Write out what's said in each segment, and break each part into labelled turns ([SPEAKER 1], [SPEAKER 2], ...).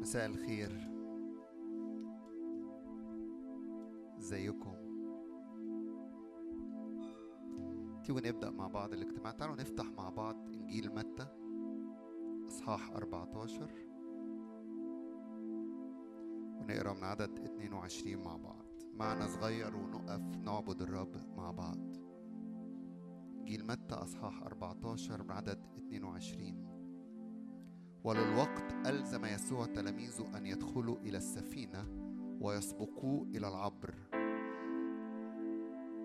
[SPEAKER 1] مساء الخير. ازيكم تيجوا نبدأ مع بعض الاجتماع. تعالوا نفتح مع بعض إنجيل متى. إصحاح 14 ونقرأ من عدد 22 مع بعض. معنى صغير ونقف نعبد الرب مع بعض. إنجيل متى أصحاح 14 من عدد 22 وللوقت ألزم يسوع تلاميذه أن يدخلوا إلى السفينة ويسبقوه إلى العبر.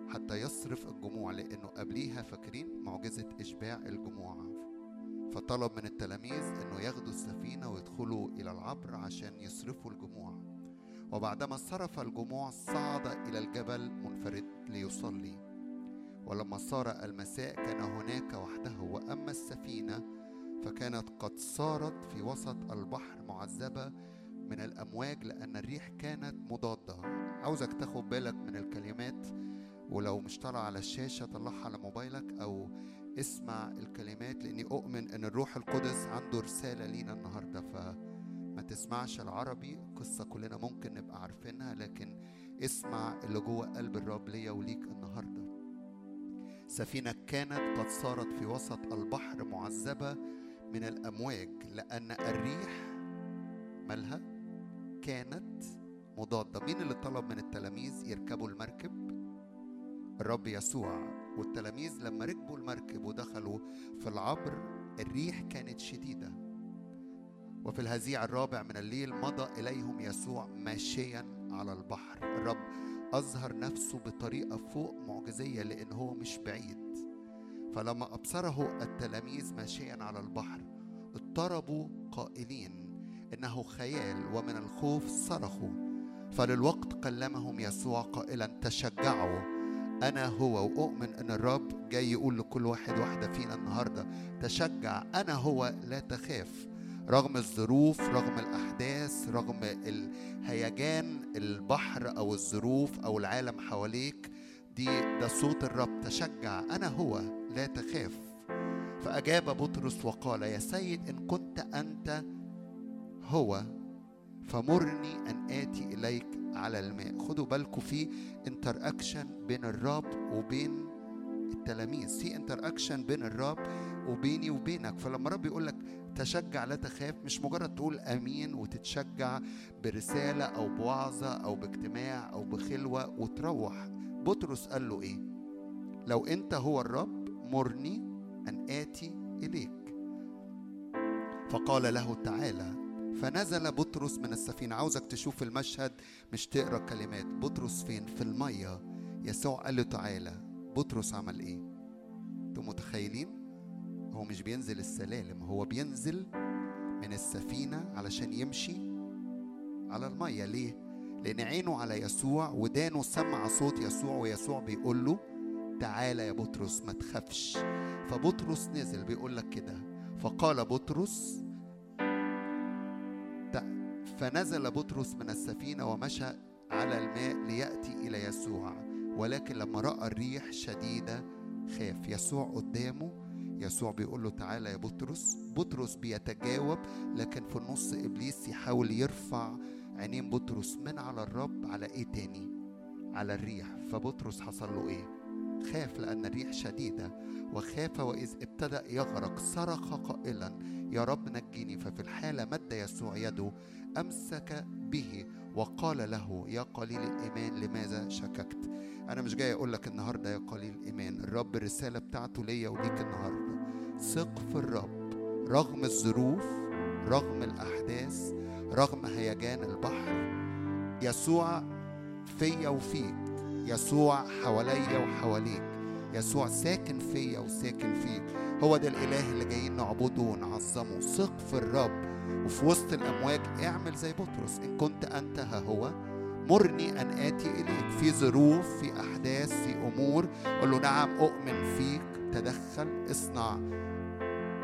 [SPEAKER 1] حتى يصرف الجموع لأنه قبليها فاكرين معجزة إشباع الجموع. فطلب من التلاميذ أنه ياخدوا السفينة ويدخلوا إلى العبر عشان يصرفوا الجموع. وبعدما صرف الجموع صعد إلى الجبل منفرد ليصلي. ولما صار المساء كان هناك وحده. وأما السفينة فكانت قد صارت في وسط البحر معذبة من الأمواج لأن الريح كانت مضادة. عاوزك تاخد بالك من الكلمات ولو مش طالع على الشاشة طلعها على موبايلك أو اسمع الكلمات لأني أؤمن أن الروح القدس عنده رسالة لينا النهاردة. فما تسمعش العربي قصة كلنا ممكن نبقى عارفينها لكن اسمع اللي جوه قلب الرب ليا وليك النهاردة. سفينة كانت قد صارت في وسط البحر معذبة من الأمواج لأن الريح مالها كانت مضادة. مين اللي طلب من التلاميذ يركبوا المركب؟ الرب يسوع. والتلاميذ لما ركبوا المركب ودخلوا في العبر الريح كانت شديدة. وفي الهزيع الرابع من الليل مضى إليهم يسوع ماشيا على البحر. الرب أظهر نفسه بطريقة فوق معجزية لأن هو مش بعيد. فلما أبصره التلاميذ ماشيا على البحر اضطربوا قائلين إنه خيال ومن الخوف صرخوا. فللوقت كلمهم يسوع قائلا تشجعوا أنا هو وأؤمن أن الرب جاي يقول لكل واحد واحدة فينا النهاردة تشجع أنا هو لا تخاف. رغم الظروف رغم الأحداث رغم الهيجان البحر أو الظروف أو العالم حواليك دي ده صوت الرب تشجع أنا هو. لا تخاف. فأجاب بطرس وقال يا سيد إن كنت أنت هو فمرني أن آتي إليك على الماء. خدوا بالكم في interaction بين الرب وبين التلاميذ. في interaction بين الرب وبيني وبينك. فلما الرب يقول لك تشجع لا تخاف مش مجرد تقول آمين وتتشجع برسالة أو بوعظة أو باجتماع أو بخلوة وتروح. بطرس قال له إيه? لو أنت هو الرب مرني أن آتي إليك. فقال له تعالى فنزل بطرس من السفينة. عاوزك تشوف المشهد مش تقرأ كلمات. بطرس فين؟ في المية. يسوع قال له تعالى. بطرس عمل إيه؟ أنتوا متخيلين؟ هو مش بينزل السلالم هو بينزل من السفينة علشان يمشي على المية. ليه؟ لأن عينه على يسوع ودانه سمع صوت يسوع ويسوع بيقول له تعالى يا بطرس ما تخافش. فبطرس نزل بيقول لك كده. فقال بطرس فنزل بطرس من السفينة ومشى على الماء ليأتي إلى يسوع. ولكن لما رأى الريح شديدة خاف. يسوع قدامه. يسوع بيقول له تعالى يا بطرس. بطرس بيتجاوب لكن في النص إبليس يحاول يرفع عينين بطرس من على الرب على إيه تاني؟ على الريح. فبطرس حصل له إيه؟ خاف لأن الريح شديدة وخاف وإذ ابتدأ يغرق صرخ قائلا يا رب نجيني ففي الحالة مد يسوع يده أمسك به. وقال له يا قليل الإيمان لماذا شككت؟ أنا مش جاي أقول لك النهاردة يا قليل الإيمان الرب الرسالة بتاعته ليا وليك النهاردة. ثق في الرب رغم الظروف رغم الأحداث رغم هيجان البحر. يسوع فيا وفيك. يسوع حواليا وحواليك. يسوع ساكن فيا وساكن فيك. هو ده الإله اللي جايين نعبده ونعظمه. ثق في الرب. وفي وسط الأمواج اعمل زي بطرس. إن كنت أنت ها هو. مرني أن آتي إليك. في ظروف في أحداث في أمور. قل له نعم أؤمن فيك. تدخل اصنع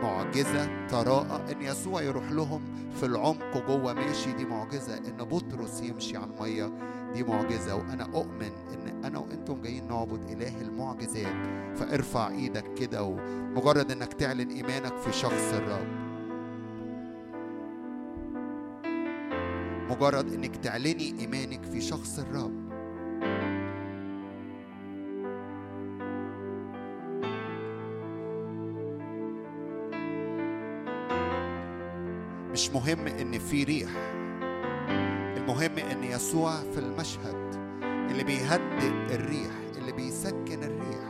[SPEAKER 1] معجزة تراءى إن يسوع يروح لهم في العمق جوه ماشي. دي معجزة. إن بطرس يمشي على المية. دي معجزة وأنا أؤمن إن أنا وأنتم جايين نعبد إله المعجزات. فارفع إيدك كده ومجرد إنك تعلن إيمانك في شخص الرب. مجرد إنك تعلني إيمانك في شخص الرب. مش مهم إن في ريح. المهم إن يسوع في المشهد اللي بيهدئ الريح اللي بيسكن الريح.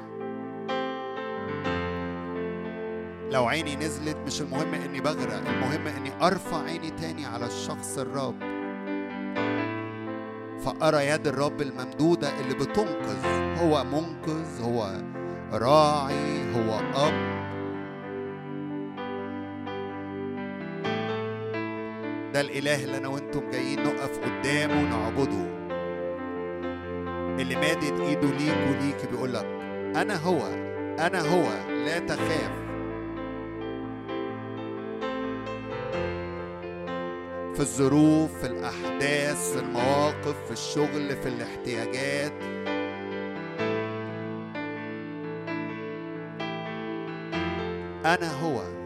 [SPEAKER 1] لو عيني نزلت مش المهم إني بغرق المهم إني أرفع عيني تاني على الشخص الرب. فأرى يد الرب الممدودة اللي بتنقذ هو منقذ هو راعي هو أب. ده الإله اللي أنا وأنتم جايين نقف قدامه نعبده اللي مادد إيده ليك وليك بيقول لك أنا هو أنا هو لا تخاف. في الظروف في الأحداث في المواقف في الشغل في الاحتياجات. أنا هو.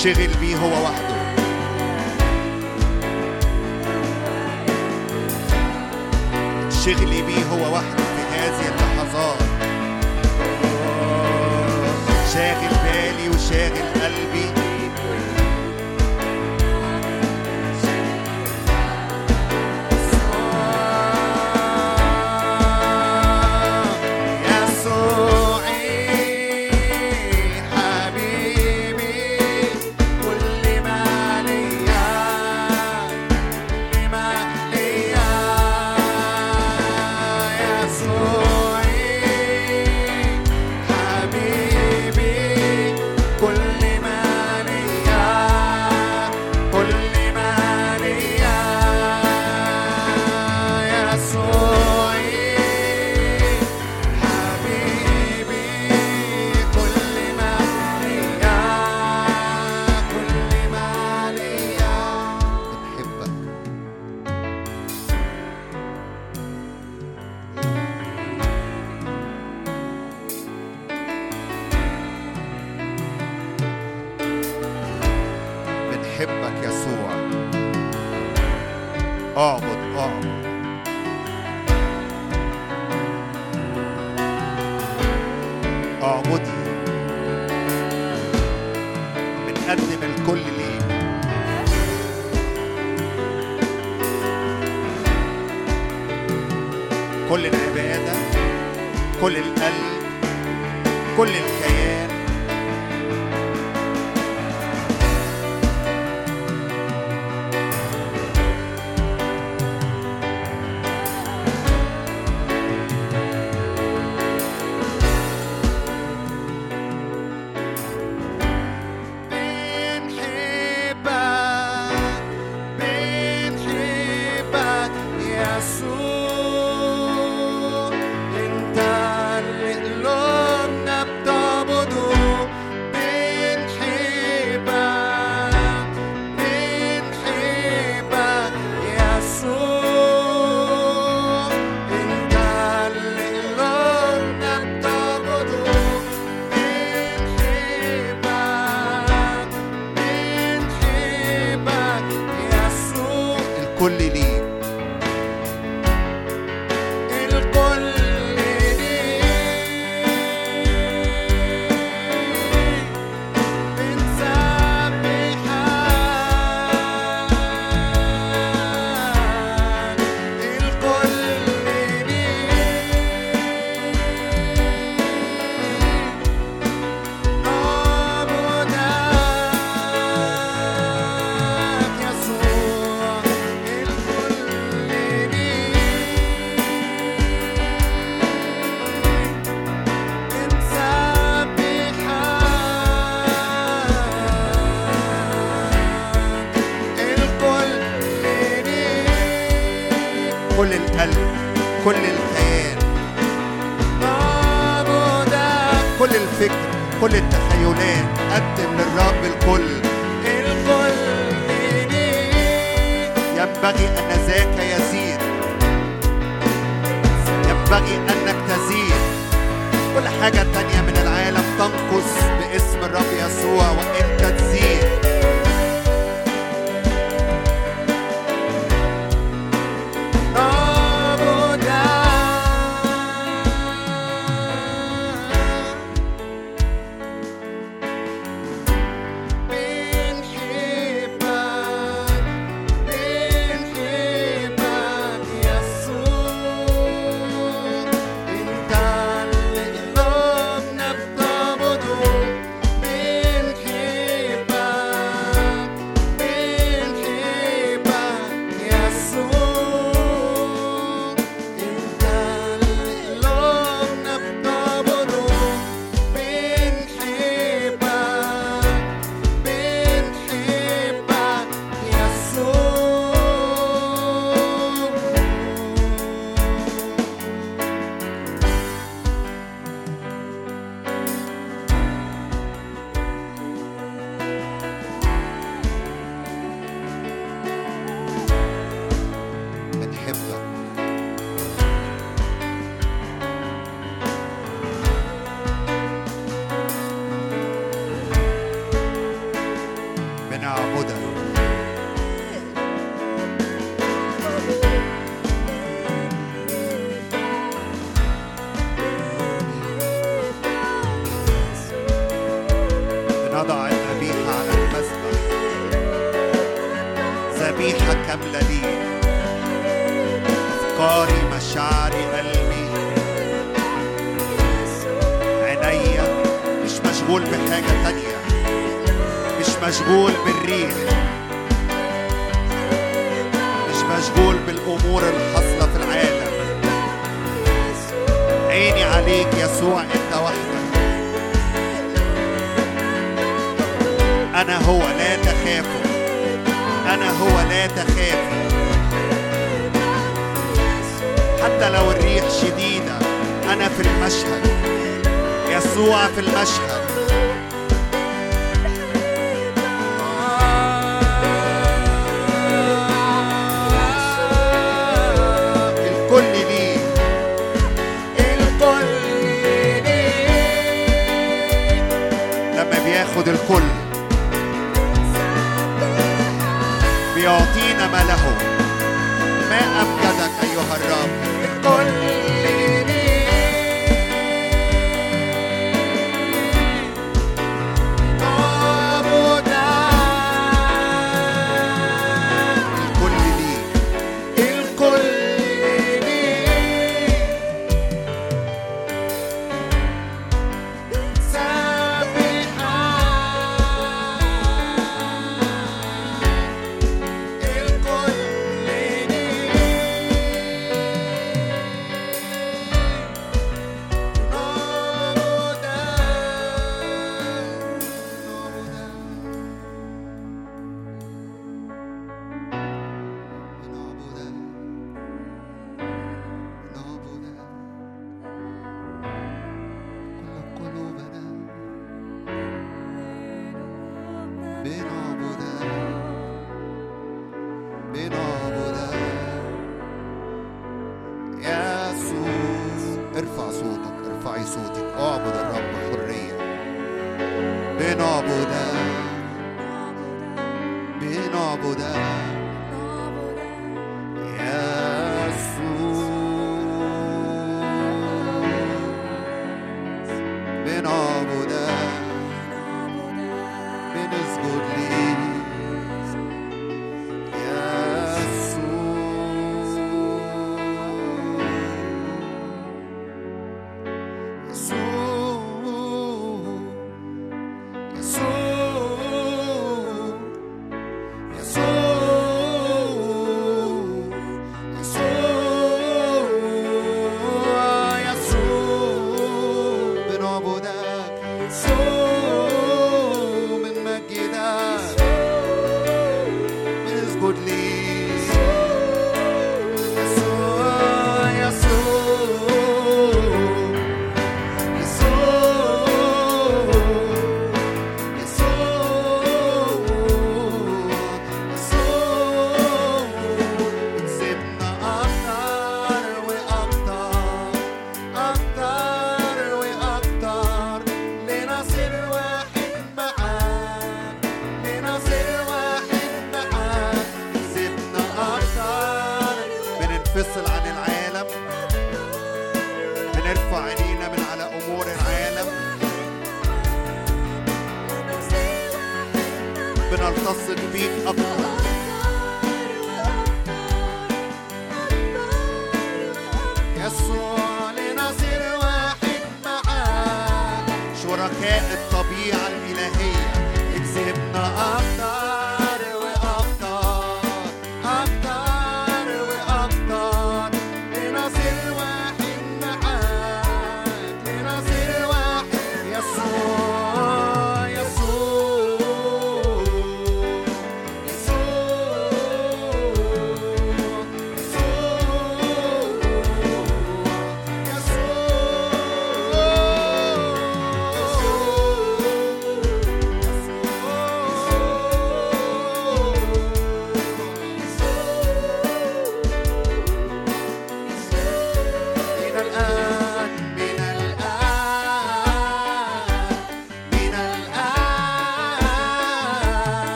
[SPEAKER 1] منشغل بيه هو وحده. شغلي بيه هو وحده في هذه اللحظات. شاغل بالي وشاغل بالي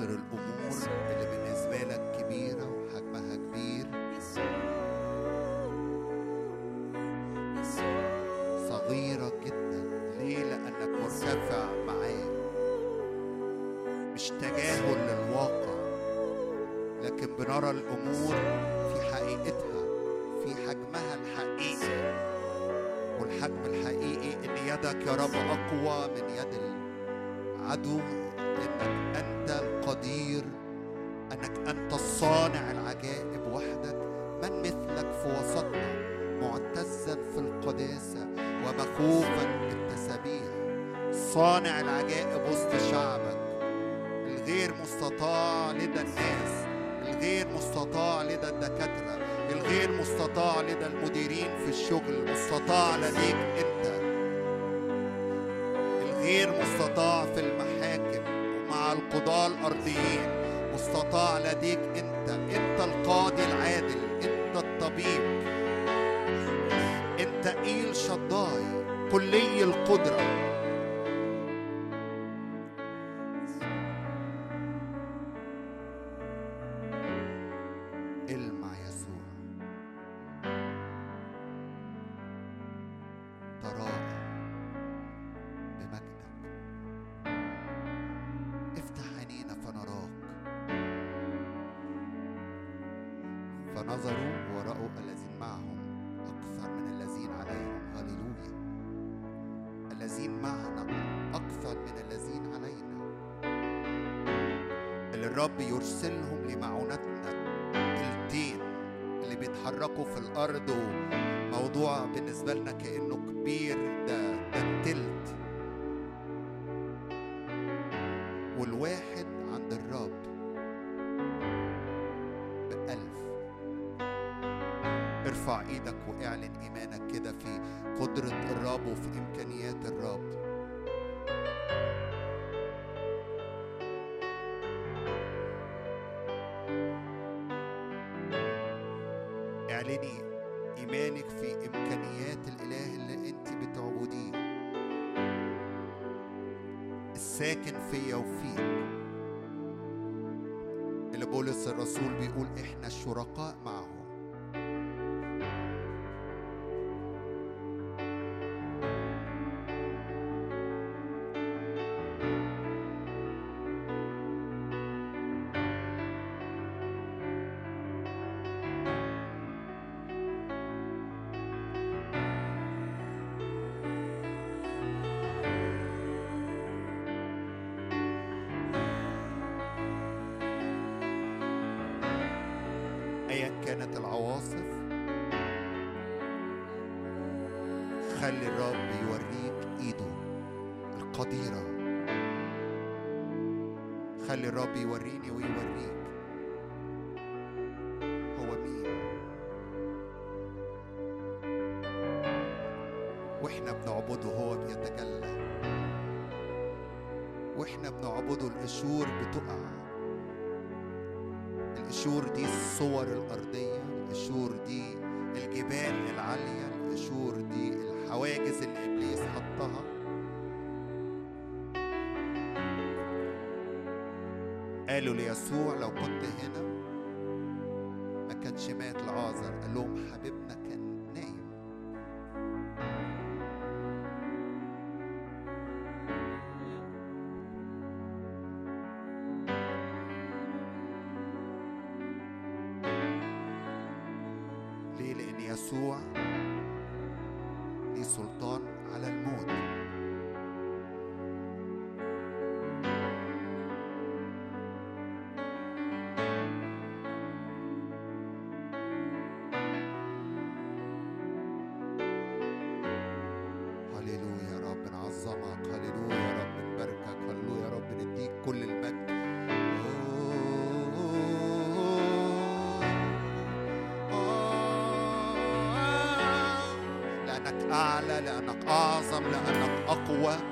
[SPEAKER 1] فنبصر الأمور اللي بالنسبة لك كبيرة وحجمها كبير صغيرة جدا ليه؟ لأنك مرتفع معاه مش تجاهل للواقع لكن بنرى الأمور في حقيقتها في حجمها الحقيقي والحجم الحقيقي إن يدك يا رب أقوى من يد العدو صانع العجائب وسط شعبك الغير مستطاع لدى الناس الغير مستطاع لدى الدكاترة الغير مستطاع لدى المديرين في الشغل مستطاع لديك أنت. الغير مستطاع في المحاكم ومع القضاة الأرضيين مستطاع لديك الرب يرسلهم لمعونتنا. التين اللي بيتحركوا في الأرض وموضوع بالنسبة لنا كأنه كبير ده ده التلت. والواحد عند الرب بألف. ارفع إيدك واعلن ايمانك كده في قدرة الرب وفي إمكانيات الرب. اعلني إيمانك في إمكانيات الإله اللي أنت بتعبديه. الساكن فيا وفيك اللي بولس الرسول بيقول إحنا الشركاء معه خلي الرب يوريك إيده القديرة. خلي الرب يوريني ويوريك هو مين. وإحنا بنعبده هو بيتجلى. وإحنا بنعبده القشور بتقع. القشور دي الصور الأرضية. Hallelujah. Suba la أعلى لأنك أعظم لأنك أقوى.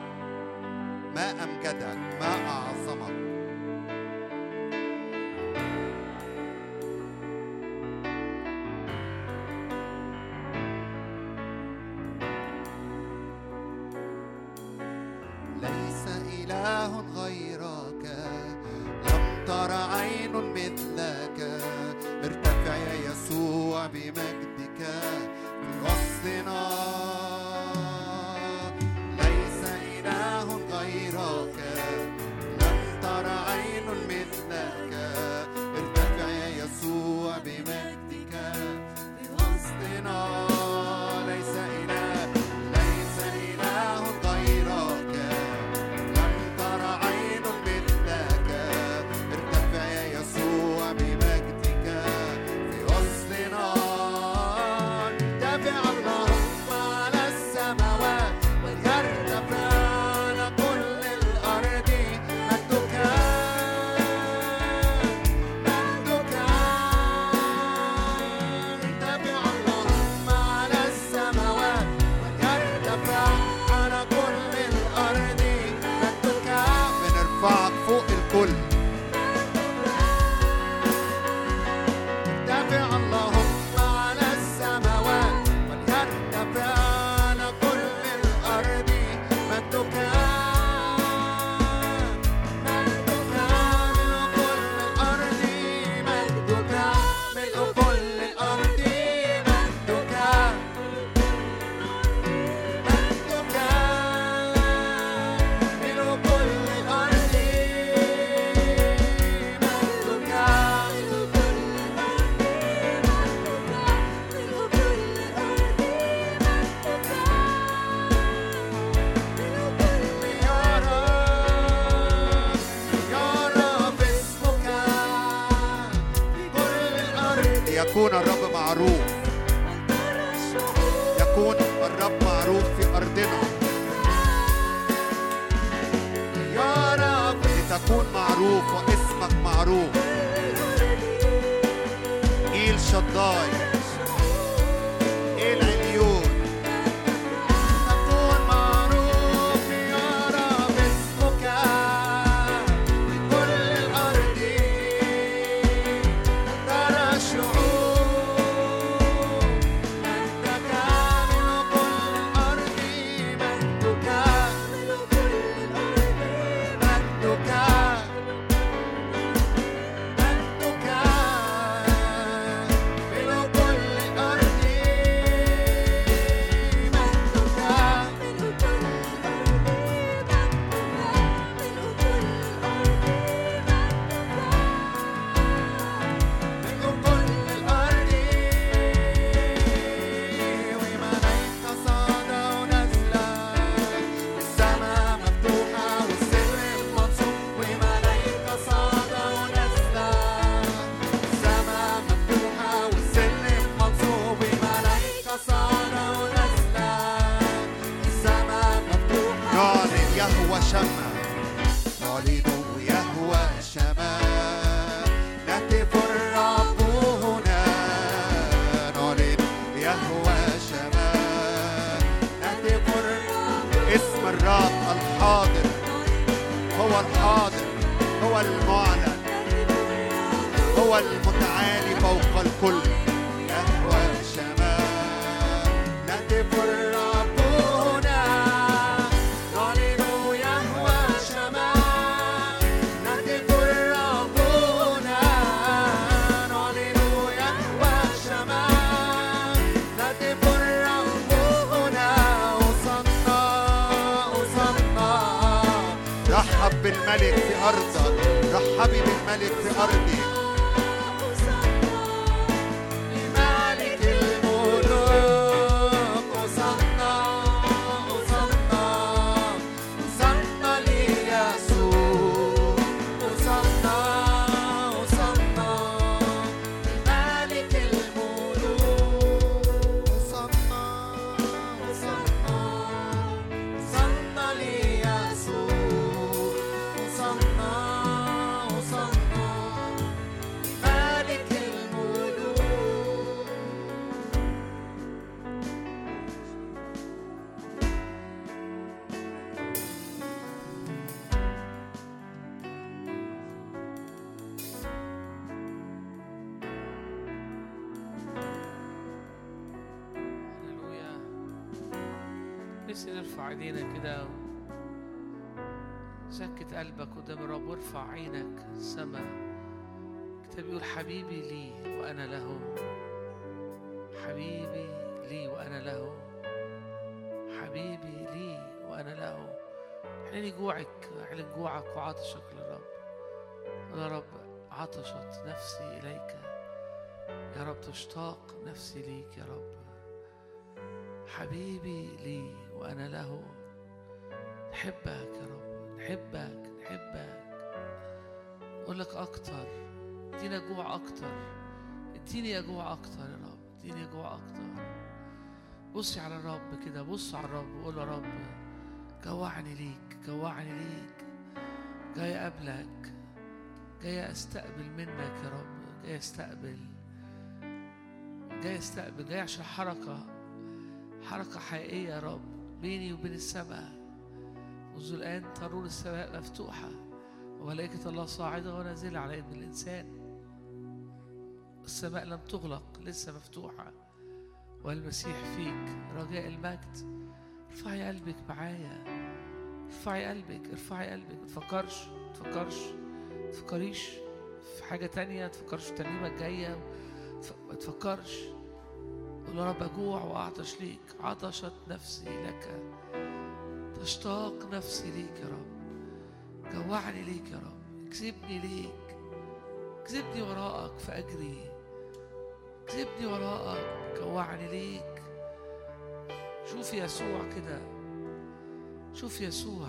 [SPEAKER 2] عينك السماء الكتاب بيقول حبيبي لي وأنا له. حبيبي لي وأنا له. حبيبي لي وأنا له. اعلن جوعك اعلن جوعك وعطشك للرب. يا رب عطشت نفسي إليك. يا رب تشتاق نفسي ليك يا رب. حبيبي لي وأنا له. نحبك يا رب نحبك نحبك. أقول لك أكتر. ادينا جوع أكتر. إديني جوع أكتر يا رب. إديني جوع أكتر. بصي على الرب كده بص على الرب وقول يا رب جوعني ليك جوعني ليك. جاي أقابلك جاي أستقبل منك يا رب. جاي أستقبل. جاي أستقبل. جاي عشان حركة. حركة حقيقية يا رب. بيني وبين السماء. منذ الآن ترون السماء مفتوحة. وملائكة الله صاعدة ونازلة على ابن الإنسان. السماء لم تغلق لسه مفتوحة. والمسيح فيك رجاء المجد. ارفعي قلبك معايا. ارفعي قلبك ارفعي قلبك. ما تفكرش ما تفكرش ما تفكريش في حاجة تانية ما تفكرش في الترنيمة الجاية. ما تفكرش. قول يا رب أجوع وأعطش ليك. عطشت نفسي لك. تشتاق نفسي ليك يا رب. جوعني ليك يا رب. اكسبني ليك. اكسبني وراءك فأجري اكسبني وراءك. جوعني ليك. شوف يسوع كده. شوف يسوع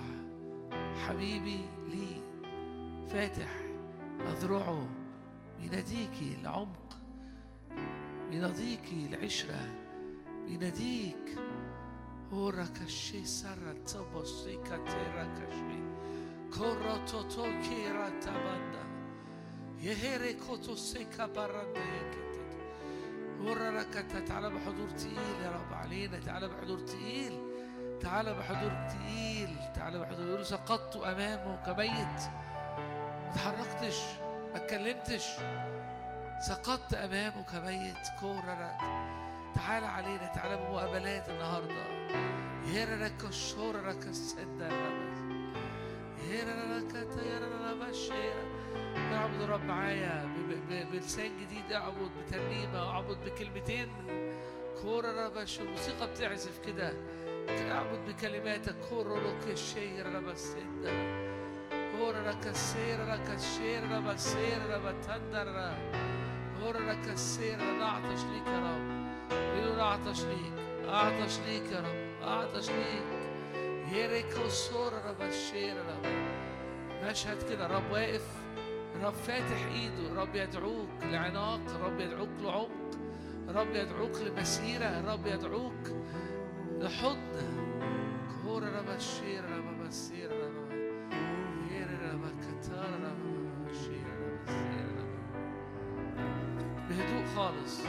[SPEAKER 2] حبيبي لي. فاتح أذرعه. بيناديكي العمق. بيناديكي العشرة. بيناديك هوراكشي سارة تبصي كاتيراكشي كوراتوتو يهيري كوتو تعالى بحضور تقيل يا رب علينا تعالى بحضور تقيل تعالى بحضور تقيل تعالى بحضور يقول سقطت امامه كميت ما اتحركتش ما اتكلمتش سقطت امامه كميت كورا تعالى علينا تعالى بمقابلات النهارده يرى لك الشور لك السدة أعبد الرب معايا بلسان جديد أعبد بترنيمة أعبد بكلمتين. كورا ربش الموسيقى بتعزف كده. أعبد بكلماتك. كورا لك الشير لك السير لك الشير ربسير ربتندر كورا لك السير نعطش ليك يا رب. بدون أعطش ليك أعطش ليك يا رب أعطش ليك. مشهد كده الرب واقف الرب فاتح ايده الرب يدعوك لعناق الرب يدعوك لعمق الرب يدعوك لمسيرة الرب يدعوك لحضن كور رب الشير رب مسير رب رب رب رب رب بهدوء خالص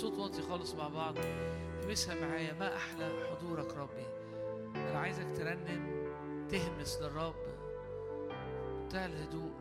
[SPEAKER 1] صوت واطي خالص مع بعض. لمسها معايا ما أحلى حضورك ربي. أنا عايزك ترنم تهمس للرب منتهى الهدوء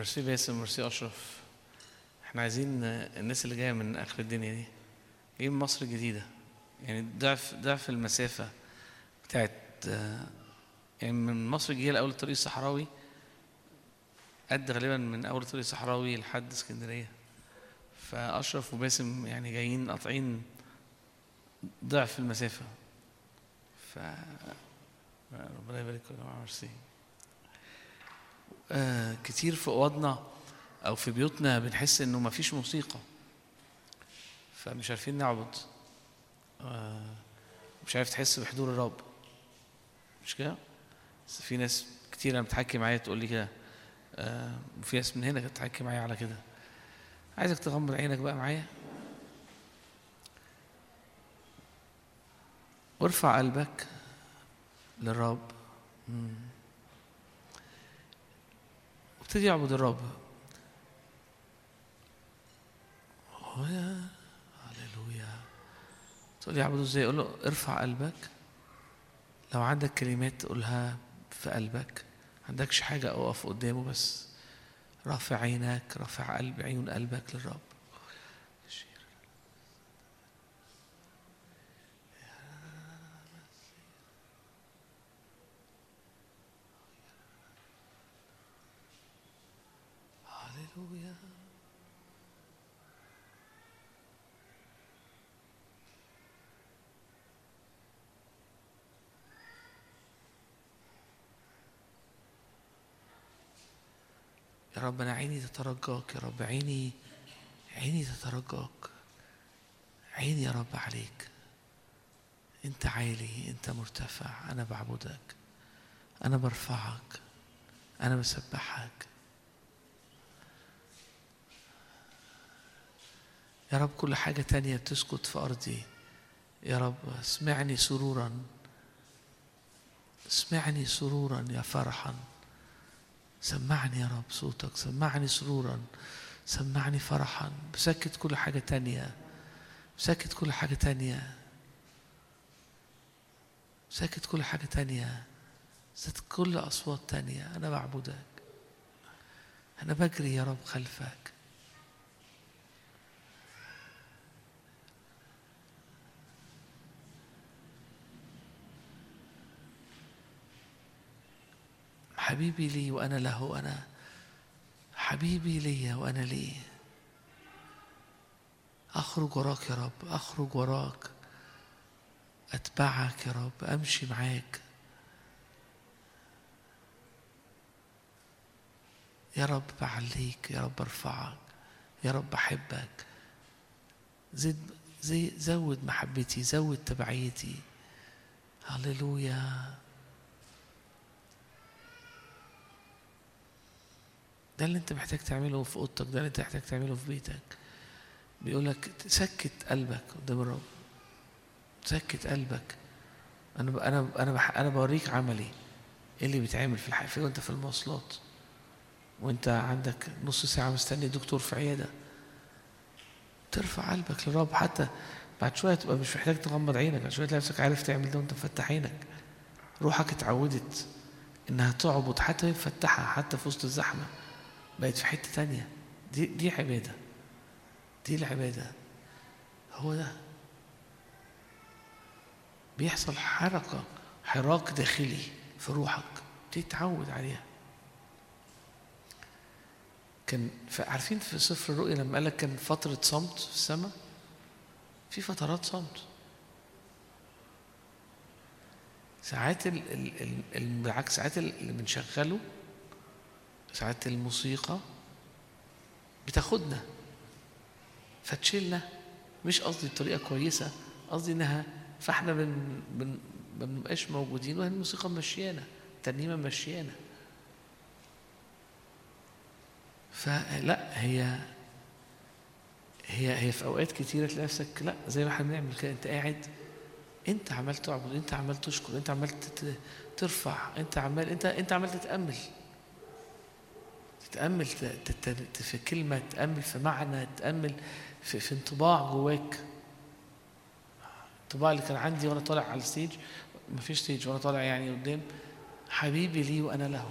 [SPEAKER 2] ميرسي باسم ميرسي اشرف إحنا عايزين الناس اللي جاية من آخر الدنيا دي جاية من مصر الجديدة. يعني ضعف ضعف المسافة بتاعت يعني من مصر الجديده لأول الطريق الصحراوي قد غالبا من أول الطريق الصحراوي لحد اسكندرية. فأشرف وباسم يعني جايين قاطعين ضعف المسافة. ف ربنا يبارك جماعة. ميرسي آه كتير في أوضنا أو في بيوتنا بنحس إنه ما فيش موسيقى. فمش عارفين نعبد. آه مش عارف تحس بحضور الرب. مش كده؟ بس في ناس كتير لما بتحكي معايا تقول لي كده. آه وفي ناس من هنا كانت بتحكي معايا على كده. عايزك تغمض عينك بقى معايا. وارفع قلبك للرب. مم. وابتدي اعبد الرب. هللويا. تقول لي اعبده إزاي؟ أقول له ارفع قلبك. لو عندك كلمات تقولها في قلبك. عندكش حاجة اقف قدامه بس. رافع عينك رافع قلب عيون قلبك للرب هللويا يا رب أنا عيني تترجاك يا رب عيني عيني تترجاك. عيني يا رب عليك. أنت عالي أنت مرتفع أنا بعبدك أنا برفعك أنا بسبحك. يا رب كل حاجة تانية بتسكت في أرضي. يا رب اسمعني سرورا اسمعني سرورا يا فرحا. سمعني يا رب صوتك سمعني سرورا سمعني فرحا. بسكت كل حاجة تانية بسكت كل حاجة تانية سكت كل حاجة تانية. سكت كل أصوات تانية. أنا بعبدك أنا بجري يا رب خلفك. حبيبي لي وأنا له أنا حبيبي لي وأنا ليه أخرج وراك يا رب أخرج وراك. أتبعك يا رب أمشي معاك. يا رب بعليك يا رب أرفعك يا رب أحبك. زد زود محبتي زود تبعيتي. هللويا. ده اللي انت محتاج تعمله في أوضتك ده اللي انت محتاج تعمله في بيتك. بيقول لك سكت قلبك قدام الرب. سكت قلبك. أنا أنا أنا أنا بوريك عملي. إيه اللي بيتعمل في الحقيقة وأنت في المواصلات؟ وأنت عندك نص ساعة مستني دكتور في عيادة. ترفع قلبك للرب. حتى بعد شوية تبقى مش محتاج تغمض عينك. بعد شوية تلاقي نفسك عارف تعمل ده وأنت مفتح عينك. روحك اتعودت إنها تعبد حتى وهي مفتحة حتى في وسط الزحمة. بقت في حتة تانية. دي دي عبادة. دي العبادة. هو ده. بيحصل حركة حراك داخلي في روحك. تتعود عليها. كان عارفين في سفر الرؤيا لما قال لك كان فترة صمت في السماء؟ في فترات صمت. ساعات ال ال ال بالعكس ساعات اللي بنشغله ساعات الموسيقى بتاخدنا فتشيلنا. مش قصدي بطريقة كويسة قصدي إنها فإحنا بن بن ما بنبقاش موجودين وهي الموسيقى مشيانا الترنيمة مشيانا فلا هي هي هي في أوقات كتيرة تلاقي نفسك لا زي ما إحنا بنعمل كده. أنت قاعد أنت عمال تعبد أنت عمال تشكر أنت عمال ترفع أنت عمال أنت أنت عمال تتأمل. تتأمل في كلمة تتأمل في معنى تتأمل في, في انطباع جواك. الانطباع اللي كان عندي وأنا طالع على ال stage مفيش stage وأنا طالع يعني قدام. حبيبي لي وأنا له.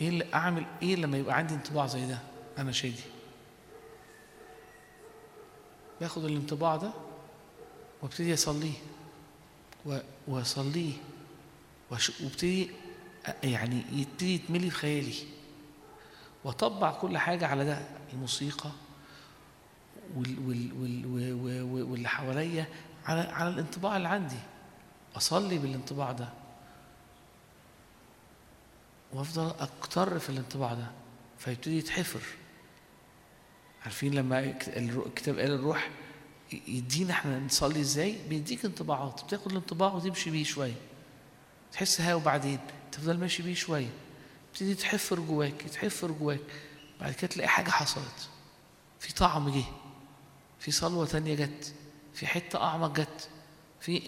[SPEAKER 2] إيه اللي أعمل؟ إيه لما يبقى عندي انطباع زي ده؟ أنا شادي. باخد الانطباع ده وابتدي أصليه وأصليه وابتدي يعني يبتدي يتملي في خيالي. واطبق كل حاجة على ده الموسيقى واللي حواليا على على الانطباع اللي عندي. أصلي بالانطباع ده. وأفضل أكتر في الانطباع ده. فيبتدي يتحفر. عارفين لما الكتاب قال الروح يدينا إحنا نصلي إزاي؟ بيديك انطباعات. بتاخد الانطباع وتمشي بيه شوية. تحس ها وبعدين تفضل ماشي بيه شوية. تبتدي تحفر جواك يتحفر جواك. بعد كده تلاقي حاجة حصلت. في طعم جه. في صلوة تانية جت. في حتة أعمق جت. في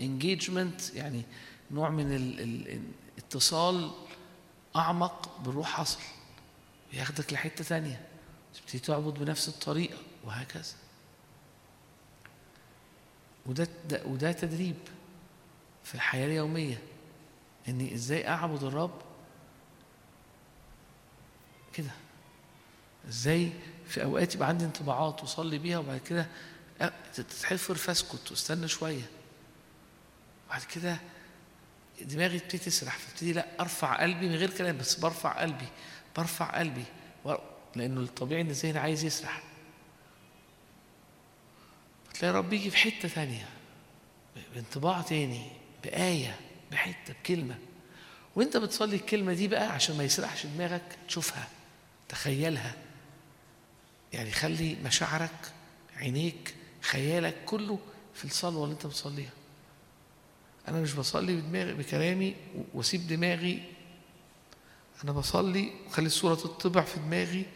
[SPEAKER 2] انجيجمنت يعني نوع من ال- ال- الاتصال أعمق بالروح حصل. وياخدك لحتة تانية. تبتدي تعبد بنفس الطريقة وهكذا. وده ده وده تدريب في الحياة اليومية. إني إزاي أعبد الرب كده؟ إزاي في أوقات يبقى عندي انطباعات وأصلي بيها وبعد كده تتحفر فاسكت واستنى شوية. بعد كده دماغي تبتدي تسرح فابتدي لا أرفع قلبي من غير كلام بس برفع قلبي برفع قلبي. لأنه الطبيعي إن الذهن عايز يسرح. فتلاقي الرب يجي في حتة ثانية بانطباع تاني بآية. بحتة بكلمة. وانت بتصلي الكلمة دي بقى عشان ما يسرحش دماغك تشوفها تخيلها. يعني خلي مشاعرك عينيك خيالك كله في الصلوة اللي انت بتصليها. أنا مش بصلي بدماغي بكلامي وأسيب دماغي. أنا بصلي وخلي الصورة تطبع في دماغي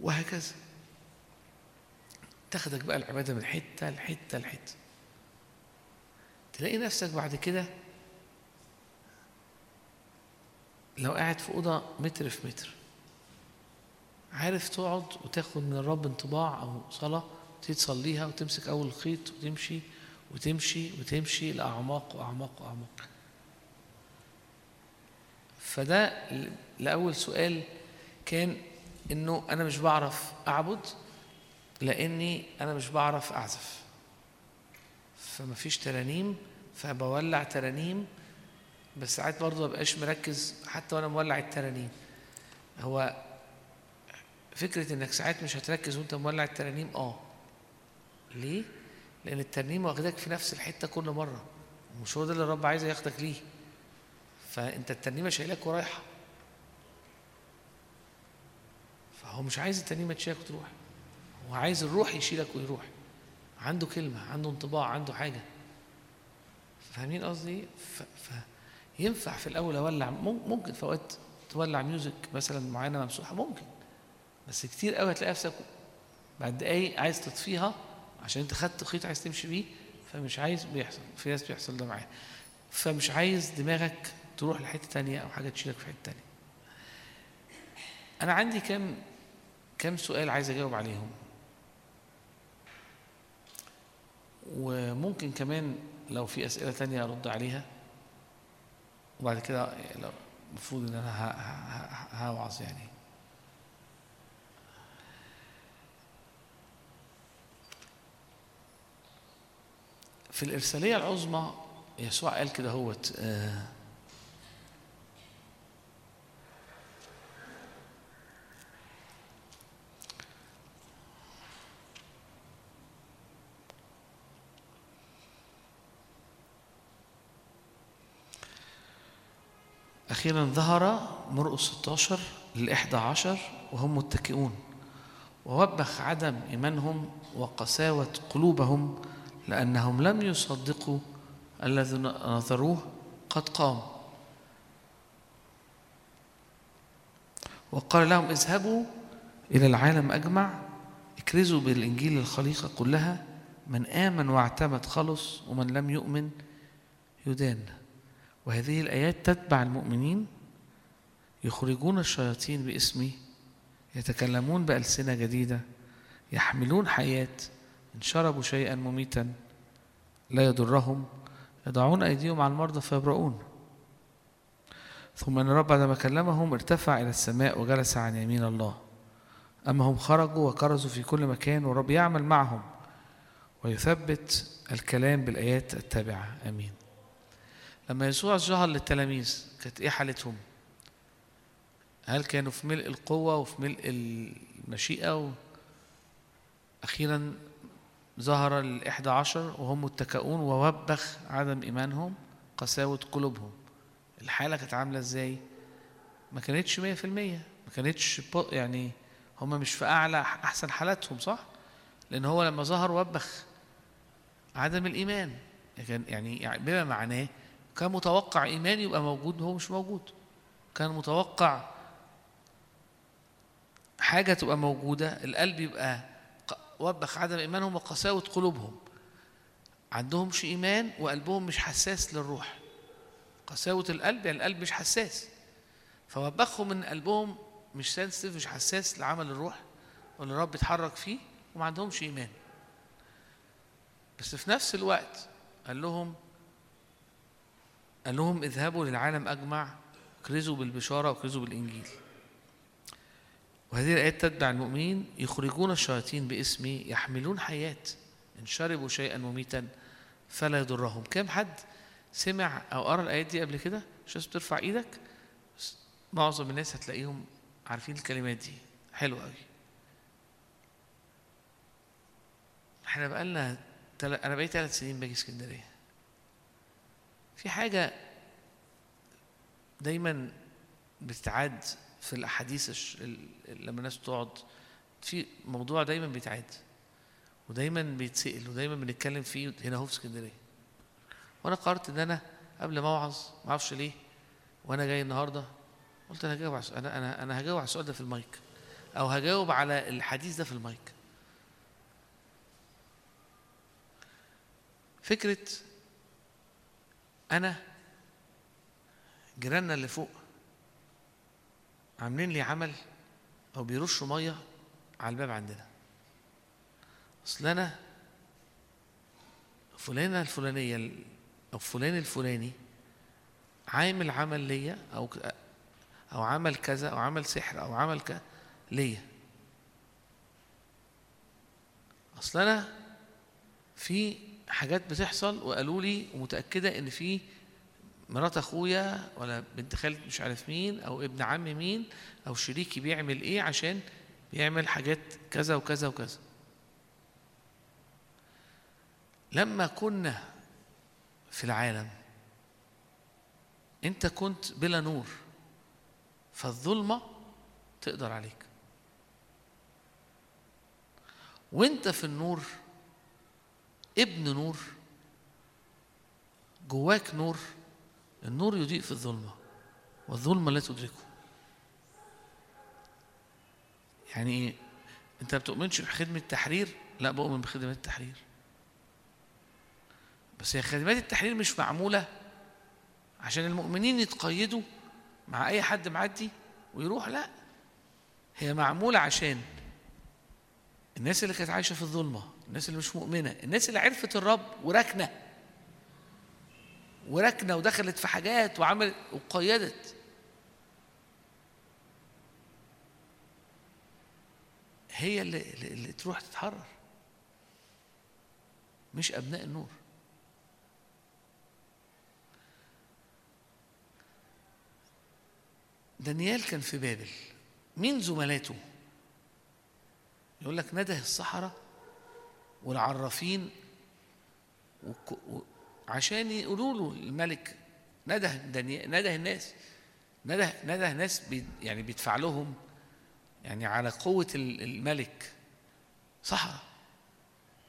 [SPEAKER 2] وهكذا. تاخدك بقى العبادة من حتة لحتة لحتة. تلاقي نفسك بعد كده لو قاعد في أوضة متر في متر. عارف تقعد وتاخد من الرب انطباع أو صلاة تصليها وتمسك أول الخيط وتمشي وتمشي وتمشي لأعماق وأعماق وأعماق. فده لأول سؤال كان إنه أنا مش بعرف أعبد لأني أنا مش بعرف أعزف. فما فيش ترانيم فبولع ترانيم بس ساعات برضه ما بقاش مركز حتى وأنا مولع الترانيم. هو فكرة إنك ساعات مش هتركز وأنت مولع الترانيم آه. ليه؟ لأن الترنيم واخدك في نفس الحتة كل مرة ومش هو ده اللي الرب عايز ياخدك ليه. فأنت الترنيمة شايلاك ورايحة. فهو مش عايز الترنيمة تشيلك وتروح هو عايز الروح يشيلك ويروح. عنده كلمة عنده انطباع عنده حاجة. فاهمين قصدي؟ ينفع في الأول أولع مم- ممكن في أوقات تولع ميوزك مثلا معينة ممسوحة ممكن. بس كتير قوي هتلاقي نفسك بعد دقايق عايز تطفيها عشان أنت خدت خيط عايز تمشي بيه فمش عايز بيحصل. في ناس بيحصل ده معاها فمش عايز دماغك تروح لحتة تانية أو حاجة تشيلك في حتة تانية. أنا عندي كام كام سؤال عايز أجاوب عليهم. وممكن كمان لو في أسئلة تانية أرد عليها. وبعد كده المفروض إن أنا ه- ه- ه- هوعظ يعني. في الإرسالية العظمى يسوع قال كده هوت آه أخيرا ظهر مرقس 16 للإحدى عشر وهم متكئون ووبخ عدم إيمانهم وقساوة قلوبهم لأنهم لم يصدقوا الذي نظروه قد قام وقال لهم اذهبوا إلى العالم أجمع اكرزوا بالإنجيل للخليقة كلها من آمن واعتمد خلص ومن لم يؤمن يدان. وهذه الآيات تتبع المؤمنين يخرجون الشياطين باسمي يتكلمون بألسنة جديدة يحملون حياة إن شربوا شيئا مميتا لا يضرهم يضعون أيديهم على المرضى فيبرؤون. ثم أن الرب بعدما كلمهم ارتفع إلى السماء وجلس عن يمين الله. أما هم خرجوا وكرزوا في كل مكان والرب يعمل معهم ويثبت الكلام بالآيات التابعة. آمين. لما يسوع ظهر للتلاميذ كانت إيه حالتهم؟ هل كانوا في ملء القوة وفي ملء المشيئة و... أخيرا ظهر الإحدى عشر وهم متكئون ووبخ عدم إيمانهم قساوة قلوبهم الحالة كانت عاملة إزاي؟ ما كانتش مية في المية ما كانتش يعني هم مش في أعلى أحسن حالاتهم صح؟ لأن هو لما ظهر وبخ عدم الإيمان كان يعني يعني بما معناه كان متوقع إيمان يبقى موجود وهو مش موجود. كان متوقع حاجة تبقى موجودة القلب يبقى وبخ عدم إيمانهم وقساوة قلوبهم. عندهمش إيمان وقلبهم مش حساس للروح. قساوة القلب يعني القلب مش حساس. فوبخهم من قلبهم مش سنسيتيف مش حساس لعمل الروح واللي الرب بيتحرك فيه وما عندهمش إيمان. بس في نفس الوقت قال لهم قال لهم اذهبوا للعالم أجمع اكرزوا بالبشارة واكرزوا بالإنجيل. وهذه الآيات تتبع المؤمنين يخرجون الشياطين باسمي يحملون حياة إن شربوا شيئا مميتا فلا يضرهم. كم حد سمع أو قرأ الآيات دي قبل كده؟ مش ترفع إيدك معظم الناس هتلاقيهم عارفين الكلمات دي. حلو قوي إحنا بقالنا تل... أنا بقيت ثلاث سنين باجي اسكندرية. في حاجة دايما بتتعاد في الأحاديث الش... ال- لما الناس تقعد في موضوع دايما بيتعاد ودايما بيتسأل ودايما بنتكلم فيه هنا اهو في اسكندرية. وأنا قررت إن أنا قبل ما أوعظ ما أعرفش ليه وأنا جاي النهارده قلت أنا هجاوب على أنا أنا أنا هجاوب على السؤال ده في المايك أو هجاوب على الحديث ده في المايك. فكرة أنا جيراننا اللي فوق عاملين لي عمل أو بيرشوا مية على الباب عندنا. أصل أنا فلانة الفلانية ال- أو فلان الفلاني عامل عمل ليا أو ك- أو عمل كذا أو عمل سحر أو عمل ك ليا. أصل أنا في حاجات بتحصل وقالوا لي ومتأكدة إن في مرات أخويا ولا بنت خالة مش عارف مين أو ابن عم مين أو شريكي بيعمل إيه عشان بيعمل حاجات كذا وكذا وكذا. لما كنا في العالم أنت كنت بلا نور فالظلمة تقدر عليك. وأنت في النور ابن نور جواك نور النور يضيء في الظلمة والظلمة لا تدركه. يعني إيه؟ أنت ما بتؤمنش بخدمة التحرير؟ لا بؤمن بخدمات التحرير. بس هي خدمات التحرير مش معمولة عشان المؤمنين يتقيدوا مع أي حد معدي ويروح لا. هي معمولة عشان الناس اللي كانت عايشة في الظلمة الناس اللي مش مؤمنة الناس اللي عرفت الرب وركنة وركنة ودخلت في حاجات وعملت وقيدت. هي اللي, اللي, تروح تتحرر. مش أبناء النور. دانيال كان في بابل. مين زملاته يقول لك نده الصحراء والعرافين عشان يقولوا له الملك نده نده الناس نده نده ناس بي يعني بيدفع لهم يعني على قوة ال- الملك. صحراء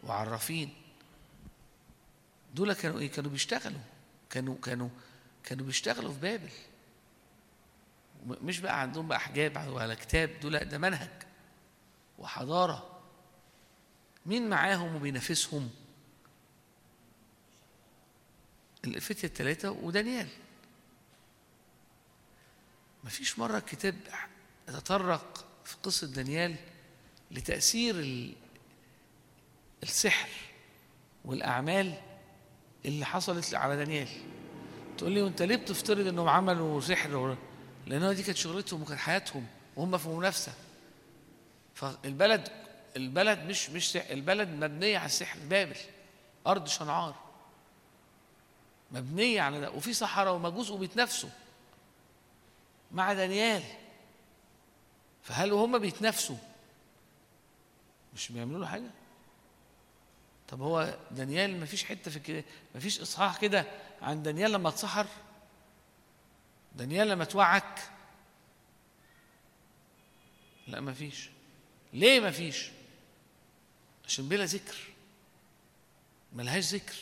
[SPEAKER 2] وعرافين. دول كانوا إيه؟ كانوا بيشتغلوا. كانوا كانوا كانوا بيشتغلوا في بابل. مش بقى عندهم بقى حجاب ولا كتاب دول ده منهج وحضارة. مين معاهم وبينافسهم؟ الفتية الثلاثة ودانيال. مفيش مرة الكتاب تطرق في قصة دانيال لتأثير ال- السحر والأعمال اللي حصلت على دانيال. تقول لي وأنت ليه بتفترض إنهم عملوا سحر لأن دي كانت شغلتهم وكانت حياتهم وهم في منافسة. فالبلد البلد مش مش سحر البلد مبنية على السحر بابل أرض شنعار. مبنية على ده وفي صحراء ومجوس وبيتنافسوا مع دانيال. فهل وهم بيتنافسوا؟ مش بيعملوا له حاجة؟ طب هو دانيال ما فيش حتة في كده ما فيش إصحاح كده عن دانيال لما اتسحر؟ دانيال لما توعك لا ما فيش. ليه ما فيش؟ عشان بلا ذكر. ملهاش ذكر.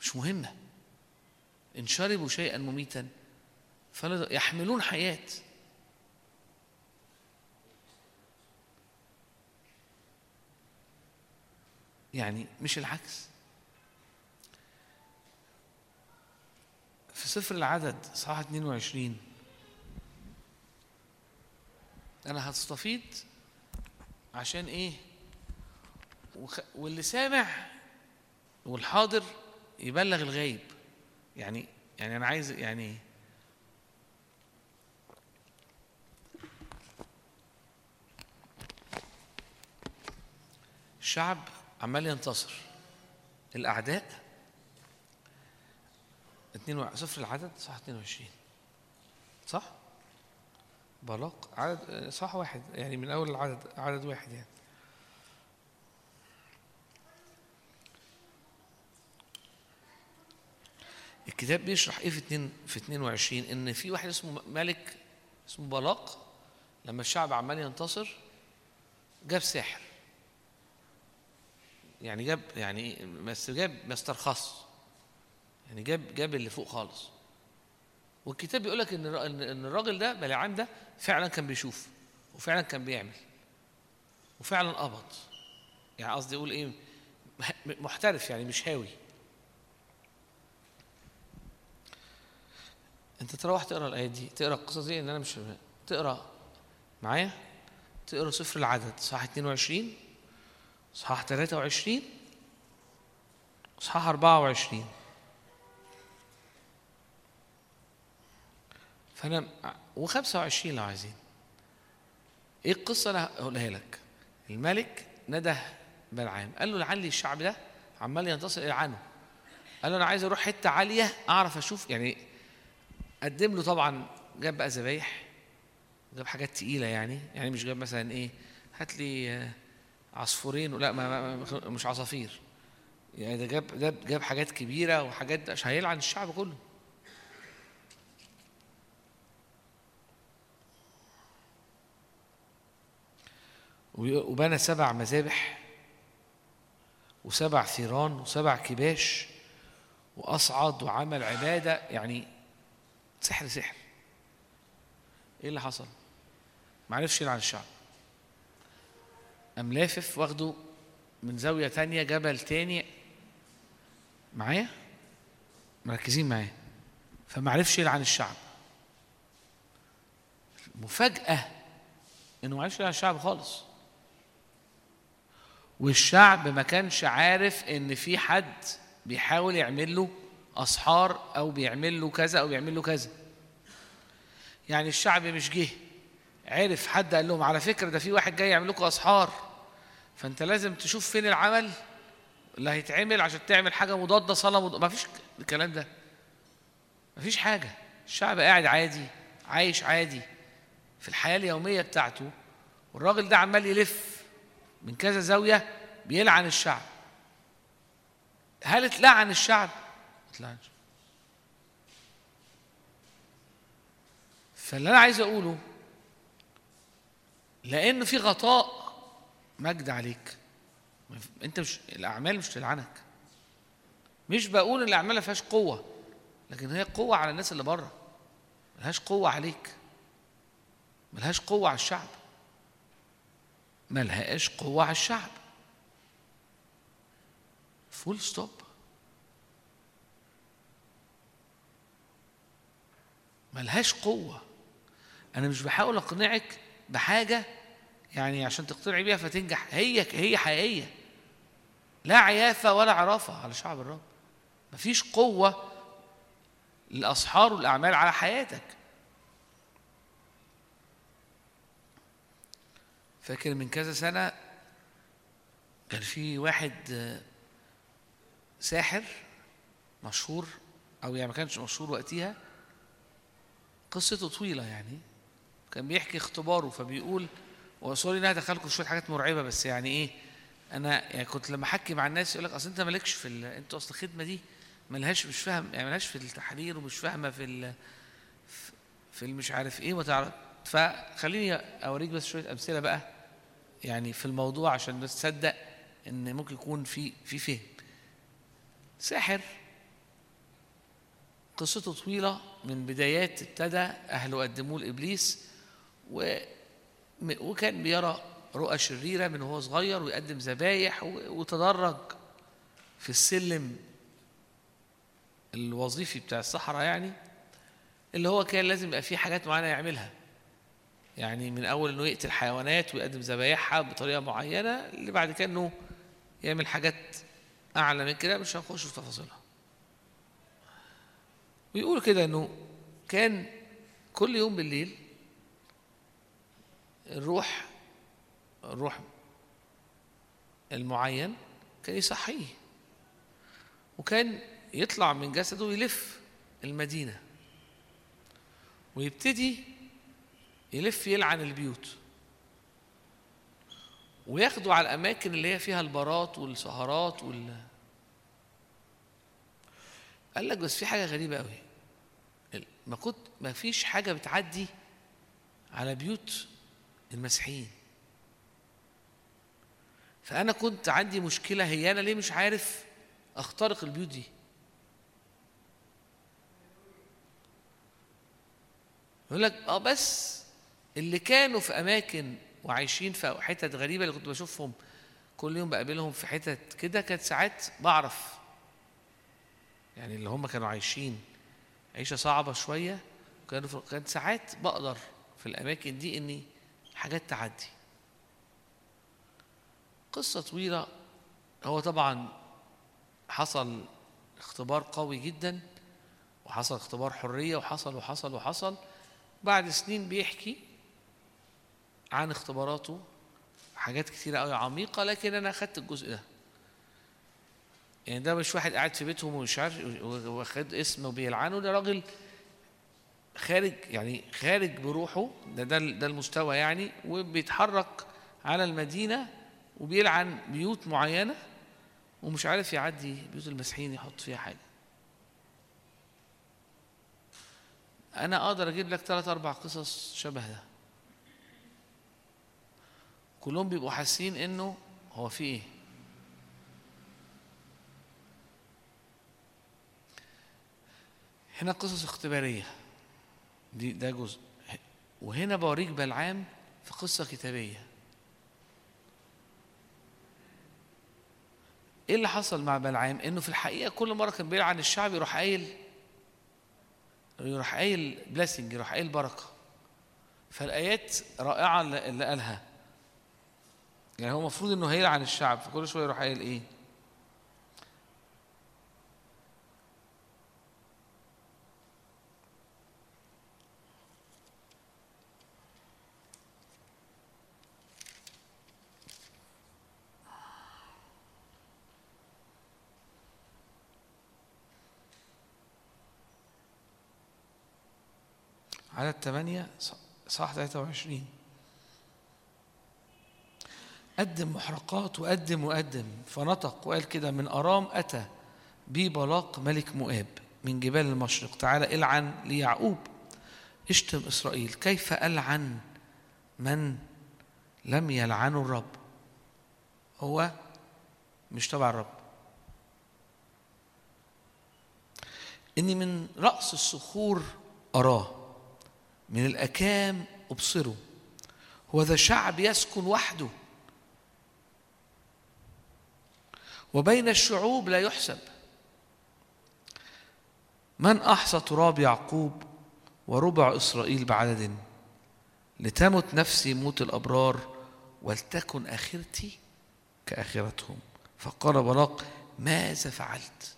[SPEAKER 2] مش مهمة. ان شربوا شيئا مميتا فلا يحملون حياة. يعني مش العكس. في سفر العدد صح 22 أنا هستفيض عشان وخ... واللي سامع والحاضر يبلغ الغايب يعني يعني أنا عايز يعني إيه الشعب عمال ينتصر. اتنين و... صفر العدد صح 22 صح؟ بلاق عدد صح واحد يعني من أول العدد عدد واحد يعني. الكتاب بيشرح إيه في اتنين في 22 إن في واحد اسمه ملك اسمه بلاق لما الشعب عمال ينتصر جاب ساحر. يعني جاب يعني بس جاب ما استرخص يعني جاب جاب اللي فوق خالص. والكتاب بيقول لك إن ان الراجل ده بلعام ده فعلا كان بيشوف وفعلا كان بيعمل وفعلا قبض. يعني قصدي أقول إيه مح- محترف يعني مش هاوي. انت تروح تقرا الآية دي تقرا القصص دي ان أنا مش تقرا. معايا؟ تقرا سفر العدد صح 22 صحاح 23 صحاح 24 فانا و25 لو عايزين. إيه القصة أنا هقولها لك؟ الملك نده بلعام قال له لعلي الشعب ده عمال ينتصر عنه قال له أنا عايز أروح حتة عالية اعرف أشوف يعني قدم له طبعا جاب بقى ذبايح جاب حاجات تقيلة يعني يعني مش جاب مثلا إيه هات لي عصفورين لا ما مش عصافير. يعني ده جاب ده جاب حاجات كبيرة وحاجات مش هيلعن الشعب كله. وبنى سبع مذابح وسبع ثيران وسبع كباش وأصعد وعمل عبادة. يعني سحر سحر. إيه اللي حصل؟ ما عرفش يلعن الشعب. قام لافف واخده من زاوية تانية جبل تاني. معايا؟ مركزين معايا. فما عرفش يلعن الشعب. مفاجأة إنه ما عرفش يلعن الشعب خالص. والشعب ما كانش عارف إن في حد بيحاول يعمل له أسحار أو بيعمل له كذا أو بيعمل له كذا. يعني الشعب مش جه عرف حد قال لهم على فكرة ده في واحد جاي يعمل لكم أسحار فأنت لازم تشوف فين العمل اللي هيتعمل عشان تعمل حاجة مضادة صلاة مض... ما فيش الكلام ده. ما فيش حاجة. الشعب قاعد عادي عايش عادي. في الحياة اليومية بتاعته والراجل ده عمال يلف من كذا زاوية بيلعن الشعب. هل اتلعن الشعب؟ اتلعنش فاللي أنا عايز أقوله لأنه في غطاء مجد عليك. أنت مش الأعمال مش تلعنك. مش بقول إن الأعمال ما فيهاش قوة لكن هي قوة على الناس اللي بره. ملهاش قوة عليك. ملهاش قوة على الشعب. ملهاش قوة على الشعب. full stop ملهاش قوة. أنا مش بحاول أقنعك بحاجة يعني عشان تقتنعي بيها فتنجح. هي هي حقيقية. لا عيافة ولا عرافة على شعب الرب. مفيش قوة للاسحار والاعمال على حياتك. فاكر من كذا سنة كان في واحد ساحر مشهور أو يعني ما كانش مشهور وقتها قصته طويلة يعني كان بيحكي اختباره فبيقول وسوري ان أنا ادخلكم شوية حاجات مرعبة بس يعني إيه أنا يعني كنت لما أحكي مع الناس يقول لك أصل أنت مالكش في. أنت أصل الخدمة دي ملهاش مش فاهم يعني ملهاش في التحرير ومش فاهمة في. في المش عارف إيه وتعرف فخليني أوريك بس شوية أمثلة بقى يعني في الموضوع عشان الناس تصدق إن ممكن يكون في في فهم ساحر قصته طويلة من بدايات ابتدى أهله قدموه لإبليس و وكان بيرى رؤى شريرة من وهو صغير ويقدم ذبايح وتدرج في السلم الوظيفي بتاع الصحراء يعني اللي هو كان لازم يبقى فيه حاجات معينة يعملها. يعني من أول إنه يقتل حيوانات ويقدم ذبايحها بطريقة معينة اللي بعد كده إنه يعمل حاجات أعلى من كده مش هنخش في تفاصيلها. ويقول كده إنه كان كل يوم بالليل الروح الروح المعين كان يصحيه. وكان يطلع من جسده ويلف المدينة. ويبتدي يلف يلعن البيوت. وياخدوا على الأماكن اللي هي فيها البارات والسهرات وال قال لك بس في حاجة غريبة قوي ما كنت ما فيش حاجة بتعدي على بيوت المسيحيين. فأنا كنت عندي مشكلة هي أنا ليه مش عارف أخترق البيوت دي؟ يقول لك آه بس اللي كانوا في أماكن وعايشين في حتت غريبة اللي كنت بشوفهم كل يوم بقابلهم في حتت كده كانت ساعات بعرف. يعني اللي هم كانوا عايشين. عيشة صعبة شوية كانوا في- كانت ساعات بقدر في الأماكن دي إني حاجات تعدي. قصة طويلة هو طبعا حصل اختبار قوي جدا وحصل اختبار حرية وحصل وحصل وحصل. بعد سنين بيحكي عن اختباراته حاجات كتيرة قوي عميقة لكن أنا أخدت الجزء ده. يعني ده مش واحد قاعد في بيتهم ومش عارف واخد اسم وبيلعنه ده راجل خارج يعني خارج بروحه ده ده ده المستوى يعني وبيتحرك على المدينة وبيلعن بيوت معينة ومش عارف يعدي بيوت المسيحيين يحط فيها حاجة. أنا أقدر أجيب لك ثلاث أربع قصص شبه ده. كلهم بيبقوا حاسين إنه هو في إيه؟ هنا قصص اختبارية. دي ده جزء. وهنا بوريك بلعام في قصة كتابية. إيه اللي حصل مع بلعام؟ إنه في الحقيقة كل مرة كان بيلعن الشعب يروح قايل يروح قايل بلاسنج يروح قايل بركة. فالآيات رائعة اللي قالها. يعني هو المفروض إنه هيلعن الشعب فكل شوية يروح قايل إيه؟ عدد 8 صح 23 قدم محرقات وقدم وقدم فنطق وقال كده من أرام أتى بي بلاق ملك مؤاب من جبال المشرق. تعالى العن ليعقوب. اشتم إسرائيل. كيف ألعن من لم يلعنه الرب؟ هو مش تبع الرب. إني من رأس الصخور أراه. من الأكام أبصره. هو ذا شعب يسكن وحده. وبين الشعوب لا يحسب. من أحصى تراب يعقوب وربع إسرائيل بعدد لتمت نفسي موت الأبرار ولتكن آخرتي كآخرتهم؟ فقال بلاق ماذا فعلت؟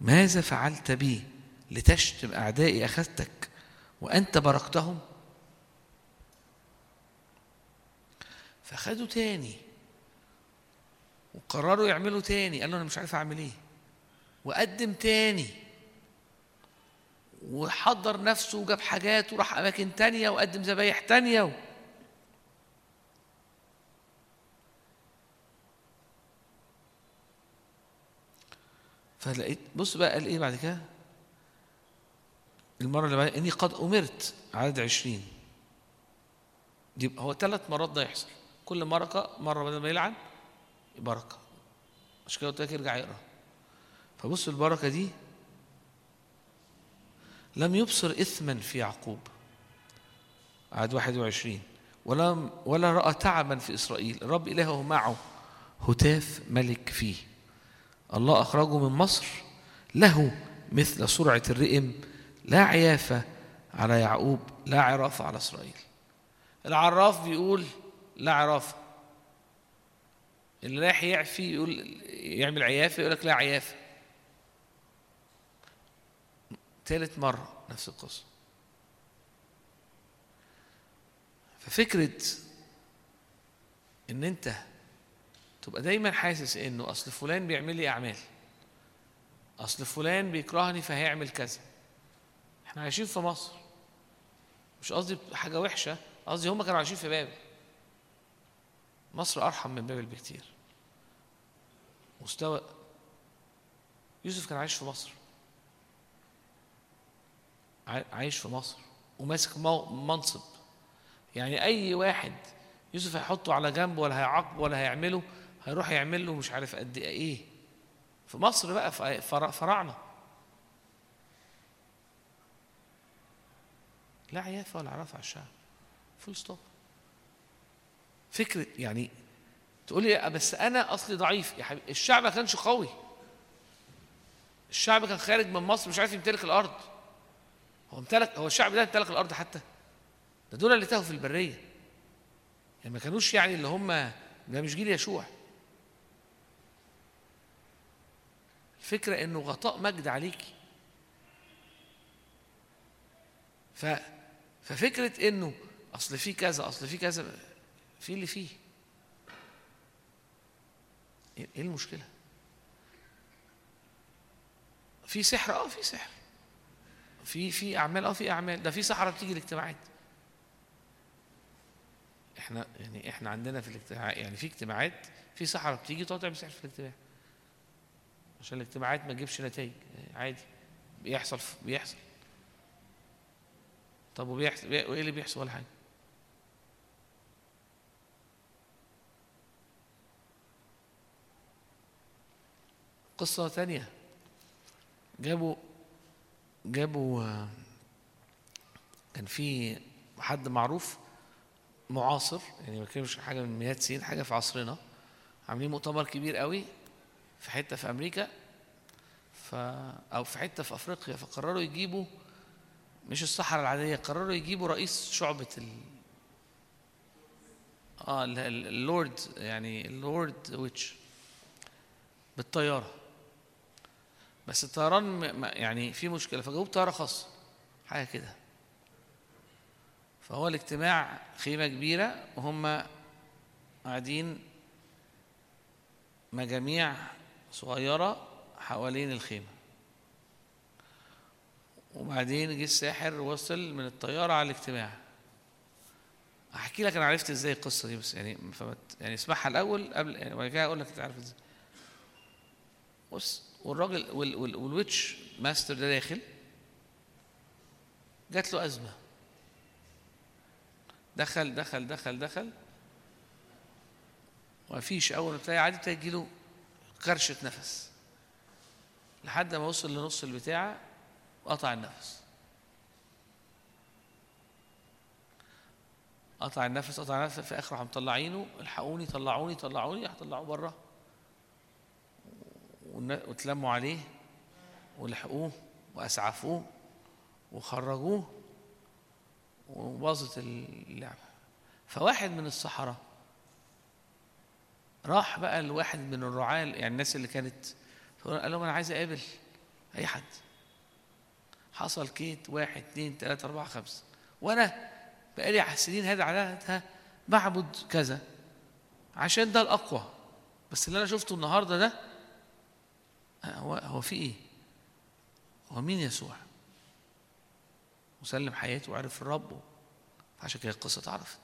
[SPEAKER 2] ماذا فعلت بي؟ لتشتم أعدائي أخذتك وأنت باركتهم فخدوا تاني وقرروا يعملوا تاني. قالوا أنا مش عارف أعمل إيه. وقدم تاني وحضر نفسه وجاب حاجات وراح أماكن تانية وقدم ذبايح تانية و... فلقيت بص بقى قال إيه بعد كده؟ المرة اللي بعدها إني قد أمرت عدد عشرين. دي هو ثلاث مرات ده يحصل. كل مرة مرة بدل ما يلعن بركة. مش كده قلت لك يرجع يقرأ. فبص البركة دي لم يبصر إثما في يعقوب. عدد 21 ولم ولا رأى تعبا في إسرائيل. الرب إلهه معه هتاف ملك فيه. الله أخرجه من مصر له مثل سرعة الرئم لا عيافة على يعقوب لا عرافة على إسرائيل. العراف بيقول لا عرافة اللي رايح يعفي يقول يعمل عيافة يقول لك لا عيافة ثالث مرة نفس القصة. ففكرة إن أنت تبقى دايما حاسس إنه أصل فلان بيعمل لي أعمال أصل فلان بيكرهني فهيعمل كذا. إحنا عايشين في مصر. مش قصدي حاجة وحشة قصدي هم كانوا عايشين في بابل مصر أرحم من بابل بكتير. مستوى يوسف كان عايش في مصر. عاي- عايش في مصر وماسك منصب. يعني أي واحد يوسف هيحطه على جنب ولا هيعاقبه ولا هيعمله هيروح يعمل له مش عارف قد إيه. في مصر بقى في فر- لا عيافة ولا عرافة على الشعب. full stop فكرة يعني تقول لي بس أنا أصلي ضعيف. يا حبيبي الشعب ما كانش قوي. الشعب كان خارج من مصر مش عارف يمتلك الأرض. هو امتلك هو الشعب ده امتلك الأرض حتى. ده دول اللي تاهوا في البرية. يعني ما كانوش يعني اللي هم ده مش جيل يشوع. الفكرة إنه غطاء مجد عليكي. ف ففكرة إنه أصل في كذا أصل في كذا في اللي فيه. إيه إيه المشكلة؟ في سحر آه في سحر. في في أعمال آه في أعمال. ده في سحرة بتيجي الاجتماعات. إحنا يعني إحنا عندنا في الاجتماع يعني في اجتماعات في سحرة بتيجي تقعد تعمل سحر في الاجتماع. عشان الاجتماعات ما تجيبش نتائج عادي. بيحصل بيحصل. طب وبيحصل وإيه اللي بيحصل ولا حاجة؟ قصة تانية. جابوا جابوا كان في حد معروف معاصر يعني ما كانش حاجة من مئات سنين حاجة في عصرنا عاملين مؤتمر كبير قوي في حتة في أمريكا ف أو في حتة في أفريقيا فقرروا يجيبوا مش السحرة العادية قرروا يجيبوا رئيس شعبة ال آه ال- ال- اللورد يعني ال lord witch بالطيارة. بس الطيران يعني في مشكلة فجابوا طيارة خاصة حاجة كده. فهو الاجتماع خيمة كبيرة وهم قاعدين مجاميع صغيرة حوالين الخيمة. وبعدين جه الساحر وصل من الطيارة على الاجتماع. احكي لك أنا عرفت إزاي القصة دي بس يعني فمت يعني اسمعها الأول قبل يعني وبعد كده أقول لك أنت عارف إزاي. بص والراجل وال وال وال witch master ده داخل جات له أزمة. دخل دخل دخل دخل. ومفيش أول ما ابتدى عادي ابتدى يجيله كرشة نفس. لحد ما وصل لنص البتاع وقطع النفس. قطع النفس قطع النفس في آخر راحوا مطلعينه الحقوني طلعوني طلعوني راح طلعوه بره واتلموا عليه ولحقوه وأسعفوه وخرجوه وباظت اللعبة. فواحد من السحرة راح بقى لواحد من الرعاة يعني الناس اللي كانت قال لهم أنا عايز أقابل أي حد. حصل كيت واحد اثنين ثلاثة أربعة خمسة. وأنا بقالي سنين هذا عادة بعبد كذا عشان ده الأقوى. بس اللي أنا شفته النهاردة ده هو هو في إيه؟ هو مين يسوع؟ وسلم حياته وعرف الرب عشان كده القصة اتعرفت.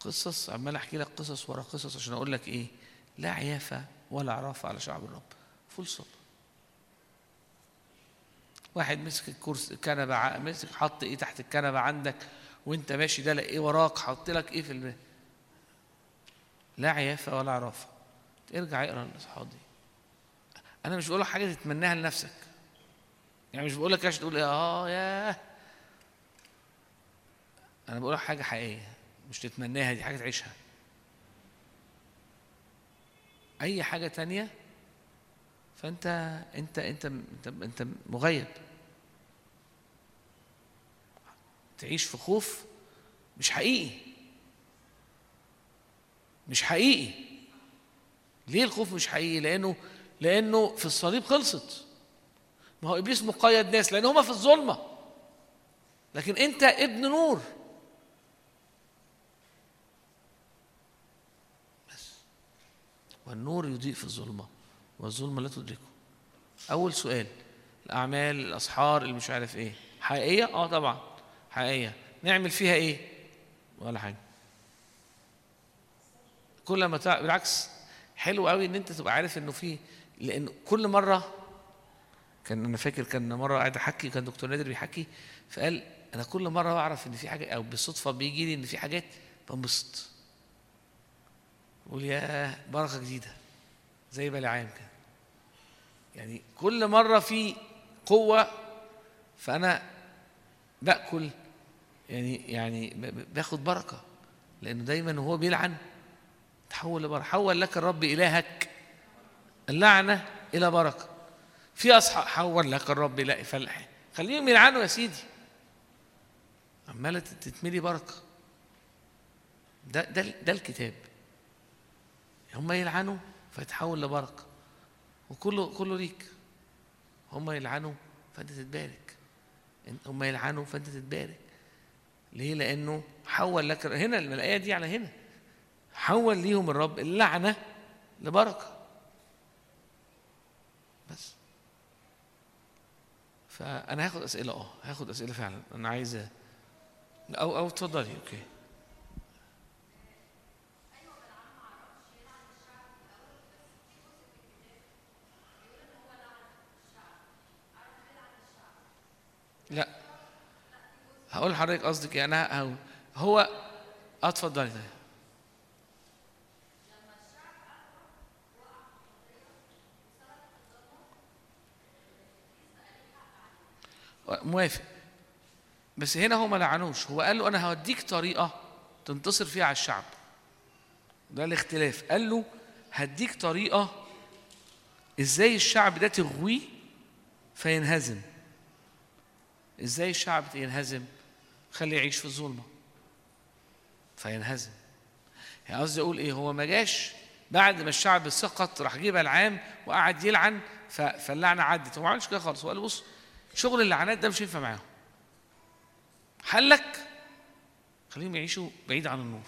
[SPEAKER 2] قصص عمال أحكي لك قصص ورا قصص عشان أقول لك إيه؟ لا عيافة ولا عرافة على شعب الرب. فول صب واحد مسك الكرسي الكنبة ع- مسك حط إيه تحت الكنبة عندك وأنت ماشي ده إيه وراك حط لك إيه في الم... لا عيافة ولا عرافة. ارجع اقرأ الاصحاب دي. أنا مش بقول لك حاجة تتمناها لنفسك. يعني مش بقول لك عشان تقول آه ياه. أنا بقول لك حاجة حقيقية مش تتمناها دي حاجة تعيشها. أي حاجة تانية؟ فأنت أنت أنت أنت, أنت مغيب. تعيش في خوف مش حقيقي. مش حقيقي. ليه الخوف مش حقيقي؟ لأنه لأنه في الصليب خلصت. ما هو إبليس مقيد ناس لأن هما في الظلمة. لكن أنت ابن نور. بس. والنور يضيء في الظلمة. والظلمه لا تدركه. أول سؤال الأعمال الأسحار اللي مش عارف إيه. حقيقية؟ آه طبعا. حقيقية. نعمل فيها إيه؟ ولا حاجة. كل ما تع... بالعكس. حلو قوي إن أنت تبقى عارف إنه في لأن كل مرة كان أنا فاكر كان مرة قاعد أحكي كان دكتور نادر بيحكي فقال أنا كل مرة بعرف إن في حاجة أو بالصدفة بيجي لي إن في حاجات بنبسط. بقول يا بركة جديدة. زي بلعام كده. يعني كل مرة في قوة فأنا بأكل يعني يعني باخد بركة لأنه دايما وهو بيلعن تحول لبركة. حول لك الرب إلهك اللعنة إلى بركة. في اصحاب حول لك الرب إلى فلح خليهم يلعنوا يا سيدي. عمالة تتملي بركة. ده ده ده الكتاب. هم يلعنوا فيتحول لبركة. وكله كله ليك. هم يلعنوا فانت تتبارك. هم يلعنوا فانت تتبارك. ليه؟ لأنه حول لك هنا الايه دي على هنا. حول ليهم الرب اللعنة لبركة. بس. فأنا هاخد أسئلة. آه هاخد أسئلة فعلا. أنا عايز أو أو اتفضلي أوكي. لا. هقول لحضرتك قصدك يعني هو اتفضلي. طيب. موافق. بس هنا هو ما لعنوش. هو قال له أنا هوديك طريقة تنتصر فيها على الشعب. ده الاختلاف. قال له هديك طريقة إزاي الشعب ده تغويه فينهزم. إزاي الشعب ينهزم؟ خليه يعيش في الظلمة. فينهزم. يعني قصدي أقول إيه؟ هو ما جاش بعد ما الشعب سقط راح جه بلعام وقعد يلعن فاللعنة عدت. هو ما عملش كده خالص. هو قال بص شغل اللعنات ده مش ينفع معاهم. حلك خليهم يعيشوا بعيد عن النور.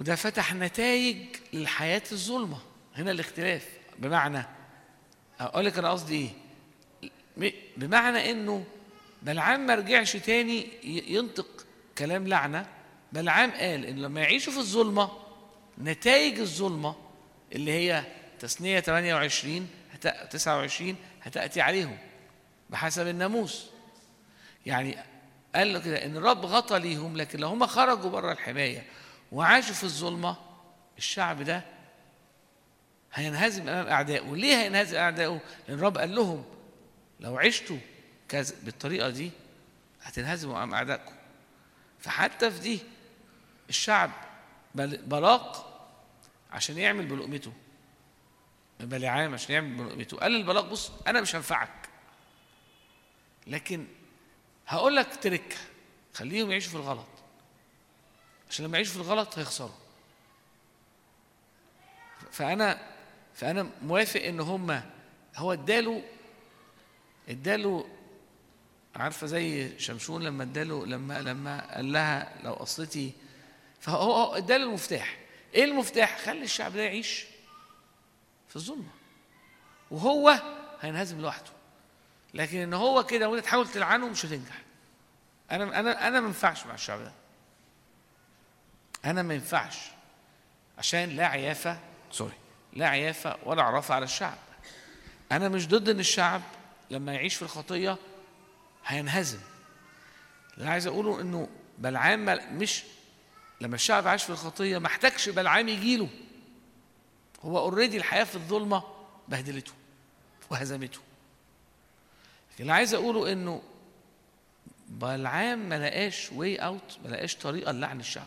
[SPEAKER 2] وده فتح نتائج للحياة الظلمة. هنا الاختلاف. بمعنى أقول لك أنا قصدي م- بمعنى إنه بلعام ما رجعش تاني ينطق كلام لعنة بلعام قال إن لما يعيشوا في الظلمة نتائج الظلمة اللي هي تثنية 28 هت- 29 هتأتي عليهم بحسب الناموس. يعني قال له كده إن الرب غطى ليهم لكن لو هم خرجوا بره الحماية وعاشوا في الظلمة الشعب ده هينهزم أمام أعدائه. ليه هينهزم أعدائه؟ لأن الرب قال لهم لو عشتوا كذا بالطريقة دي هتنهزموا أمام أعدائكم. فحتى في دي الشعب بل- بلاق عشان يعمل بلقمته. بلعام عشان يعمل بيته قال للبلاق بص أنا مش هنفعك. لكن هقول لك تركه خليهم يعيشوا في الغلط. عشان لما يعيشوا في الغلط هيخسروا. فأنا فأنا موافق إن هم هو اداله اداله عارفة زي شمشون لما اداله لما لما قال لها لو اصلتي فهو هو اداله المفتاح. إيه المفتاح؟ خلي الشعب ده يعيش في الظلمة. وهو هينهزم لوحده. لكن إن هو كده وأنت تحاول تلعنه مش هتنجح. أنا أنا أنا ما ينفعش مع الشعب ده. أنا ما ينفعش. عشان لا عيافة sorry. لا عيافة ولا عرافة على الشعب. أنا مش ضد إن الشعب لما يعيش في الخطية هينهزم. اللي عايز أقوله إنه بلعام مش لما الشعب عاش في الخطية ما احتاجش بلعام يجيله هو already الحياة في الظلمة بهدلته وهزمته. اللي عايز أقوله إنه بلعام ما لقاش way out ما لقاش طريقة للعن الشعب.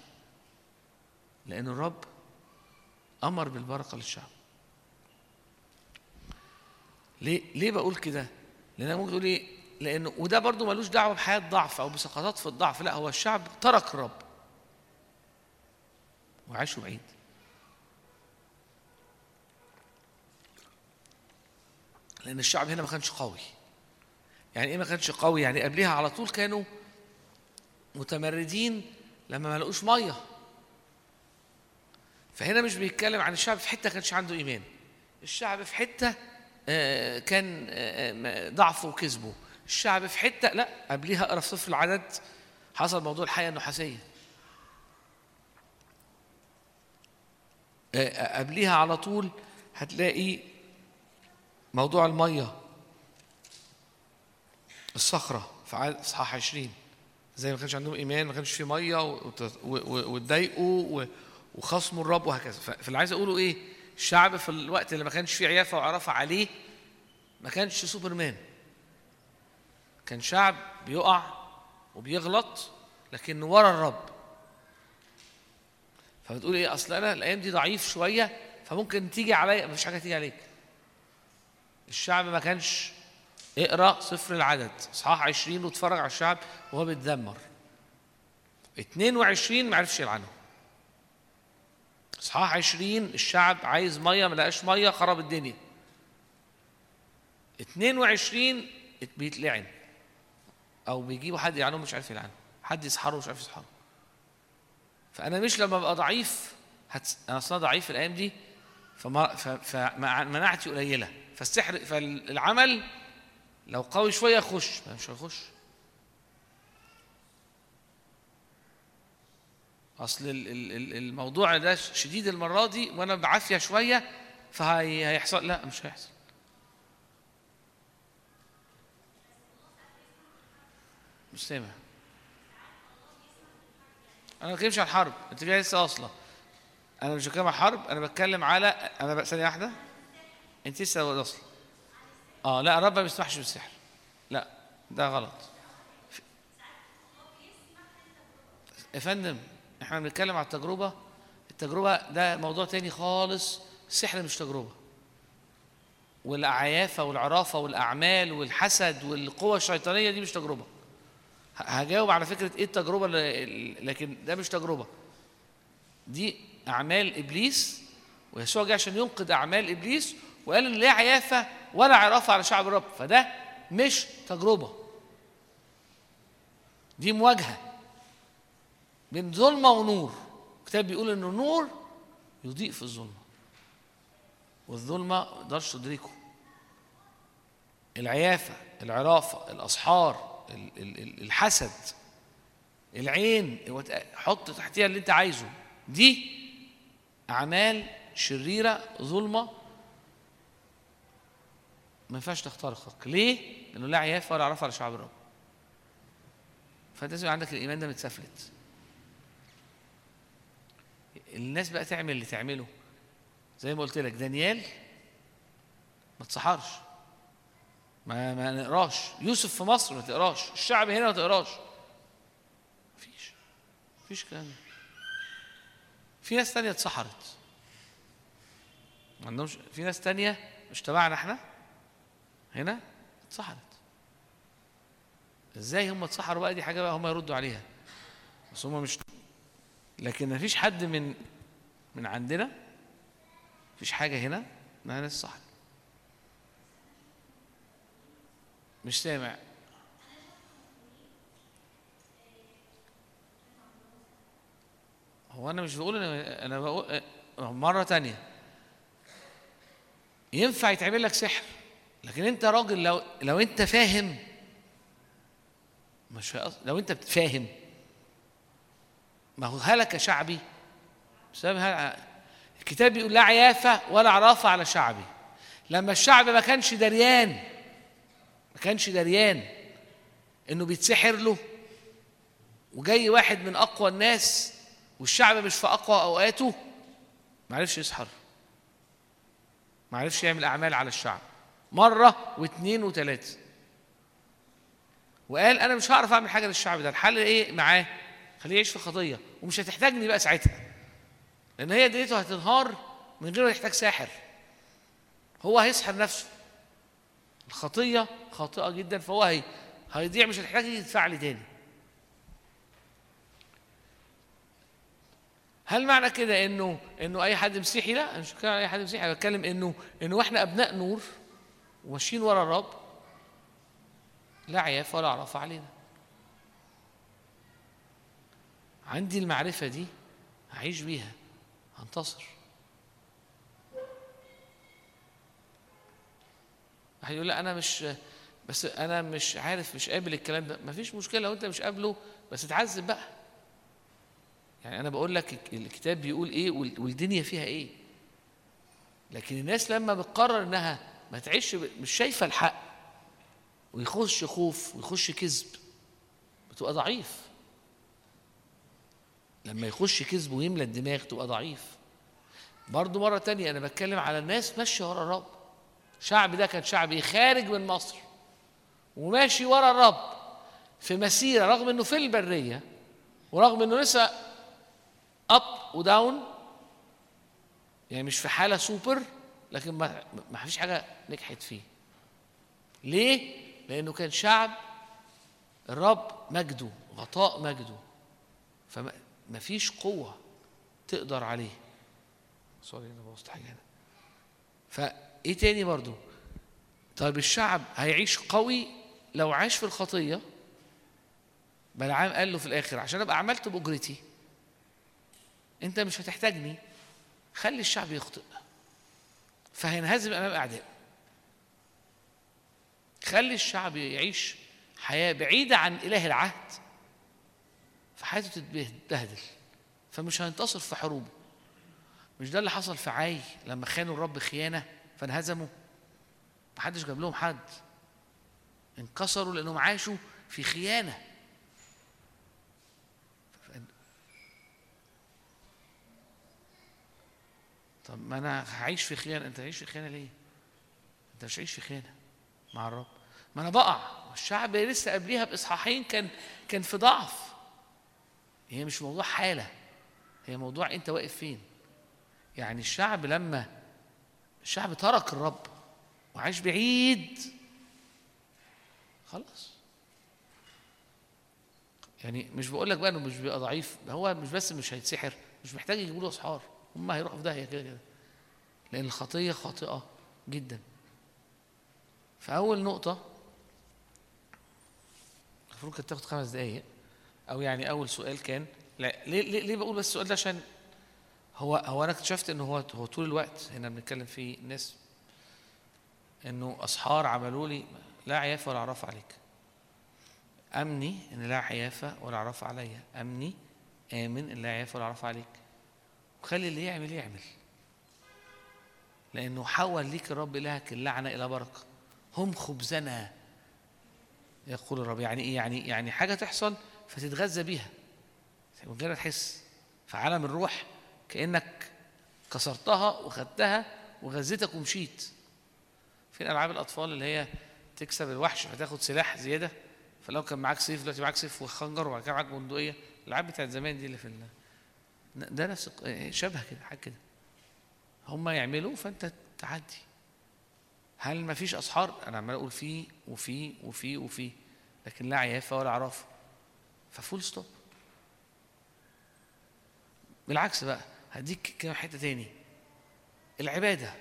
[SPEAKER 2] لأن الرب أمر بالبركة للشعب. ليه ليه بقول كده؟ لأن ممكن تقول إيه؟ لأنه وده برضو ملوش دعوة بحياة ضعف أو بسقطات في الضعف لا هو الشعب ترك الرب وعاشوا بعيد. لأن الشعب هنا ما كانش قوي. يعني إيه ما كانش قوي؟ يعني قبلها على طول كانوا متمردين لما ما لقوش مية. فهنا مش بيتكلم عن الشعب في حتة كانش عنده إيمان. الشعب في حتة كان آه، آه، ضعفه وكذبه الشعب في حتة لا قبليها اقرأ في صفر العدد حصل موضوع الحياة النحاسيه آه، آه، قبليها على طول هتلاقي موضوع المية الصخرة في إصحاح 20 زي ما كانش عندهم إيمان ما كانش في مية واتضايقوا وخصموا الرب وهكذا. فاللي عايز أقوله إيه؟ الشعب في الوقت اللي ما كانش فيه عيافة وعرفه عليه ما كانش سوبرمان. كان شعب بيقع وبيغلط لكن ورا الرب. فبتقول إيه؟ أصل أنا الأيام دي ضعيف شوية فممكن تيجي عليا. مفيش حاجة تيجي عليك. الشعب ما كانش اقرا صفر العدد. اصحاح 20 واتفرج على الشعب وهو بيتدمر 22 ما عرفش يلعنه اصحاح 20 الشعب عايز مية ما لقاش مية خرب الدنيا. 22 بيتلعن. أو بيجيبوا حد يلعنه مش عارف يلعنه حد يسحره مش عارف يسحره فأنا مش لما أبقى ضعيف هت... أنا أصلا ضعيف الأيام دي فما. فمناعتي قليلة. فالسحر فالعمل لو قوي شوية ما مش هيخش أصل ال- ال- ال- الموضوع ده شديد المرة دي وأنا بعافية شوية فهيحصل لا مش هيحصل. مش سامع أنا ما بتكلمش عن الحرب أنت جاي لسه أصلا أنا مش بتكلم عن حرب أنا بتكلم على أنا بقى ثانية واحدة. أنت لسه أصلا آه لا الرب ما بيسمحش بالسحر. لا ده غلط. يا فندم إحنا بنتكلم على التجربة. التجربة ده موضوع تاني خالص. السحر مش تجربة. والعيافة والعرافة والأعمال والحسد والقوة الشيطانية دي مش تجربة. هجاوب على فكرة إيه التجربة لكن ده مش تجربة. دي أعمال إبليس ويسوع جه عشان ينقذ أعمال إبليس وقال إن لا عيافة ولا عرافة على شعب الرب. فده مش تجربة. دي مواجهة. بين ظلمة ونور. الكتاب بيقول ان النور يضيء في الظلمة والظلمة ما تقدرش تدركه. العيافة العرافة الأسحار ال- ال- ال- الحسد العين حط تحتها اللي أنت عايزه. دي أعمال شريرة ظلمة ما ينفعش تخترقك ليه؟ لأنه لا عيافة ولا عرفه على شعب الرب. فأنت لازم عندك الإيمان ده متسفلت. الناس بقى تعمل اللي تعمله. زي ما قلت لك دانيال ما تصحرش ما ما نقراش. يوسف في مصر ما تقراش. الشعب هنا ما تقراش. مفيش. مفيش كلام. في ناس تانية اتسحرت. ما عندهمش في ناس تانية مش تبعنا إحنا هنا اتسحرت. إزاي هم اتسحروا بقى؟ دي حاجة بقى هم يردوا عليها. بس هم مش لكن ما فيش حد من من عندنا مفيش حاجة هنا انها ناس صح مش سامع. هو أنا مش بقول أنا أنا بقول مرة تانية. ينفع يتعمل لك سحر لكن أنت راجل لو لو أنت فاهم مش لو أنت فاهم ما هو هلك شعبي. بسبب. الكتاب بيقول لا عيافة ولا عرافة على شعبي. لما الشعب ما كانش دريان ما كانش دريان إنه بيتسحر له وجاي واحد من أقوى الناس والشعب مش في أقوى أوقاته ما عرفش يسحر. ما عرفش يعمل أعمال على الشعب. مرة واثنين وثلاثه وقال أنا مش هعرف أعمل حاجة للشعب ده. الحل إيه معاه؟ خليه يعيش في خطيه ومش هتحتاجني بقى ساعتها. لأن هي دنيته هتنهار من غير ما يحتاج ساحر. هو هيسحر نفسه. الخطية خاطئة جدا فهو هي هيضيع مش هتحتاج يدفع لي تاني. هل معنى كده إنه إنه أي حد مسيحي؟ لا أنا مش بتكلم أي حد مسيحي أنا بتكلم إنه إنه إحنا أبناء نور وماشيين ورا الرب لا عياف ولا عرف علينا. عندي المعرفة دي هعيش بيها هنتصر. واحد يقول لا أنا مش بس أنا مش عارف مش قابل الكلام ده. مفيش مشكلة لو أنت مش قابله بس اتعذب بقى. يعني أنا بقول لك الكتاب بيقول وال- والدنيا فيها إيه. لكن الناس لما بتقرر إنها ما تعيش مش شايفة الحق ويخش خوف ويخش كذب بتبقى ضعيف. لما يخش كذب ويملى الدماغ تبقى ضعيف. برضو مرة تانية أنا بتكلم على الناس ماشية ورا الرب. شعب ده كان شعب إيه؟ خارج من مصر. وماشي ورا الرب في مسيرة رغم إنه في البرية ورغم إنه لسه أب وداون يعني مش في حالة سوبر لكن ما ما فيش حاجة نجحت فيه. ليه؟ لأنه كان شعب الرب مجده غطاء مجده. فما فيش قوة تقدر عليه. سوري أنا بوظت حاجة هنا. فايه تاني برضو؟ طيب الشعب هيعيش قوي لو عاش في الخطية؟ بلعام قال له في الآخر عشان أبقى عملت بأجرتي أنت مش هتحتاجني. خلي الشعب يخطئ. فهينهزم أمام أعدائه خلي الشعب يعيش حياة بعيدة عن إله العهد. فحياته تتبهدل فمش هينتصر في حروبه. مش ده اللي حصل في عاي لما خانوا الرب خيانة فانهزموا؟ محدش جاب لهم حد. انكسروا لأنهم عاشوا في خيانة. طب ما أنا هعيش في خيانة. أنت هعيش في خيانة ليه؟ أنت مش هعيش في خيانة مع الرب. ما أنا بقع. والشعب لسه قبليها بإصحاحين كان كان في ضعف. هي مش موضوع حالة هي موضوع أنت واقف فين. يعني الشعب لما الشعب ترك الرب وعاش بعيد خلاص. يعني مش بقول لك بقى إنه مش بيبقى ضعيف هو مش بس مش هيتسحر مش محتاج يجيبوا له اسحار هم هيروحوا في داهيه كده كده. لأن الخطية خاطئة جدا. فاول نقطة المفروض كانت تاخد خمس دقايق. أو يعني أول سؤال كان لا ليه ليه, ليه بقول بس السؤال ده؟ عشان هو هو أنا اكتشفت إن هو هو طول الوقت هنا بنتكلم فيه الناس إنه أسحار عملوا لي لا عيافه ولا عرف عليك. أمني إن لا عيافه ولا عرف عليا أمني آمن إن لا عيافه ولا عرف عليك. وخلي اللي يعمل يعمل. لأنه حول ليك الرب إلهك اللعنة إلى بركة. هم خبزنا يقول الرب. يعني إيه؟ يعني يعني حاجة تحصل فتتغذى بيها. من غير في عالم الروح كأنك كسرتها وخدتها وغذيتك ومشيت. فين ألعاب الأطفال اللي هي تكسب الوحش فتاخد سلاح زيادة فلو كان معاك سيف دلوقتي معاك سيف وخنجر وبعد كده معاك بندقية. الألعاب بتاعت زمان دي اللي في ال... ده نفس شبه كده حاجة كده. هم يعملوا فأنت تعدي. هل ما فيش أسحار؟ أنا عمال أقول في وفي وفي وفي لكن لا عيافة ولا عرافة. ف full stop. بالعكس بقى هديك كام حتة تاني. العبادة.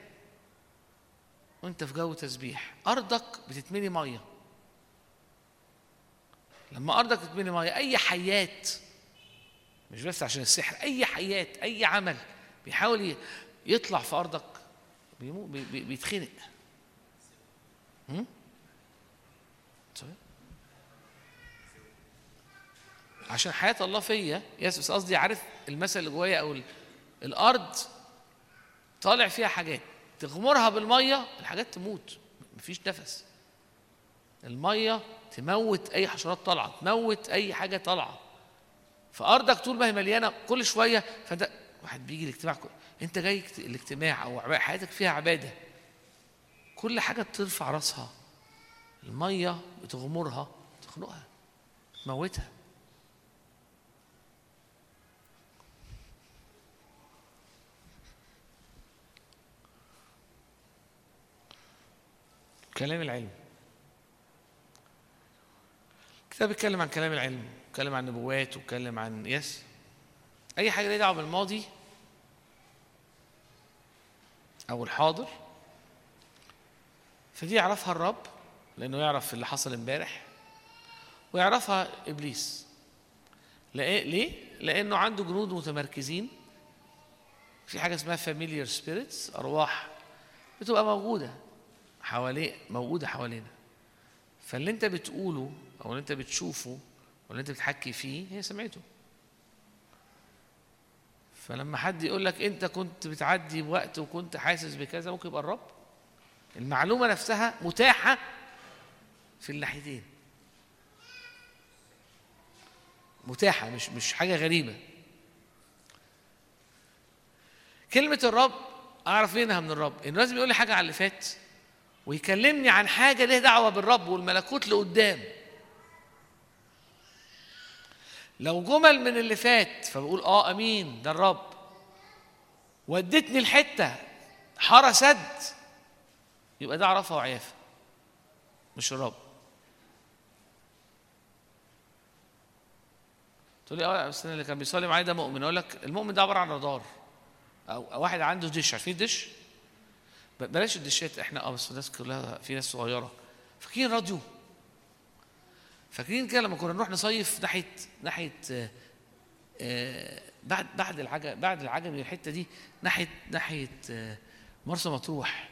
[SPEAKER 2] وانت في جو تسبيح. أرضك بتتملي مية. لما أرضك تتملي مية أي حيات مش بس عشان السحر أي حيات أي عمل بيحاول يطلع في أرضك بيتخنق هم؟ صحيح؟ عشان حياة الله فيا. يس بس قصدي عارف المثل اللي جوايا أو ال- الأرض طالع فيها حاجات. تغمرها بالمية الحاجات تموت. مفيش نفس. المية تموت أي حشرات طالعة تموت أي حاجة طالعة. فأرضك طول ما هي مليانة كل شوية فده واحد بيجي الاجتماع كل- أنت جاي اجت- الاجتماع أو حياتك فيها عبادة. كل حاجة بترفع راسها. المية بتغمرها تخنقها تموتها. كلام العلم. الكتاب بيتكلم عن كلام العلم بيتكلم عن نبوات وبيتكلم عن يس. أي حاجة ليها دعوة بالماضي أو الحاضر فدي يعرفها الرب لأنه يعرف اللي حصل امبارح ويعرفها إبليس؟ ليه؟ لأنه عنده جنود متمركزين. في حاجة اسمها familiar spirits أرواح بتبقى موجودة. حواليه موجودة حوالينا. فاللي انت بتقوله أو اللي انت بتشوفه أو اللي انت بتحكي فيه هي سمعته. فلما حد يقول لك انت كنت بتعدي بوقت وكنت حاسس بكذا ممكن يبقى الرب. المعلومة نفسها متاحة في الناحيتين. متاحة مش مش حاجة غريبة. كلمة الرب أعرف منها من الرب. انه لازم يقول لي حاجة على اللي فات ويكلمني عن حاجة ليها دعوة بالرب والملكوت لقدام. لو جمل من اللي فات فبقول آه آمين ده الرب. ودتني الحته حارة سد. يبقى ده عرفها وعيافة مش الرب. تقول لي آه بس اللي كان بيصلي معايا ده مؤمن. أقول لك المؤمن ده عبارة عن رادار. أو واحد عنده دش. عارفين ب- بلاش الدشات إحنا آه بس الناس كلها في ناس صغيرة. فاكرين راديو؟ فاكرين كده لما كنا نروح نصيف ناحية ناحية آه، آه، بعد بعد العجم بعد العجمي الحتة دي ناحية ناحية آه، مرسى مطروح.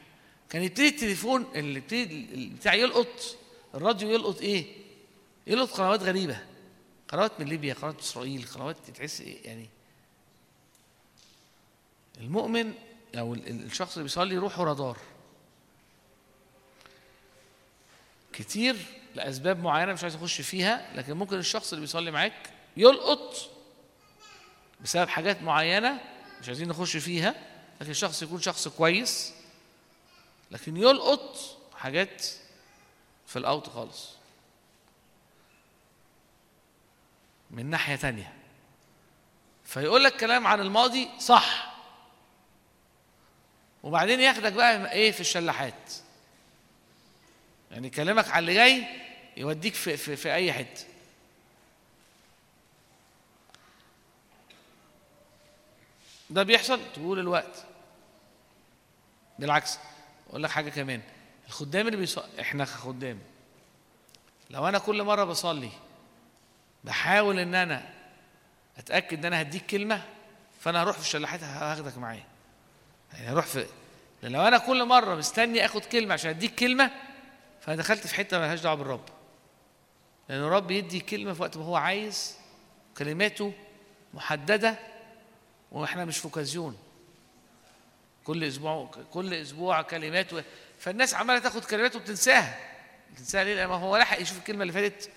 [SPEAKER 2] كان يبتدي التليفون اللي يبتدي بتاع يلقط الراديو يلقط إيه؟ يلقط قنوات غريبة. قنوات من ليبيا قنوات إسرائيل قنوات تحس إيه يعني؟ المؤمن ال- الشخص اللي بيصلي روحه رادار. كتير لأسباب معينة مش عايز اخش فيها لكن ممكن الشخص اللي بيصلي معاك يلقط بسبب حاجات معينة مش عايزين نخش فيها لكن الشخص يكون شخص كويس لكن يلقط حاجات في الأوت خالص. من ناحية تانية. فيقول لك كلام عن الماضي صح. وبعدين ياخدك بقى إيه في الشلاحات. يعني يكلمك على اللي جاي يوديك في, في, في أي حتة. ده بيحصل؟ طول الوقت. بالعكس أقول لك حاجة كمان. الخدام اللي بيصلي إحنا خدام لو أنا كل مرة بصلي بحاول إن أنا أتأكد إن أنا هديك كلمة فأنا هروح في الشلاحات هاخدك معايا. يعني هروح في لو أنا كل مرة مستني آخد كلمة عشان أديك كلمة فأنا دخلت في حتة ملهاش دعوة بالرب لأن الرب يدي كلمة في وقت ما هو عايز كلماته محددة وإحنا مش في أوكازيون كل أسبوع كل أسبوع كلمات. فالناس عمالة تاخد كلمات وبتنساها بتنساها ليه؟ لأن هو لحق يشوف الكلمة اللي فاتت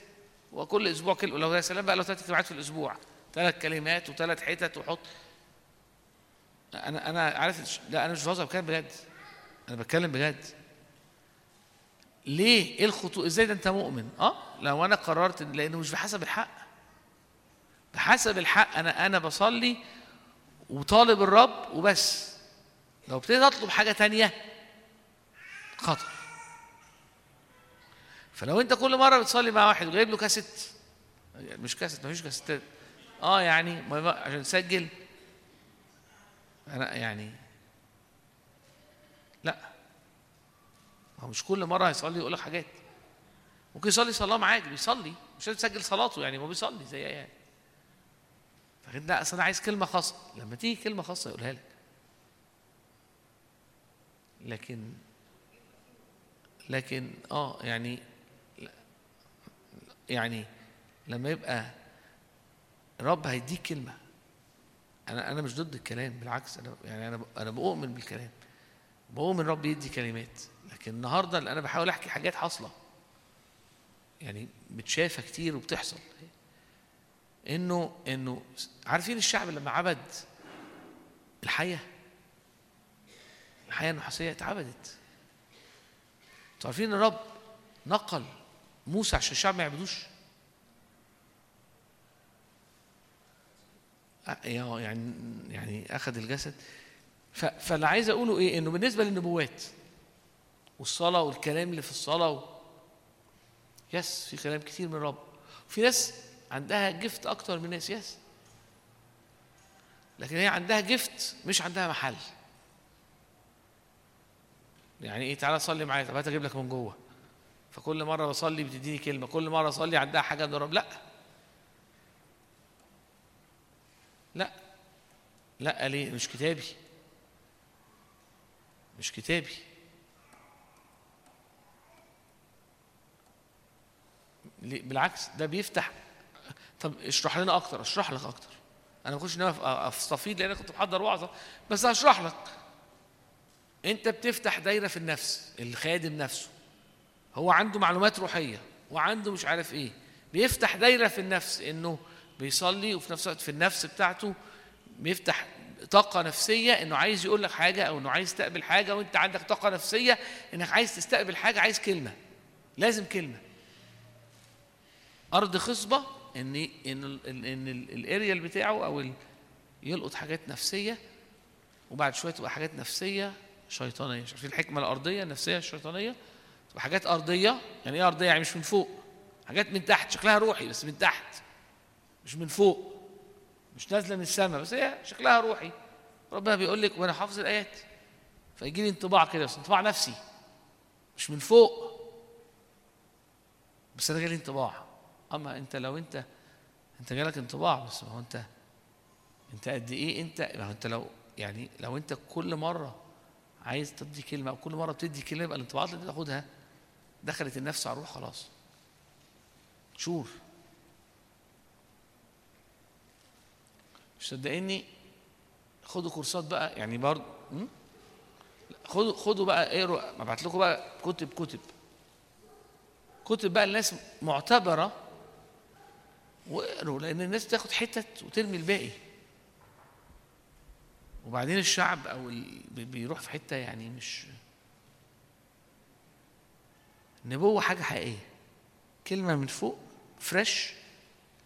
[SPEAKER 2] وكل أسبوع كلمه لو يا سلام بقى لو ثلاث اجتماعات في الأسبوع ثلاث كلمات وثلاث حتت وحط أنا أنا عارف لا أنا مش بهزر بتكلم بجد. أنا بتكلم بجد. ليه؟ إيه الخطوط إزاي ده أنت مؤمن؟ آه لو أنا قررت لأنه مش بحسب الحق. بحسب الحق أنا أنا بصلي وطالب الرب وبس. لو ابتديت أطلب حاجة تانية خطر فلو أنت كل مرة بتصلي مع واحد وجايب له كاسيت مش كاسيت مفيش كاسيتات. آه يعني عشان تسجل. أنا يعني لا. هو مش كل مرة هيصلي يقول لك حاجات. ممكن يصلي صلاة معاك بيصلي. مش لازم تسجل صلاته يعني هو بيصلي زي يعني فكده لا أصل أنا عايز كلمة خاصة. لما تيجي كلمة خاصة يقولها لك. لكن لكن آه يعني يعني لما يبقى رب هيديك كلمة. أنا أنا مش ضد الكلام بالعكس أنا يعني أنا أنا بؤمن بالكلام. بؤمن رب يدي كلمات لكن النهارده اللي أنا بحاول أحكي حاجات حاصلة يعني متشافة كتير وبتحصل. إنه إنه عارفين الشعب لما عبد الحيه الحيه النحاسية اتعبدت. أنتوا عارفين الرب نقل موسى عشان الشعب ما يعبدوش؟ يعني يعني أخذ الجسد. فاللي عايز أقوله إيه؟ إنه بالنسبة للنبوات والصلاة والكلام اللي في الصلاة و... يس في كلام كتير من الرب في ناس عندها جفت أكتر من ناس يس. لكن هي عندها جفت مش عندها محل. يعني إيه؟ تعالى صلي معايا. طب هات أجيب لك من جوه. فكل مرة بصلي بتديني كلمة. كل مرة أصلي عندها حاجة من الرب لأ. لا. لا ليه مش كتابي. مش كتابي؟ بالعكس ده بيفتح. طب اشرح لنا أكتر اشرح لك أكتر. أنا ما كنتش ناوي أستفيد لأن كنت محضر وعظة. بس هشرح لك. أنت بتفتح دايرة في النفس الخادم نفسه. هو عنده معلومات روحية وعنده مش عارف إيه. بيفتح دايرة في النفس إنه بيصلي وفي نفس الوقت في النفس بتاعته بيفتح طاقة نفسية إنه عايز يقول لك حاجة أو إنه عايز يستقبل حاجة وأنت عندك طاقة نفسية إنك عايز تستقبل حاجة عايز كلمة. لازم كلمة. أرض خصبة إن إن ال- إن إن ال- الأريال بتاعه أو يلقط حاجات نفسية وبعد شوية تبقى حاجات نفسية شيطانية. مش عارفين الحكمة الأرضية النفسية الشيطانية تبقى حاجات أرضية. يعني إيه أرضية؟ يعني مش من فوق. حاجات من تحت شكلها روحي بس من تحت. مش من فوق مش نازلة من السماء بس هي شكلها روحي. ربنا بيقول لك وأنا حافظ الآيات. فيجي لي انطباع كده بس انطباع نفسي مش من فوق. بس أنا جالي انطباع. أما أنت لو أنت أنت جالك انطباع بس ما هو أنت أنت قد إيه أنت؟ ما هو أنت لو يعني لو أنت كل مرة عايز تدي كلمة أو كل مرة بتدي كلمة يبقى الانطباعات اللي بتاخدها دخلت النفس على الروح خلاص. شور. مش صدقني خدوا كورسات بقى يعني برضه خدوا خدوا بقى اقروا ابعت لكم بقى كتب كتب. كتب بقى الناس معتبرة واقروا لأن الناس تاخد حتت وترمي الباقي. وبعدين الشعب أو بيروح في حتة يعني مش النبوة حاجة حقيقية. كلمة من فوق fresh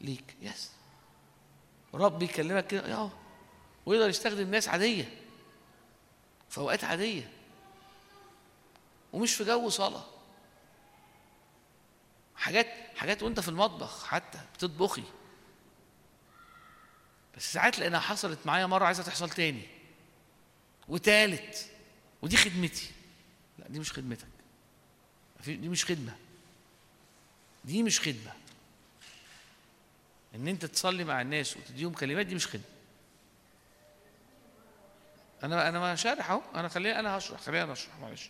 [SPEAKER 2] ليك. yes رب يكلمك كده آه ويقدر يستخدم ناس عادية في أوقات عادية. ومش في جو صلاة. حاجات حاجات وأنت في المطبخ حتى بتطبخي. بس ساعات لأنها حصلت معايا مرة عايزة تحصل تاني. وتالت ودي خدمتي. لا دي مش خدمتك. دي مش خدمة. دي مش خدمة. إن أنت تصلي مع الناس وتديهم كلمات دي مش خدمة. أنا أنا ما شارح أهو. أنا خليني أنا هشرح. خليني أنا أشرح. معلش.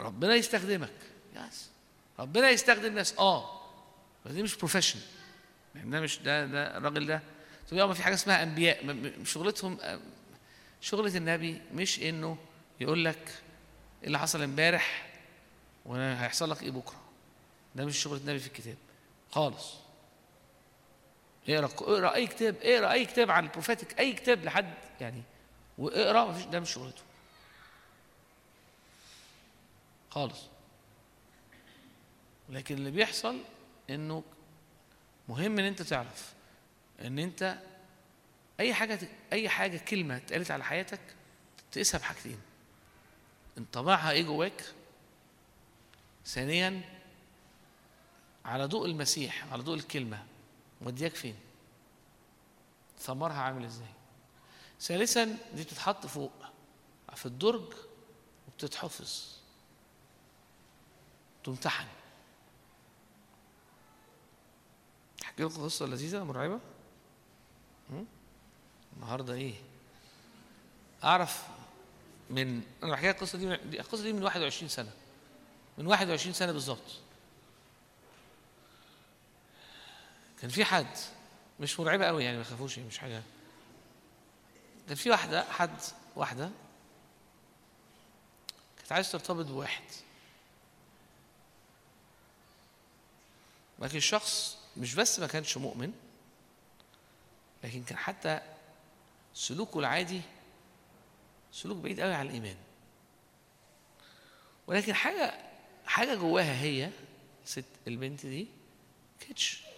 [SPEAKER 2] ربنا يستخدمك. yes ربنا يستخدم ناس. آه. بس دي مش profession يعني ده مش ده ده الراجل ده. آه ما في حاجة اسمها أنبياء. شغلتهم شغلة النبي مش إنه يقول لك اللي حصل امبارح وهيحصل لك إيه بكرة. ده مش شغل النبي في الكتاب. خالص. اقرأ اقرأ أي كتاب اقرأ أي كتاب عن ال prophetic أي كتاب لحد يعني واقرأ مفيش ده مش شغلته خالص. لكن اللي بيحصل إنه مهم إن أنت تعرف إن أنت أي حاجة أي حاجة كلمة اتقالت على حياتك تقيسها بحاجتين. انطباعها إيه جواك؟ ثانيا على ضوء المسيح على ضوء الكلمة مودياك فين؟ ثمرها عامل إزاي؟ ثالثا دي بتتحط فوق في الدرج وبتتحفظ. تمتحن. أحكي لكم قصة لذيذة مرعبة? النهارده إيه؟ أعرف من أنا بحكي القصة. دي- القصة دي من 21 سنة. من 21 سنة بالظبط. كان في حد مش مرعبة قوي يعني ما تخافوش مش حاجة. كان في واحدة حد واحدة كانت عايزة ترتبط بواحد. لكن الشخص مش بس ما كانش مؤمن لكن كان حتى سلوكه العادي سلوك بعيد قوي عن الإيمان. ولكن حاجة حاجة جواها هي ست البنت دي كانتش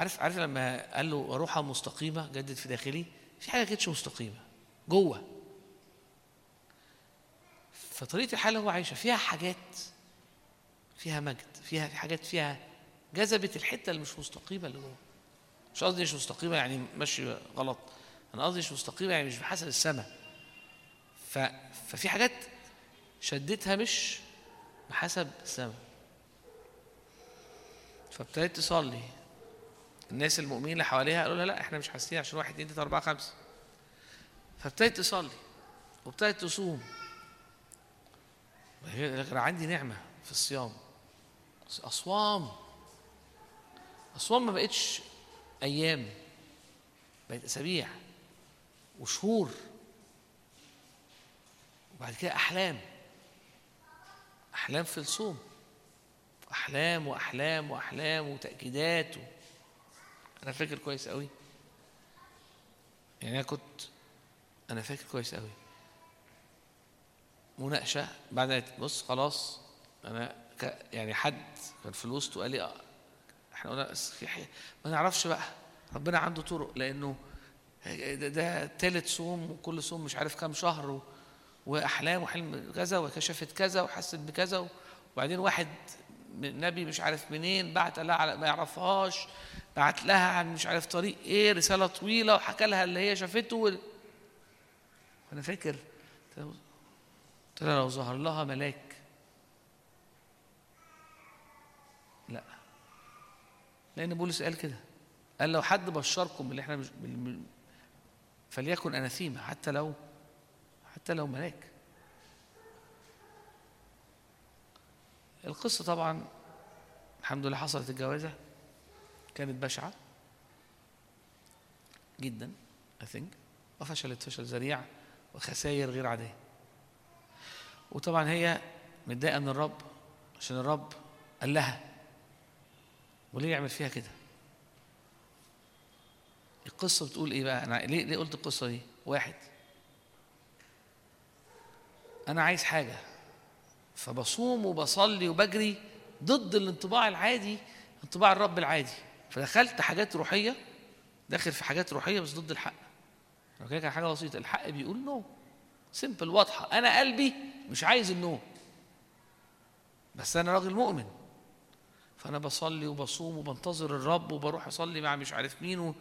[SPEAKER 2] عارف عارف لما قال له روحها مستقيمة جدد في داخلي؟ في حاجة كانتش مستقيمة. جوه. فطريقة الحياة اللي هو عايشها فيها حاجات فيها مجد فيها في حاجات فيها جذبت الحتة اللي مش مستقيمة اللي جوه. مش قصدي مش مستقيمة يعني ماشي غلط. أنا قصدي مش مستقيمة يعني مش بحسب السماء. ف... ففي حاجات شدتها مش بحسب السماء. فابتدت تصلي. الناس المؤمنين اللي حواليها قالوا لها لا إحنا مش حاسين عشان واحد اتنين تلاتة أربعة خمسة. فابتدت تصلي وابتدت تصوم. غير عندي نعمة في الصيام. أصوام. أصوام ما بقتش أيام بقت أسابيع وشهور. وبعد كده أحلام. أحلام في الصوم. أحلام وأحلام وأحلام وتأكيدات و... أنا فاكر كويس قوي يعني أنا كنت أنا فاكر كويس قوي مناقشة بعد بص خلاص أنا. يعني حد كان في الوسط وقال لي آه، إحنا قلنا. ما نعرفش بقى ربنا عنده طرق لأنه ده, ده تالت صوم وكل صوم مش عارف كام شهر و... وأحلام وحلم كذا وكشفت كذا وحست بكذا وبعدين واحد نبي مش عارف منين بعت على ما يعرفهاش بعت لها عن مش عارف طريق إيه رسالة طويلة وحكى لها اللي هي شافته وال... أنا فاكر قلت لها لو ظهر لها ملاك. لا. لأن بولس قال كده. قال لو حد بشركم باللي إحنا مش فليكن اناثيما حتى لو حتى لو ملاك. القصة طبعا الحمد لله حصلت الجوازة. كانت بشعة جدا I think. وفشلت فشل ذريع وخسائر غير عادية. وطبعا هي متضايقة من الرب عشان الرب قال لها وليه يعمل فيها كده؟ القصة بتقول إيه بقى؟ أنا ليه ليه قلت القصة دي؟ واحد أنا عايز حاجة فبصوم وبصلي وبجري ضد الانطباع العادي انطباع الرب العادي. فدخلت حاجات روحية داخل في حاجات روحية بس ضد الحق. لو كده كان حاجة بسيطة. الحق بيقول no simple واضحة. أنا قلبي مش عايز ال no بس أنا راجل مؤمن. فأنا بصلي وبصوم وبنتظر الرب وبروح أصلي مع مش عارف مين و...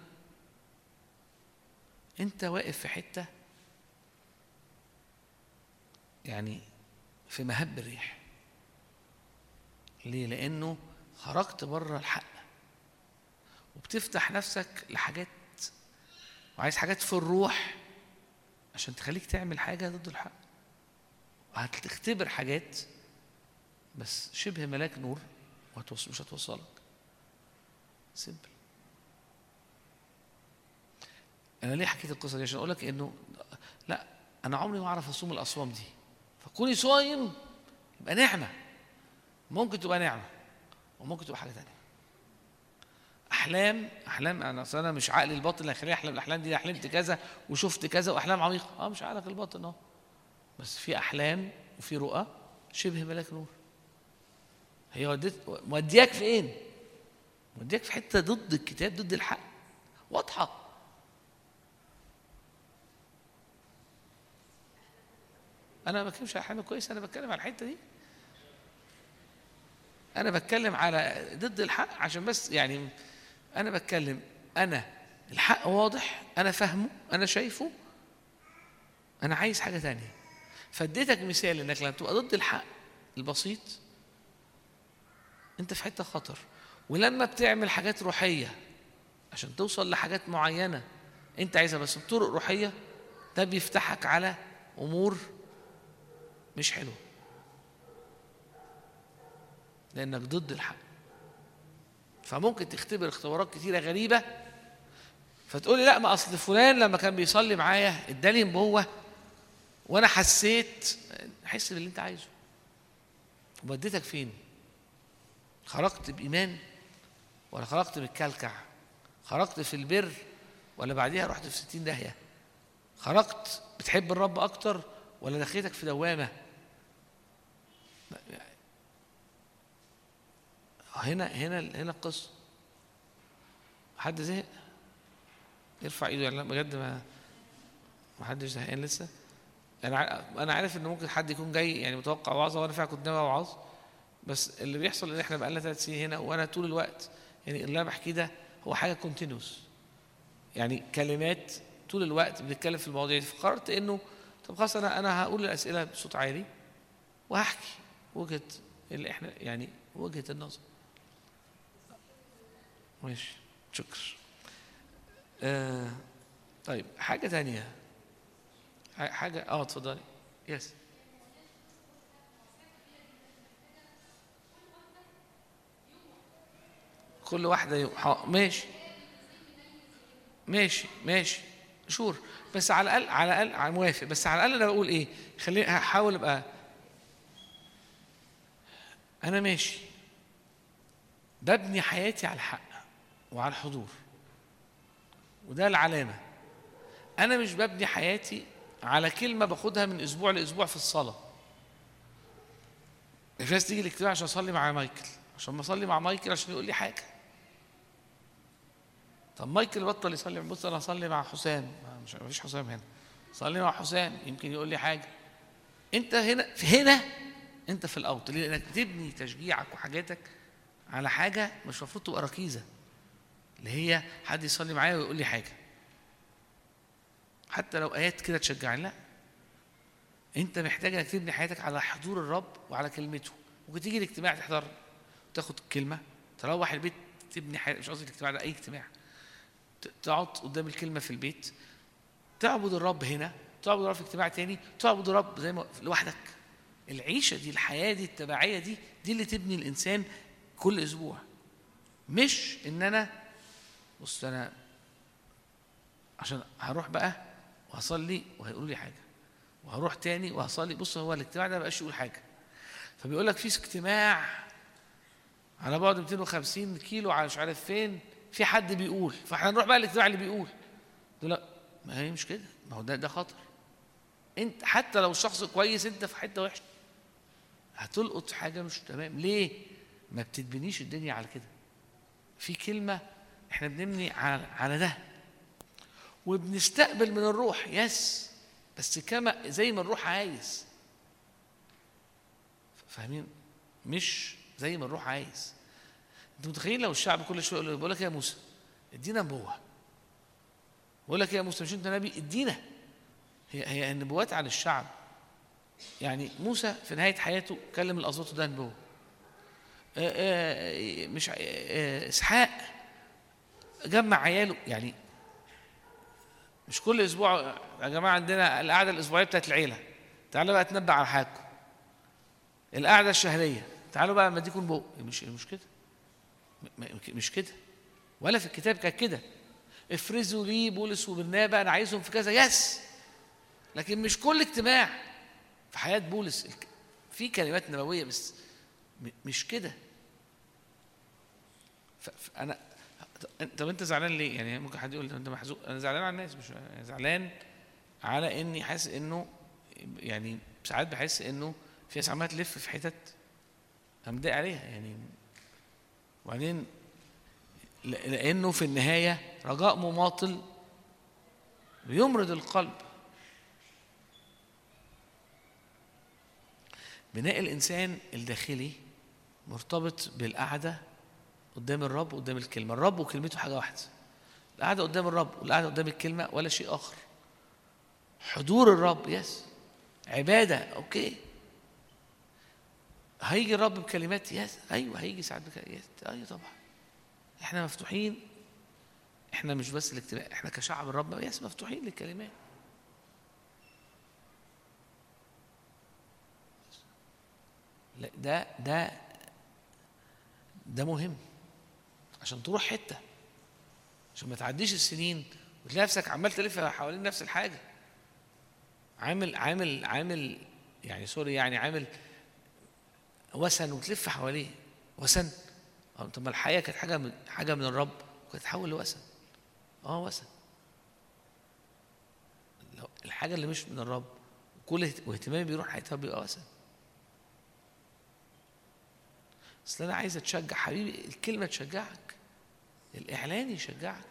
[SPEAKER 2] أنت واقف في حتة يعني في مهب الريح. ليه؟ لأنه خرجت بره الحق. وبتفتح نفسك لحاجات وعايز حاجات في الروح عشان تخليك تعمل حاجة ضد الحق. وهتختبر حاجات بس شبه ملاك نور مش هتوصلك. سيمبل أنا ليه حكيت القصة دي؟ عشان أقول لك إنه لا أنا عمري ما أعرف أصوم الأصوام دي. فكوني صايم يبقى نعمة. ممكن تبقى نعمة وممكن تبقى حاجة تانية. أحلام أحلام أنا أصل أنا مش عقلي الباطن اللي هيخليني أحلم الأحلام دي حلمت كذا وشفت كذا وأحلام عميقة. آه مش عقلك الباطن آه. بس في أحلام وفي رؤى شبه ملاك نور. هي وديت مودياك فين؟ مودياك في حتة ضد الكتاب ضد الحق. واضحة. أنا ما بتكلمش على احلام كويسه أنا بتكلم على الحتة دي. أنا بتكلم على ضد الحق عشان بس يعني أنا بتكلم أنا الحق واضح أنا فاهمه أنا شايفه أنا عايز حاجة تانية. فاديتك مثال إنك لما تبقى ضد الحق البسيط أنت في حتة خطر. ولما بتعمل حاجات روحية عشان توصل لحاجات معينة أنت عايزها بس بطرق روحية ده بيفتحك على أمور مش حلوة. لأنك ضد الحق. فممكن تختبر اختبارات كتيرة غريبة فتقول لي لا ما أصل فلان لما كان بيصلي معايا اداني نبوه وأنا حسيت حس باللي أنت عايزه. وبديتك فين؟ خرجت بإيمان ولا خرجت بالكلكع؟ خرجت في البر ولا بعديها رحت في ستين داهية؟ خرجت بتحب الرب أكتر ولا دخلتك في دوامة؟ هنا هنا هنا القصة. حد زهق؟ يرفع ايده يعني بجد ما ما حدش زهقان لسه. أنا أنا عارف إن ممكن حد يكون جاي يعني متوقع وعظة وأنا فعلا كنت ناوي اوعظ بس اللي بيحصل إن إحنا بقالنا ثلاث سنين هنا وأنا طول الوقت يعني اللي أنا بحكيه ده هو حاجة كونتينوس يعني كلمات طول الوقت بنتكلم في المواضيع دي. فقررت إنه طب خلاص أنا أنا هقول الأسئلة بصوت عالي وهحكي وجهة اللي إحنا يعني وجهة النظر. ماشي. شكرا آه طيب حاجة تانية. حاجة آه اتفضلي. يس كل واحدة يوم. ماشي. ماشي ماشي. شور بس على الأقل على الأقل موافق. بس على الأقل أنا بقول إيه؟ خليني هحاول أبقى أنا ماشي. ببني حياتي على الحق. وعلى الحضور. وده العلامة. أنا مش ببني حياتي على كلمة باخدها من أسبوع لأسبوع في الصلاة. في ناس تيجي الاجتماع عشان أصلي مع مايكل عشان ما أصلي مع مايكل عشان يقول لي حاجة. طب مايكل بطل يصلي بص أنا هصلي مع حسام. مش مفيش حسام هنا. صلي مع حسام يمكن يقول لي حاجة. أنت هنا في هنا أنت في الأوت؟ لأنك تبني تشجيعك وحاجاتك على حاجة مش المفروض تبقى ركيزة. اللي هي حد يصلي معايا ويقول لي حاجة. حتى لو آيات كده تشجعني لا. أنت محتاج إنك تبني حياتك على حضور الرب وعلى كلمته. ممكن تيجي الاجتماع تحضر تاخد الكلمة تروح البيت تبني حياتك مش قصدي الاجتماع ده أي اجتماع. تقعد قدام الكلمة في البيت. تعبد الرب هنا تعبد الرب في اجتماع تاني تعبد الرب زي ما لوحدك. العيشة دي الحياة دي التبعية دي دي اللي تبني الإنسان كل أسبوع. مش إن أنا بص أنا عشان هروح بقى وهصلي وهيقولوا لي حاجة وهروح تاني وهصلي. بص هو الاجتماع ده ما بقاش يقول حاجة. فبيقول لك في اجتماع على بعد 250 كيلو على مش عارف فين في حد بيقول. فاحنا نروح بقى الاجتماع اللي بيقول. لا ما هي مش كده ما هو ده ده خطر. انت حتى لو الشخص كويس انت في حتة وحشة. هتلقط حاجة مش تمام. ليه؟ ما بتتبنيش الدنيا على كده. في كلمة إحنا بنبني على ده. وبنستقبل من الروح يس. بس كما زي ما الروح عايز. فاهمين؟ مش زي ما الروح عايز. انت متخيل لو الشعب كل شوية يقول بقول لك يا موسى ادينا نبوة. بقول لك يا موسى مش انت نبي؟ ادينا. هي هي النبوات عن الشعب. يعني موسى في نهاية حياته كلم الاسباط ده نبوة. آه، آه، مش آه، إسحاق. جمع عياله. يعني مش كل أسبوع يا جماعة عندنا القعدة الأسبوعية بتاعت العيلة. تعالوا بقى تنبأ على حاجكم القعدة الشهرية. تعالوا بقى اما اديكم بق مش مش كده. مش كده. ولا في الكتاب كان كده. افرزوا لي بولس وبرنابا أنا عايزهم في كذا. يس! لكن مش كل اجتماع. في حياة بولس في كلمات نبوية بس مش كده. فانا طب انت زعلان ليه؟ يعني ممكن حد يقول انت محزون أنا زعلان على الناس مش زعلان على اني حاسس انه يعني ساعات بحس انه في ناس عماله تلف في حتت أنا متضايق عليها. يعني وبعدين لأنه في النهايه رجاء مماطل بيمرض القلب. بناء الانسان الداخلي مرتبط بالقعده قدام الرب وقدام الكلمة. الرب وكلمته حاجة واحدة. القعده قدام الرب والقعده قدام الكلمة ولا شيء آخر. حضور الرب يس. عبادة OK. هيجي الرب بكلمات yes. أيوه هيجي ساعات بكلمات yes. أيوه طبعا. إحنا مفتوحين. إحنا مش بس الاجتماع إحنا كشعب الرب yes مفتوحين للكلمات. لا ده ده ده مهم. عشان تروح حتة. عشان ما تعديش السنين وتلاقي نفسك عمال تلف حوالين نفس الحاجة. عامل عامل عامل يعني سوري يعني عامل وثن وتلف حواليه. وثن. أه طب ما الحقيقة كانت حاجة من حاجة من الرب. وكانت تتحول لوثن. أه وثن. الحاجة اللي مش من الرب كل اهت- واهتمامي بيروح ناحيتها بيبقى وثن. أصل أنا عايز أتشجع. حبيبي الكلمة تشجعك. الإعلان يشجعك.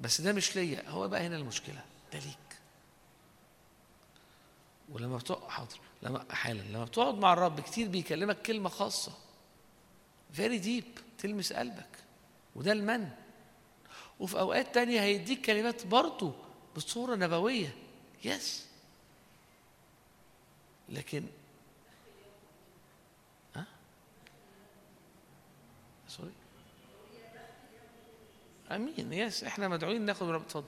[SPEAKER 2] بس ده مش ليا. هو بقى هنا المشكلة. ده ليك. ولما بتقعد حاضر. لما حالا لما بتقعد مع الرب كتير بيكلمك كلمة خاصة. very deep تلمس قلبك. وده المن. وفي أوقات تانية هيديك كلمات برضه بصورة نبوية. yes لكن ها سوري امين. يس إحنا مدعوين ناخد رب اتفضل.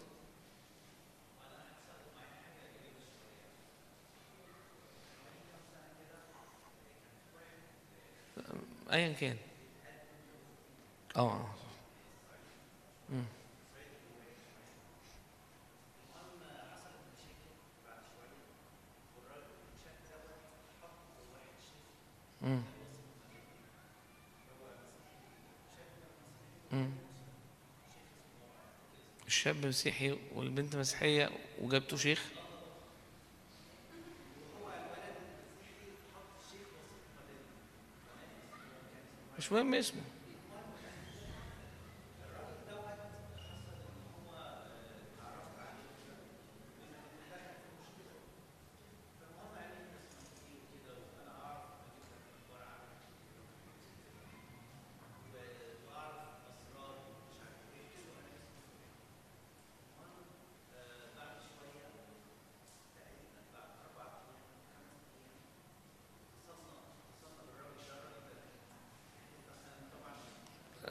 [SPEAKER 2] ايا كان. آه آه. مم. مم. مم. الشاب مسيحي والبنت مسيحية وجابته شيخ مش مهم اسمه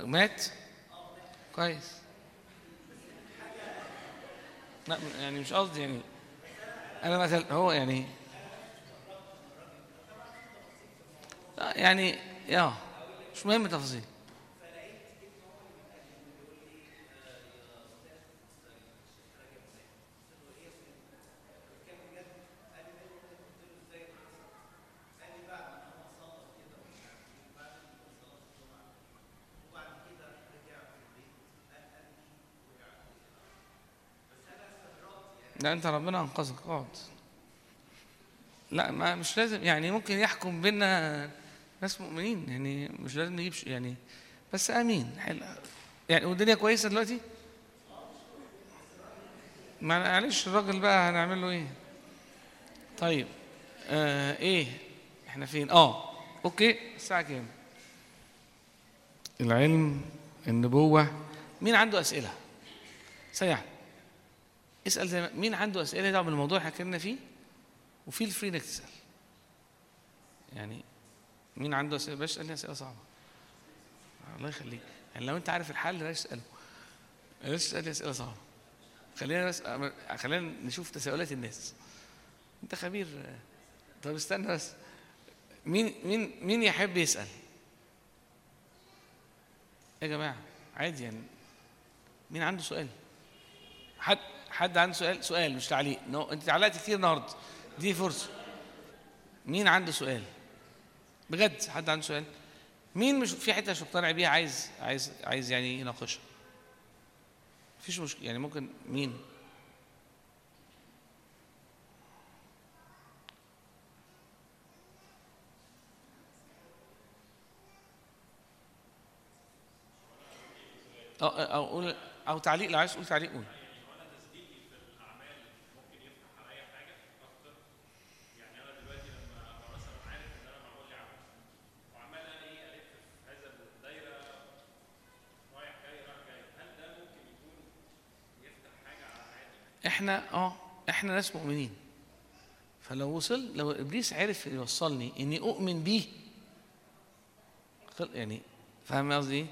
[SPEAKER 2] مات كويس. لا يعني مش قصدي يعني أنا مثلا هو يعني يعني يا مش مهم تفاصيل أنت ربنا أنقذك. اقعد لا ما مش لازم. يعني ممكن يحكم بينا ناس مؤمنين. يعني مش لازم نجيب يعني بس آمين. حلو. يعني والدنيا كويسة دلوقتي؟ معلش الراجل بقى هنعمل له إيه؟ طيب آه إيه؟ إحنا فين؟ آه أوكي. الساعة كام؟ العلم النبوة. مين عنده أسئلة؟ سريعا اسأل زي ما مين عنده أسئلة دعوة بالموضوع اللي حكينا فيه؟ وفيل فري انك تسأل. يعني مين عنده أسئلة؟ بلاش تسألني أسئلة صعبة. الله يخليك. يعني لو انت عارف الحل بلاش تسأله. بلاش تسألني أسئلة صعبة. خلينا بس خلينا نشوف تساؤلات الناس. انت خبير. طب استنى بس. مين مين مين يحب يسأل؟ يا جماعة عادي يعني. مين عنده سؤال؟ حد حد عنده سؤال؟ سؤال مش تعليق. نو انت تعلقت كتير النهارده. دي فرصة. مين عنده سؤال؟ بجد حد عنده سؤال؟ مين مش في حتة مش مقتنع بيها عايز عايز عايز يعني يناقشها؟ مفيش مشكلة. يعني ممكن مين؟ أو أو قول أو تعليق. لو عايز تقول تعليق قول. إحنا آه إحنا ناس مؤمنين. فلو وصل لو إبليس عرف يوصلني إني أؤمن بيه يعني فاهم قصدي إيه؟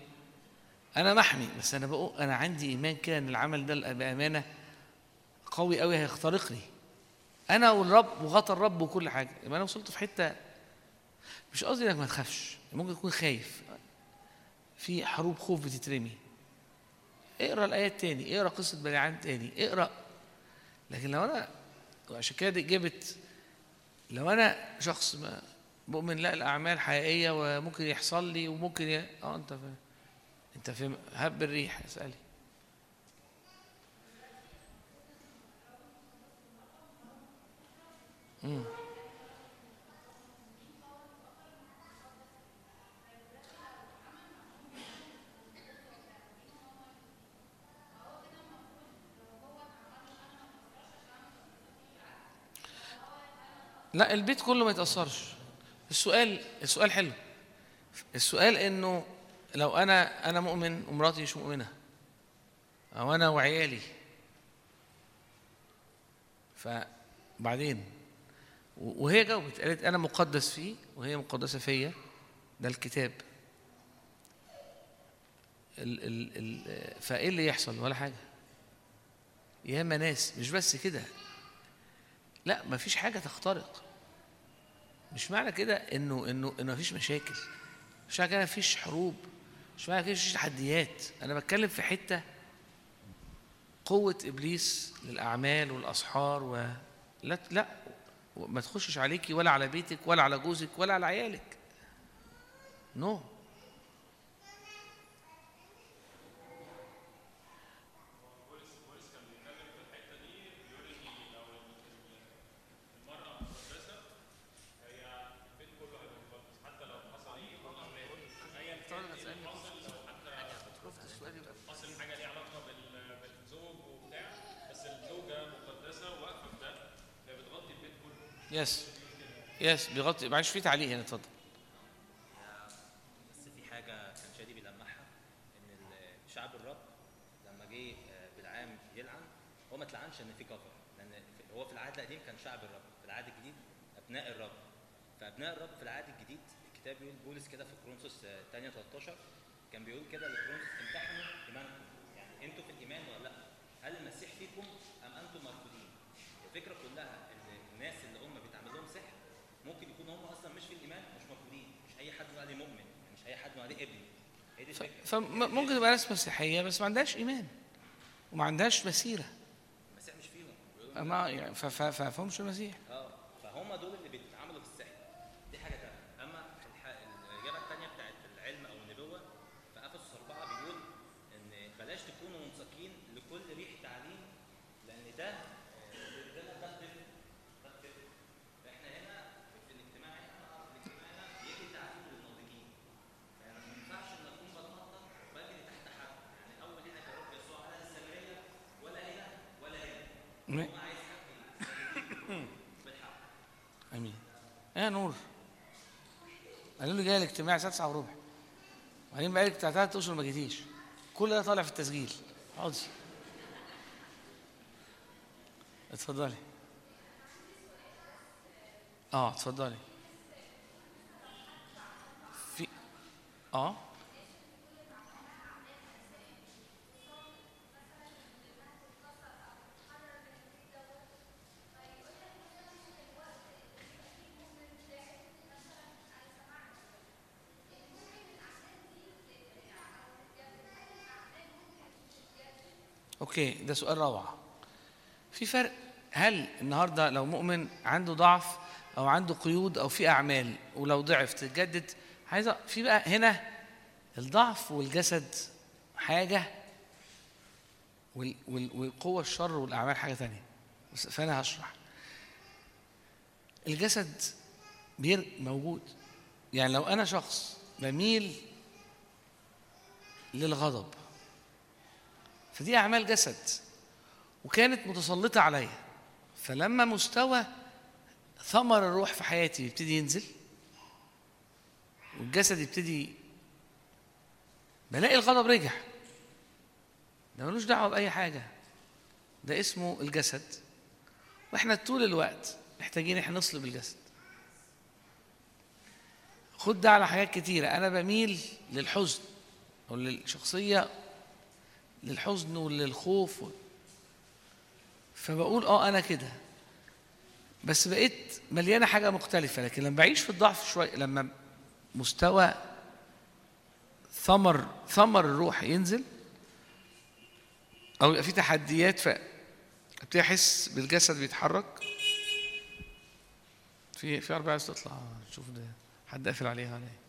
[SPEAKER 2] أنا محمي بس أنا بقول أنا عندي إيمان كده إن العمل ده بأمانة قوي قوي هيخترقني. أنا والرب وغطى الرب وكل حاجة. يبقى أنا وصلت في حتة مش قصدي إنك ما تخافش. ممكن تكون خايف. في حروب خوف بتترمي. اقرأ الآيات تاني اقرأ قصة بلعام تاني اقرأ لكن لو أنا وعشان كده دي لو أنا شخص ما مؤمن لا الاعمال حقيقية وممكن يحصل لي وممكن ي... آه أنت فاهم. أنت فاهم. هب الريح اسألي. مم. لا البيت كله ما يتأثرش. السؤال السؤال حلو. السؤال إنه لو أنا أنا مؤمن ومراتي مش مؤمنة أو أنا وعيالي. فبعدين وهي جاوبت قالت أنا مقدس فيه وهي مقدسة فيا. ده الكتاب. ال ال ال فإيه اللي يحصل؟ ولا حاجة. ياما ناس مش بس كده. لا مفيش حاجة تخترق. مش معنى كده إنه إنه إنه مفيش مشاكل. مش معنى كده مفيش حروب. مش معنى كده مفيش تحديات. أنا بتكلم في حتة قوة إبليس للأعمال والأسحار و لا لا ما تخشش عليكي ولا على بيتك ولا على جوزك ولا على عيالك. نو no. يس يس بيغطي معلش في تعليق هنا اتفضل
[SPEAKER 3] بس في حاجة كان شادي بيلمحها ان ال- شعب الرب لما جه آه، بالعام يلعن هو ما اتلعنش ان في كفر لأن في- هو في العهد القديم كان شعب الرب في العهد الجديد ابناء الرب فابناء الرب في العهد الجديد الكتاب بيقول بولس كده في كورنثوس آه، 8 13 كان بيقول كده لكورنثوس امتحنوا ايمانكم يعني أنتوا في الايمان ولا لا هل المسيح فيكم ام أنتم مرفوضين الفكرة كلها ان الناس اللي هم بيتعمل لهم سحر ممكن يكونوا هم أصلا مش في الايمان مش مرفوضين مش اي حد يقول عليه مؤمن مش اي حد يقول عليه ابن هي دي
[SPEAKER 2] ف-
[SPEAKER 3] الفكرة
[SPEAKER 2] فممكن تبقى ناس مسيحية بس ما عندهاش إيمان وما عندهاش مسيرة.
[SPEAKER 3] المسيح مش فيهم.
[SPEAKER 2] ما يعني ف- ففهمش المسيح
[SPEAKER 3] آه فهم دول اللي بيتعاملوا بالسحر دي حاجة تانية اما الح- الاجابه الثانية بتاعت العلم أو النبوه في افسس اربعه بيقول ان بلاش تكونوا منساقين لكل ريح تعليم لأن ده آه، ده ده الطفل ده الطفل فاحنا هنا في الاجتماع هنا في الاجتماع هنا بيجي تعليم للناضجين يعني ما ينفعش ان اكون بتنطط بجري تحت حد يعني اول هنا كان رب يسوع على السامريه ولا هنا ولا هنا
[SPEAKER 2] م-
[SPEAKER 3] هو عايز حد بالحق
[SPEAKER 2] امين إيه نور. قالوا لي جاي الاجتماع الساعة 9 وربع. وبعدين بقالك بتاع ثلاث أشهر ما جيتيش. كل ده طالع في التسجيل. اقعدي اتفضلي. آه اتفضلي. في آه. أوكي ده سؤال روعة. في فرق هل النهارده لو مؤمن عنده ضعف أو عنده قيود أو في أعمال ولو ضعف تتجدد عايز في بقى هنا الضعف والجسد حاجة وال وال والقوة الشر والأعمال حاجة ثانية فأنا هشرح. الجسد بير موجود. يعني لو أنا شخص بميل للغضب فدي أعمال جسد وكانت متسلطة عليا. فلما مستوى ثمر الروح في حياتي يبتدي ينزل والجسد يبتدي بلاقي الغضب رجع. ده ملوش دعوة بأي حاجة. ده اسمه الجسد. وإحنا طول الوقت محتاجين إحنا نصلب الجسد. خد ده على حاجات كتيرة. أنا بميل للحزن أو للشخصية للحزن وللخوف. فبقول آه أنا كده. بس بقيت مليانة حاجة مختلفة لكن لما بعيش في الضعف شوية لما مستوى ثمر ثمر الروح ينزل أو يبقى في تحديات فابتدي أحس بالجسد بيتحرك. في في عربية عايز تطلع. شوف ده حد قافل عليها ولا إيه؟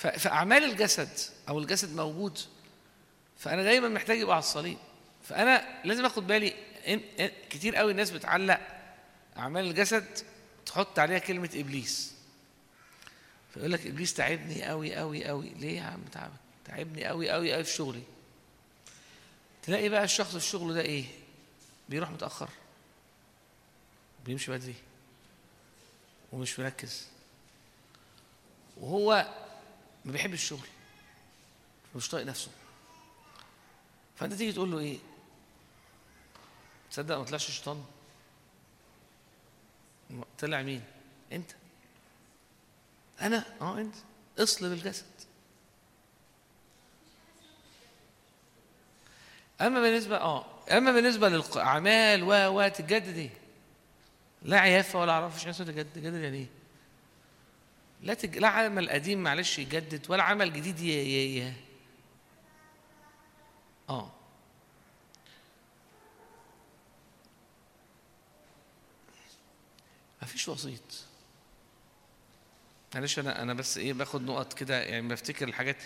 [SPEAKER 2] فأعمال الجسد أو الجسد موجود فأنا دايما محتاج يبقى على الصليب. فأنا لازم آخد بالي كتير قوي الناس بتعلق أعمال الجسد تحط عليها كلمة إبليس. فيقول لك إبليس تعبني قوي قوي قوي. ليه يا عم تعبك تعبني قوي قوي قوي في شغلي؟ تلاقي بقى الشخص في شغله ده إيه؟ بيروح متأخر. بيمشي بدري. ومش مركز. وهو ما بيحبش الشغل مش طايق نفسه. فأنت تيجي تقول له إيه؟ تصدق ما طلعش شيطان؟ طلع مين؟ أنت. أنا؟ آه أنت. اصلب الجسد أما بالنسبة آه أما بالنسبة للاعمال و و تتجدد إيه؟ لا عيافه ولا أعرفش ناس تجدد تجدد يعني إيه؟ لا تج... لا عمل قديم معلش يجدد ولا عمل جديد ي... ي... ي... آه. مفيش وسيط. معلش أنا أنا بس إيه باخد نقط كده يعني بفتكر الحاجات.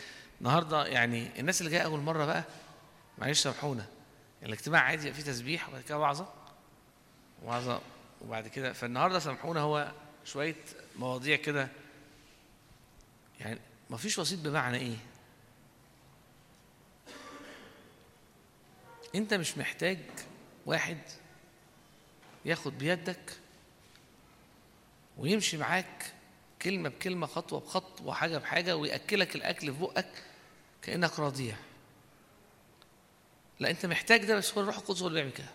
[SPEAKER 2] النهارده يعني الناس اللي جاية أول مرة بقى معلش سامحونا الاجتماع عادي فيه تسبيح وبعد كده وعظة. وعظة وبعد كده فالنهاردة سامحونا هو شوية مواضيع كده يعني ما فيش وسيط بمعنى إيه؟ أنت مش محتاج واحد ياخد بيدك ويمشي معاك كلمة بكلمة خطوة بخطوة حاجة بحاجة ويأكلك الأكل في بقك كأنك رضيع لا أنت محتاج ده بس هو الروح القدس هو اللي بيعمل كده.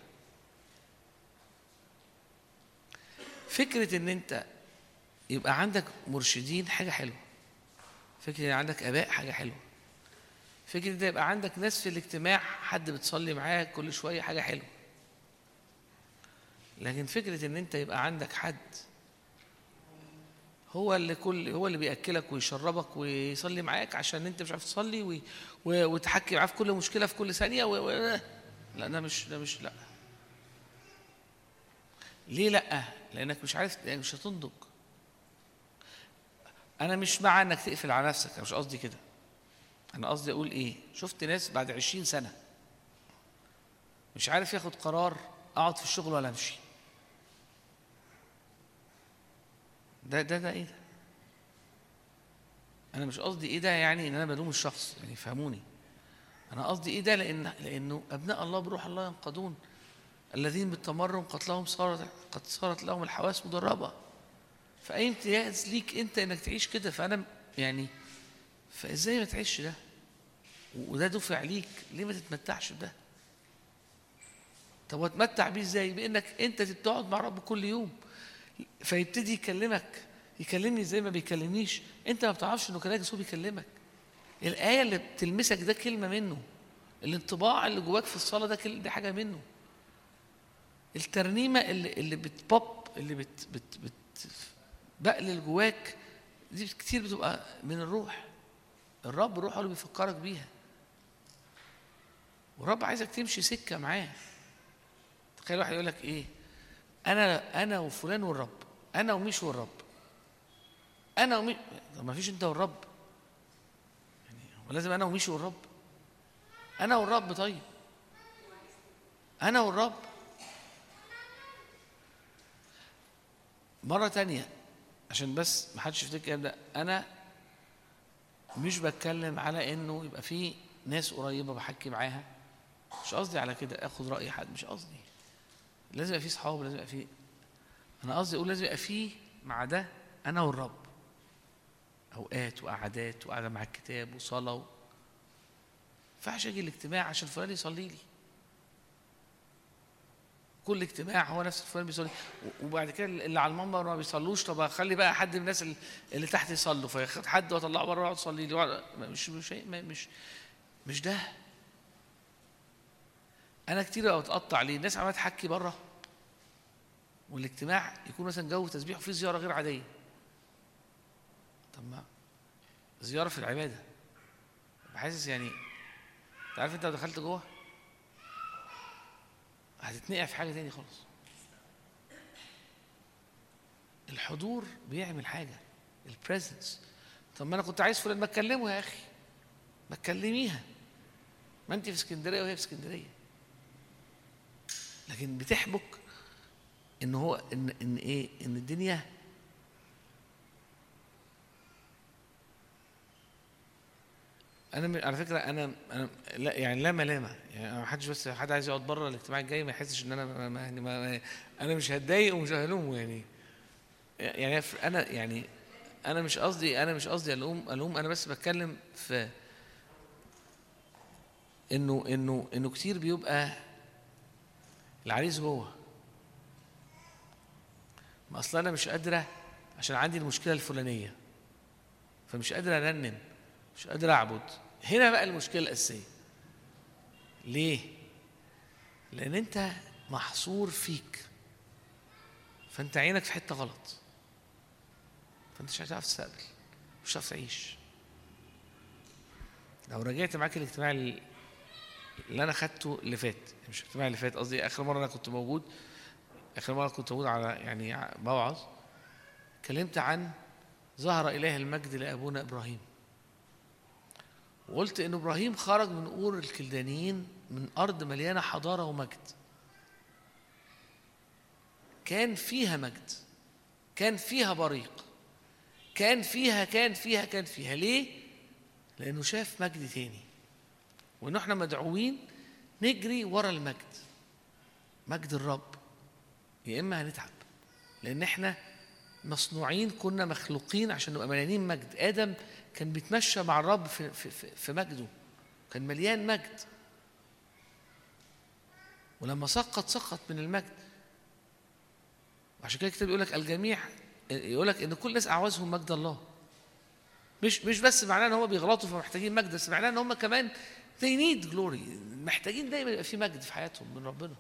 [SPEAKER 2] فكرة إن أنت يبقى عندك مرشدين حاجة حلوة. فكرة إن عندك آباء حاجة حلوة. فكرة إن يبقى عندك ناس في الاجتماع حد بتصلي معاه كل شوية حاجة حلوة. لكن فكرة إن أنت يبقى عندك حد هو اللي كل هو اللي بيأكلك ويشربك ويصلي معاك عشان أنت مش عارف تصلي وي- و- وتحكي معاه في كل مشكلة في كل ثانية و... و... لا ده مش ده مش لا. ليه لأ؟ لأنك مش عارف يعني مش هتنضج. أنا مش مع إنك تقفل على نفسك أنا مش قصدي كده. أنا قصدي أقول إيه؟ شفت ناس بعد عشرين سنة مش عارف ياخد قرار أقعد في الشغل ولا أمشي. ده ده ده إيه ده؟ أنا مش قصدي إيه ده يعني إن أنا بلوم الشخص يعني فهموني. أنا قصدي إيه ده لأن لأنه أبناء الله بروح الله ينقضون الذين بالتمرن قتلهم صارت قد صارت لهم الحواس مدربة. فاي امتياز ليك أنت إنك تعيش كده؟ فأنا يعني فإزاي ما تعيش ده؟ وده دفع ليك. ليه ما تتمتعش بده؟ طب واتمتع بيه إزاي؟ بإنك أنت تقعد مع رب كل يوم. فيبتدي يكلمك يكلمني زي ما بيكلمنيش. أنت ما بتعرفش إنه كلامك هو بيكلمك. الآية اللي بتلمسك ده كلمة منه. الانطباع اللي جواك في الصلاة ده كل دي حاجة منه. الترنيمة اللي اللي بتبوب اللي بت بت بت بقلل جواك دي كتير بتبقى من الروح. الرب روحه اللي بيفكرك بيها. والرب عايزك تمشي سكة معاه. تخيل واحد يقول لك إيه؟ أنا أنا وفلان والرب. أنا ومش والرب. أنا ومش طب ما فيش أنت والرب. يعني هو لازم أنا ومش والرب. أنا والرب طيب. أنا والرب. مرة تانية عشان بس ما حدش يفتكر أنا مش بتكلم على إنه يبقى في ناس قريبة بحكي معاها. مش قصدي على كده آخد رأي حد مش قصدي. لازم يبقى في صحاب لازم يبقى في أنا قصدي أقول لازم يبقى في مع ده أنا والرب. أوقات وقعدات وقعده مع الكتاب وصلاة و... ينفعش أجي الاجتماع عشان فلان يصلي لي. كل اجتماع هو نفس الفلان بيصلي. وبعد كده اللي على المنبر ما بيصلوش طب أخلي بقى حد من الناس اللي- تحت يصلوا. فياخد حد واطلعه بره يقعد يصلي. لي مش مش مش مش ده. أنا كتير اتقطع ليه؟ الناس عمالة تحكي بره. والاجتماع يكون مثلا جو تسبيح وفيه زيارة غير عادية. طب ما زيارة في العبادة. بحاسس يعني أنت عارف أنت لو دخلت جوه؟ هتتنقع في حاجة تاني خالص. الحضور بيعمل حاجة. البريزنس طب ما أنا كنت عايز فلان ما تكلمه يا أخي. ما تكلميها. ما أنت في اسكندرية وهي في اسكندرية. لكن بتحبك إن هو إن إن إيه؟ إن الدنيا أنا على فكرة أنا أنا لا يعني لا ملامة. يعني ما حدش بس حد عايز يقعد بره الاجتماع الجاي ما يحسش إن أنا ما ما ما أنا مش هتضايق ومش هلومه يعني. يعني أنا يعني أنا مش قصدي أنا مش قصدي ألوم ألوم أنا بس بتكلم في إنه إنه إنه كتير بيبقى العريس جوه. ما أصل أنا مش قادرة عشان عندي المشكلة الفلانية. فمش قادر ارنم مش قادر اعبد. هنا بقى المشكلة الأساسية. ليه؟ لأن أنت محصور فيك. فأنت عينك في حتة غلط. فأنت مش هتعرف تستقبل. مش هتعرف تعيش. لو رجعت معاك الاجتماع اللي أنا خدته اللي فات مش الاجتماع اللي فات قصدي آخر مرة أنا كنت موجود. آخر مرة كنت موجود على يعني بوعظ اتكلمت عن ظهر إله المجد لأبونا إبراهيم. وقلت إن إبراهيم خرج من أور الكلدانيين من أرض مليانة حضارة ومجد. كان فيها مجد كان فيها بريق كان فيها كان فيها كان فيها. ليه؟ لأنه شاف مجد تاني. وان إحنا مدعوين نجري ورا المجد. مجد الرب. يا إما هنتعب لأن إحنا مصنوعين كنا مخلوقين عشان نبقى مليانين مجد. آدم كان بيتمشى مع الرب في في في, مجده. كان مليان مجد. ولما سقط سقط من المجد. وعشان كده الكتاب يقول لك الجميع يقول لك إن كل الناس أعوزهم مجد الله. مش مش بس معناه إن هم بيغلطوا فمحتاجين مجد بس معناه إن هم كمان they need glory. محتاجين دايما يبقى في مجد في حياتهم من ربنا.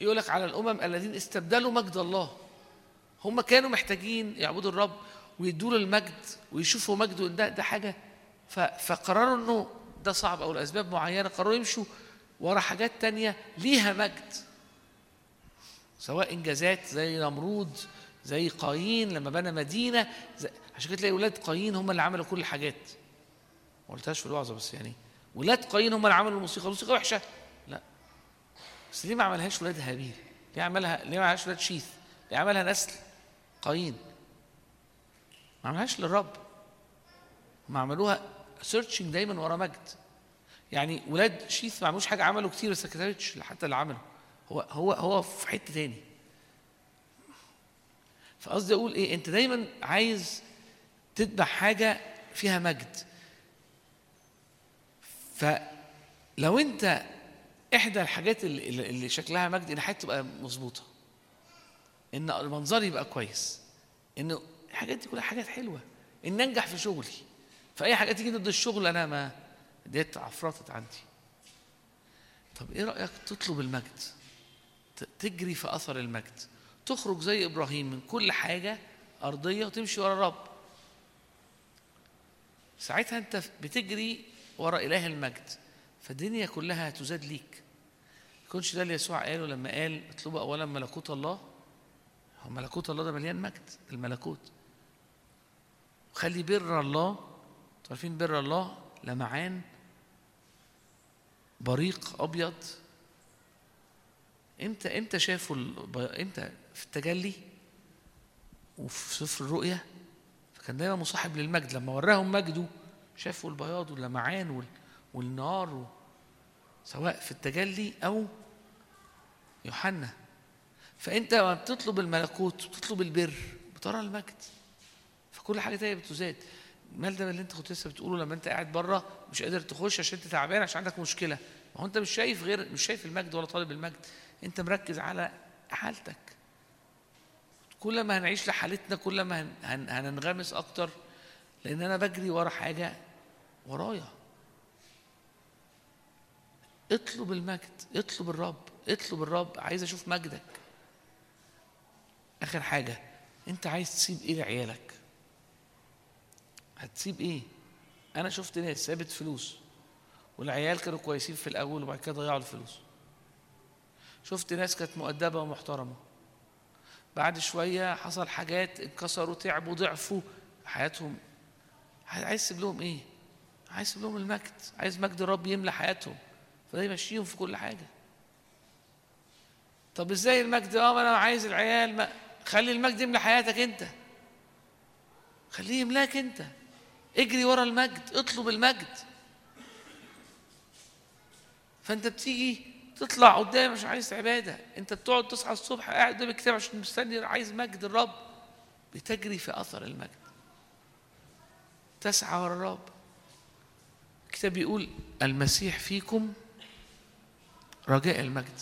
[SPEAKER 2] يقول لك على الأمم الذين استبدلوا مجد الله. هم كانوا محتاجين يعبدوا الرب. ويدوا له المجد ويشوفوا مجده ده ده حاجة. فقرروا إنه ده صعب أو لأسباب معينة قرروا يمشوا ورا حاجات تانية ليها مجد. سواء إنجازات زي نمرود زي قايين لما بنى مدينة زي عشان كده تلاقي ولاد قايين هم اللي عملوا كل الحاجات. ما قلتهاش في الوعظة بس يعني. ولاد قايين هم اللي عملوا الموسيقى. الموسيقى وحشة. لا. بس ليه ما عملهاش ولاد هابيل؟ ليه عملها ليه ما عملهاش ولاد شيث؟ ليه عملها نسل قايين؟ ما عملهاش للرب. هم عملوها searching دايما ورا مجد. يعني ولاد شيث ما عملوش حاجة عملوا كتير بس ما حتى اللي عمله. هو هو هو في حتة تاني. فقصدي أقول إيه أنت دايما عايز تتبع حاجة فيها مجد. فلو أنت إحدى الحاجات اللي, اللي- اللي شكلها مجد إن حياتي تبقى مظبوطة. إن المنظر يبقى كويس. إن الحاجات دي كلها حاجات حلوة. ان أنجح في شغلي. فأي حاجة تيجي ضد الشغل أنا ما ديت عفرطت عندي. طب إيه رأيك تطلب المجد؟ تجري في أثر المجد. تخرج زي إبراهيم من كل حاجة أرضية وتمشي ورا الرب ساعتها أنت بتجري ورا إله المجد. فالدنيا كلها تزاد ليك. يكونش ده اللي يسوع قاله لما قال اطلبوا اولا ملكوت الله؟ هو ملكوت الله ده مليان مجد الملكوت. خلي بر الله. عارفين بر الله؟ لمعان بريق أبيض. إمتى إمتى شافوا إمتى؟ في التجلي وفي سفر الرؤيا. فكان دايما مصاحب للمجد. لما وراهم مجده شافوا البياض واللمعان وال- والنار. سواء في التجلي أو يوحنا. فإنت لما بتطلب الملكوت وبتطلب البر بترى المجد. فكل حاجة تانية بتزاد. المال ده اللي انت كنت لسه بتقوله لما انت قاعد بره مش قادر تخش عشان انت تعبان عشان عندك مشكلة. ما هو انت مش شايف غير مش شايف المجد ولا طالب المجد. انت مركز على حالتك. كل ما هنعيش لحالتنا كل ما هن هن هننغمس أكتر لأن أنا بجري ورا حاجة ورايا. اطلب المجد اطلب الرب اطلب الرب عايز أشوف مجدك. آخر حاجة انت عايز تسيب إيه لعيالك؟ هتسيب إيه؟ أنا شفت ناس سابت فلوس والعيال كانوا كويسين في الأول وبعد كده ضيعوا الفلوس. شفت ناس كانت مؤدبة ومحترمة. بعد شوية حصل حاجات انكسروا تعبوا ضعفوا حياتهم. عايز تسيب لهم إيه؟ عايز تسيب لهم المجد. عايز مجد الرب يملى حياتهم. فده يمشيهم في كل حاجة. طب إزاي المجد؟ آه أنا عايز العيال ما خلي المجد يملى حياتك أنت. خليه يملاك أنت. اجري ورا المجد اطلب المجد. فانت بتيجي تطلع قدام مش عايز عبادة. انت بتقعد تصحى الصبح قاعد قدام الكتاب عشان مستني عايز مجد الرب. بتجري في أثر المجد. تسعى ورا الرب. الكتاب بيقول المسيح فيكم رجاء المجد.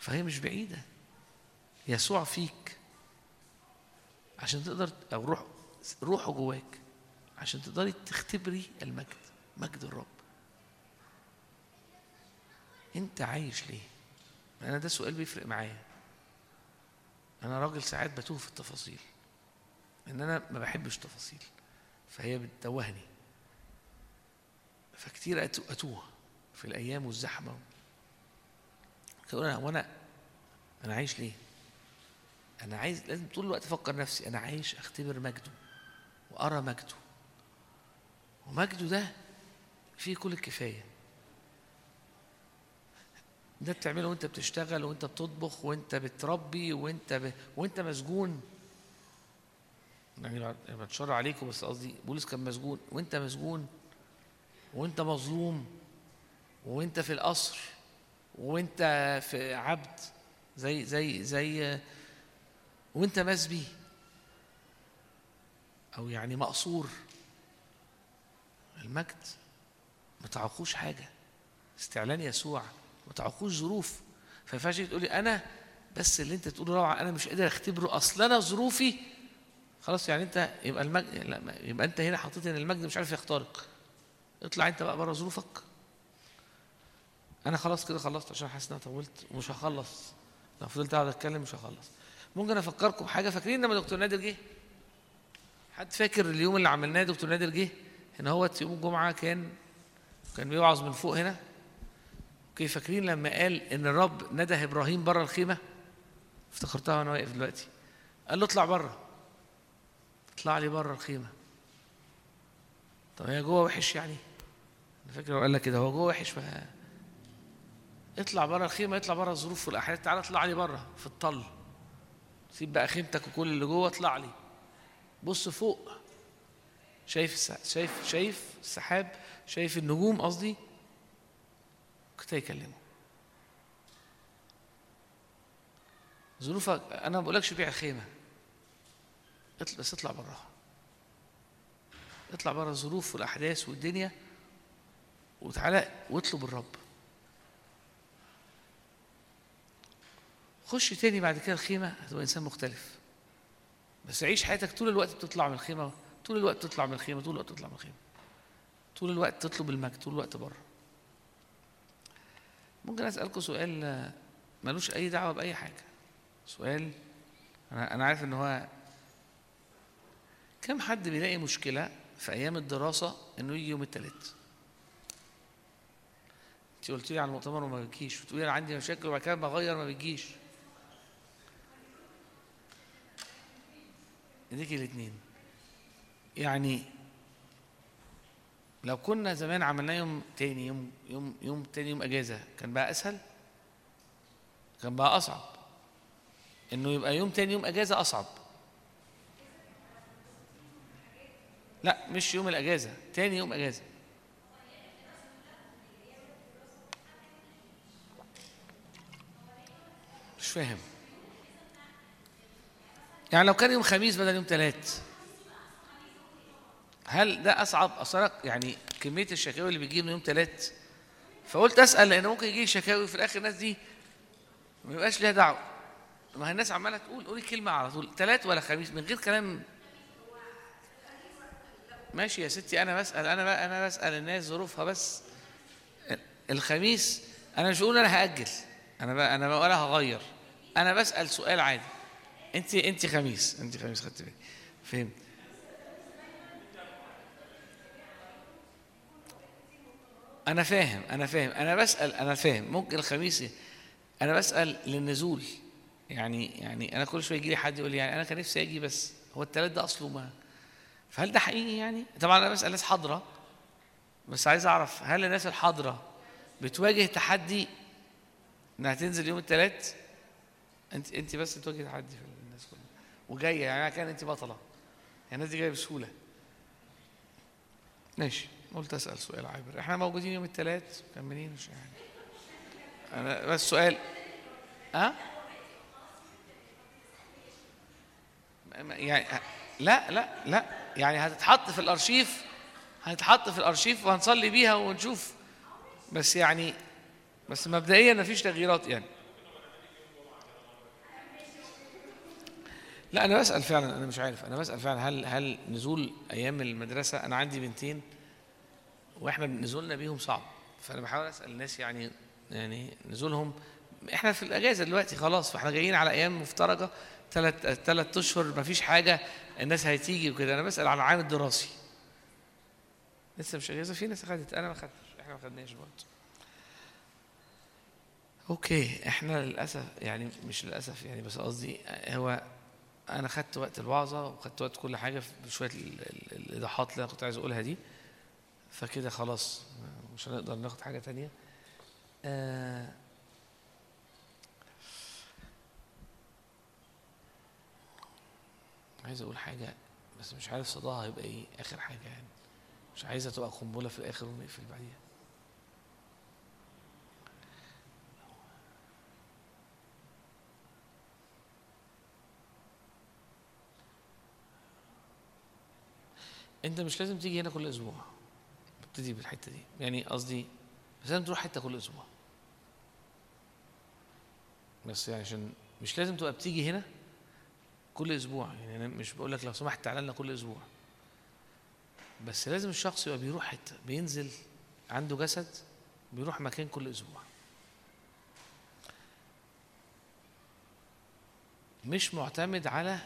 [SPEAKER 2] فهي مش بعيدة. يسوع فيك. عشان تقدر أو روح روحه جواك. عشان تقدري تختبري المجد مجد الرب. انت عايش ليه؟ أنا ده سؤال بيفرق معايا. أنا راجل ساعات بتوه في التفاصيل. إن أنا ما بحبش تفاصيل فهي بتتوهني. فكتير أتوه في الأيام والزحمة. أقول أنا وأنا أنا عايش ليه؟ أنا عايز لازم طول الوقت أفكر نفسي أنا عايش أختبر مجده وأرى مجده. ومجده ده فيه كل الكفاية. ده بتعمله وانت بتشتغل وانت بتطبخ وانت بتربي وانت ب... وانت مسجون. يعني بتشر عليكم بس قصدي بولس كان مسجون. وانت مسجون وانت مظلوم وانت في القصر وانت في عبد زي زي زي وانت مسبي أو يعني مقصور. المجد ما تعوقوش حاجة. استعلان يسوع ما تعوقوش ظروف. فما ينفعش تيجي تقولي أنا بس اللي أنت تقوله روعة أنا مش قادر أختبره أصل أنا ظروفي. خلاص يعني أنت يبقى المجد لا يبقى أنت هنا حطيت إن المجد مش عارف يخترق اطلع أنت بقى بره ظروفك. أنا خلاص كده خلصت عشان حاسس إن أنا طولت ومش هخلص. لو فضلت أقعد أتكلم مش هخلص. ممكن أفكركم بحاجة فاكرين لما دكتور نادر جه؟ حد فاكر اليوم اللي عملناه دكتور نادر جه؟ هنا هو يوم الجمعة كان كان بيوعظ من فوق هنا. أوكي فاكرين لما قال إن الرب ندى إبراهيم بره الخيمة؟ افتكرتها وأنا واقف دلوقتي. قال له اطلع بره. اطلع لي بره الخيمة. طب هي جوه وحش يعني؟ أنا فاكر هو قال لك كده هو جوه وحش ف اطلع بره الخيمة اطلع بره الظروف والأحداث تعالى اطلع لي بره في الطل. سيب بقى خيمتك وكل اللي جوه اطلع لي. بص فوق. شايف شايف شايف السحاب شايف النجوم قصدي. كنت يكلمه ظروفك أنا ما بقولكش بيع الخيمة. اطلع بس اطلع براها اطلع بره الظروف والأحداث والدنيا وتعالى واطلب الرب. خش تاني بعد كده الخيمة هتبقى إنسان مختلف. بس عيش حياتك طول الوقت بتطلع من الخيمة. طول الوقت تطلع من الخيمة طول الوقت تطلع من الخيمة. طول الوقت تطلب المجد طول الوقت بره. ممكن اسالكم سؤال ملوش أي دعوة بأي حاجة. سؤال أنا أنا عارف إن هو كم حد بيلاقي مشكلة في أيام الدراسة إنه يجي يوم الثلاث أنت قلت لي على المؤتمر وما بتجيش وتقولي أنا عندي مشاكل وبعد كده بغير ما بتجيش إديكي الاثنين يعني لو كنا زمان عملناه يوم تاني يوم يوم يوم تاني يوم إجازة كان بقى أسهل؟ كان بقى أصعب. إنه يبقى يوم تاني يوم إجازة أصعب. لا مش يوم الإجازة تاني يوم إجازة. مش فاهم. يعني لو كان يوم خميس بدل يوم ثلاث هل ده أصعب أصلا يعني كمية الشكاوي اللي بتجي من يوم ثلاث فقلت أسأل لأن ممكن يجي شكاوي في الآخر الناس دي ما يبقاش ليها دعوة. ما الناس عمالة تقول قولي كلمة على طول ثلاث ولا خميس من غير كلام. ماشي يا ستي أنا بسأل أنا بقى أنا بسأل الناس ظروفها بس. الخميس أنا مش بقول أنا هأجل أنا بقى أنا بقى ولا هغير. أنا بسأل سؤال عادي. انت انت خميس انت خميس خدت بالي فهمت. أنا فاهم أنا فاهم. أنا بسأل أنا فاهم. ممكن الخميس أنا بسأل للنزول. يعني يعني أنا كل شوية يجي لي حد يقول لي يعني أنا كان نفسي أجي بس. هو التلات ده أصله ما. فهل ده حقيقي يعني؟ طبعا أنا بسأل ناس حاضرة. بس عايز أعرف هل الناس الحاضرة بتواجه تحدي إنها تنزل يوم الثلاث أنت أنت بس تواجه تحدي في الناس كلها. وجاية يعني أنا كان أنت بطلة. يعني الناس دي جاية بسهولة. ماشي. قلت أسأل سؤال عابر. إحنا موجودين يوم الثلاث مكملين؟ مش يعني. أنا بس سؤال. ها؟ أه؟ يعني لا لا لا. يعني هتتحط في الأرشيف هتتحط في الأرشيف وهنصلي بيها ونشوف. بس يعني بس مبدئيا مفيش تغييرات يعني. لا أنا بسأل فعلا أنا مش عارف. أنا بسأل فعلا هل هل نزول أيام المدرسة أنا عندي بنتين وإحنا نزولنا بيهم صعب. فأنا بحاول أسأل الناس يعني يعني نزولهم. إحنا في الأجازة دلوقتي خلاص فإحنا جايين على أيام مفترجة. ثلاث ثلاث أشهر مفيش حاجة الناس هتيجي وكده. أنا بسأل على العام الدراسي. لسه مش أجازة؟ في ناس خدت أنا ما خدتش إحنا ما خدناش برضه. أوكي. إحنا للأسف يعني مش للأسف يعني بس قصدي هو أنا خدت وقت الوعظة وخدت وقت كل حاجة في شوية ال- ال- الإيضاحات اللي أنا كنت عايز أقولها دي. فكده خلاص مش هنقدر ناخد حاجة تانية. آه عايز أقول حاجة بس مش عارف صداها هيبقى إيه آخر حاجة يعني. مش عايزة تبقى قنبلة في الآخر ونقفل بعديها. أنت مش لازم تيجي هنا كل أسبوع. ابتدي بالحته دي. يعني قصدي بس لازم تروح حتة كل أسبوع. بس يعني عشان مش لازم تبقى بتيجي هنا كل أسبوع. يعني أنا مش بقول لك لو سمحت تعالى لنا كل أسبوع. بس لازم الشخص يبقى بيروح حتة بينزل عنده جسد بيروح مكان كل أسبوع. مش معتمد على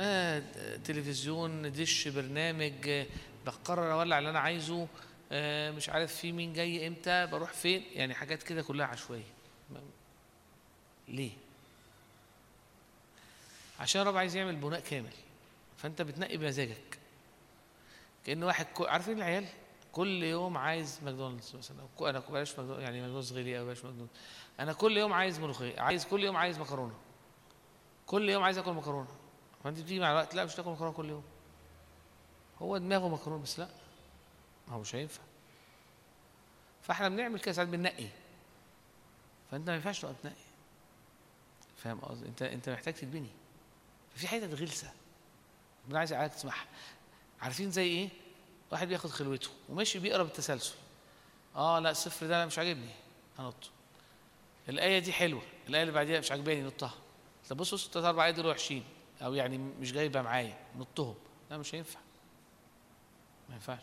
[SPEAKER 2] آه تلفزيون دش برنامج بقرر اولع اللي أنا عايزه آه مش عارف في مين جاي إمتى بروح فين؟ يعني حاجات كده كلها عشوائية. ليه؟ عشان الرب عايز يعمل بناء كامل. فانت بتنقي بمزاجك كأن واحد كو... عارفين العيال؟ كل يوم عايز ماكدونالدز مثلا أنا بلاش ماكدونالدز يعني ماكدونالدز غالي أو بلاش ماكدونالدز. أنا كل يوم عايز ملوخية عايز كل يوم عايز مكرونة. كل يوم عايز آكل مكرونة. فأنت بتيجي مع الوقت لا مش تاكل مكرونة كل يوم. هو دماغه مكرونه بس لا. ما هو مش هينفع فاحنا بنعمل كده ساعات بننقي. فانت ما ينفعش تبقى بتنقي فاهم قصدي؟ انت انت محتاج تتبني. ففي حتت غلسة. ربنا عايز يعالجك تسمعها. عارفين زي إيه؟ واحد بياخد خلوته وماشي بيقرا بالتسلسل آه لا الصفر ده مش عاجبني. هنطه الآية دي حلوة. الآية اللي بعديها مش عاجباني نطها. طب بص بص الثلاث أربع آيات دول وحشين. أو يعني مش جايبة معايا. نطهم. لا مش هينفع. ما ينفعش.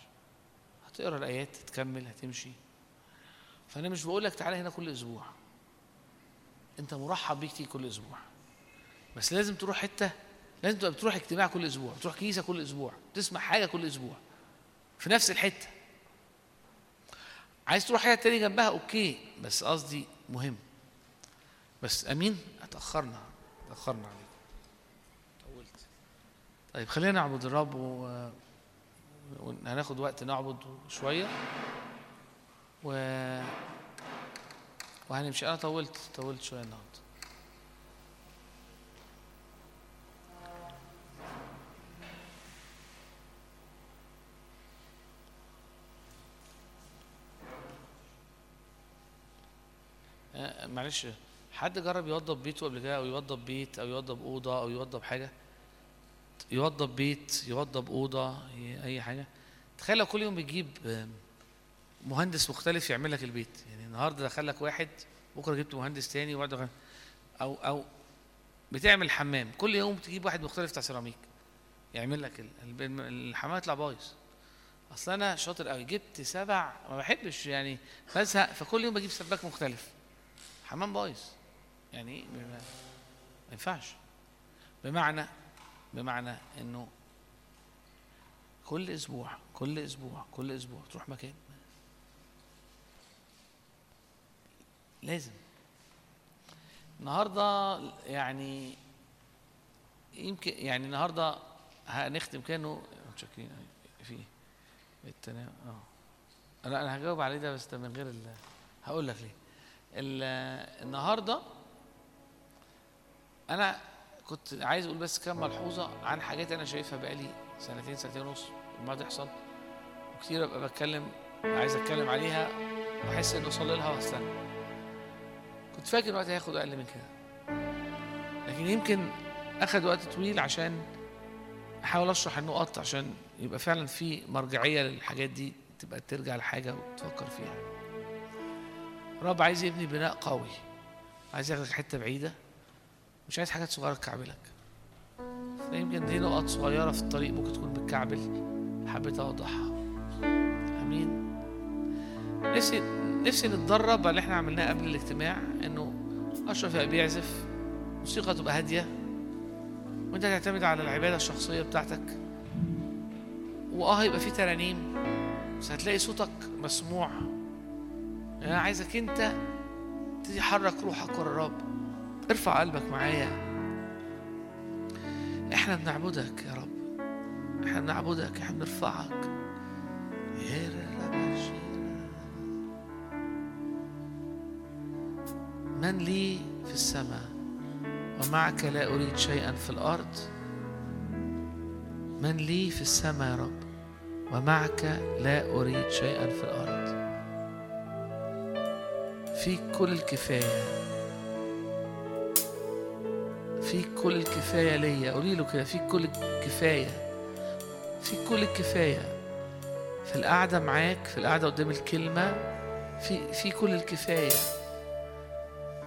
[SPEAKER 2] هتقرا الآيات تكمل هتمشي. فأنا مش بقول لك تعالى هنا كل أسبوع. أنت مرحب بيك تيجي كل أسبوع. بس لازم تروح حتة لازم تبقى بتروح اجتماع كل أسبوع تروح كنيسة كل أسبوع تسمع حاجة كل أسبوع. في نفس الحتة. عايز تروح حتة تاني جنبها؟ أوكي. بس قصدي مهم. بس أمين اتاخرنا اتاخرنا عليك. طولت. طيب خلينا نعبد الرب و... وهناخد وقت نعبد شوية. و وهنمشي. أنا طولت طولت شوية النهارده. آه، معلش حد جرب يوضب بيته قبل كده أو يوضب بيت أو يوضب أوضة أو يوضب حاجة؟ يوضب بيت يوضب أوضة أي حاجة. تخيل كل يوم بتجيب مهندس مختلف يعمل لك البيت. يعني النهارده دخل لك واحد بكرة جبت مهندس تاني وبعد أو أو بتعمل حمام. كل يوم تجيب واحد مختلف بتاع سيراميك يعمل لك الحمام يطلع بايظ. أصل أنا شاطر قوي جبت سبع ما بحبش يعني بزهق فكل يوم بجيب سباك مختلف. حمام بايظ. يعني ما ينفعش. بمعنى بمعنى إنه كل أسبوع كل أسبوع كل أسبوع تروح مكان. لازم. النهارده يعني يمكن يعني النهارده هنختم كانوا متشكرين. في؟ التنام. آه. لا أنا هجاوب عليه ده بس من غير ال هقول لك ليه. ال- النهارده أنا كنت عايز أقول بس كام ملحوظة عن حاجات أنا شايفها بقالي سنتين سنتين ونص وما تحصل وكتير أبقى بتكلم عايز أتكلم عليها وأحس إني أوصل لها وأستنى. كنت فاكر الوقت هياخد أقل من كده. لكن يمكن أخد وقت طويل عشان أحاول أشرح النقط عشان يبقى فعلا في مرجعية للحاجات دي تبقى ترجع لحاجة وتفكر فيها. رب عايز يبني بناء قوي. عايز ياخدك حتة بعيدة. مش عايز حاجات صغيرة تكعبلك. فيمكن دي نقط صغيرة في الطريق ممكن تكون بتكعبل. حبيت أوضحها. أمين؟ نفسي نفسي نتدرب على اللي إحنا عملناه قبل الاجتماع إنه أشرف يبقى بيعزف موسيقى تبقى هادية. وأنت تعتمد على العبادة الشخصية بتاعتك. وآه يبقى في ترانيم. بس هتلاقي صوتك مسموع. يعني أنا عايزك أنت تبتدي حرك روحك ورا الرب. ارفع قلبك معايا. إحنا بنعبدك يا رب. إحنا بنعبدك إحنا بنرفعك. من لي في السماء ومعك لا أريد شيئا في الأرض. من لي في السماء يا رب ومعك لا أريد شيئا في الأرض. فيك كل الكفاية فيك كل الكفاية ليا. قولي له كده فيك كل الكفاية فيك كل الكفاية في القعدة معاك في القعدة قدام الكلمة في في كل الكفاية.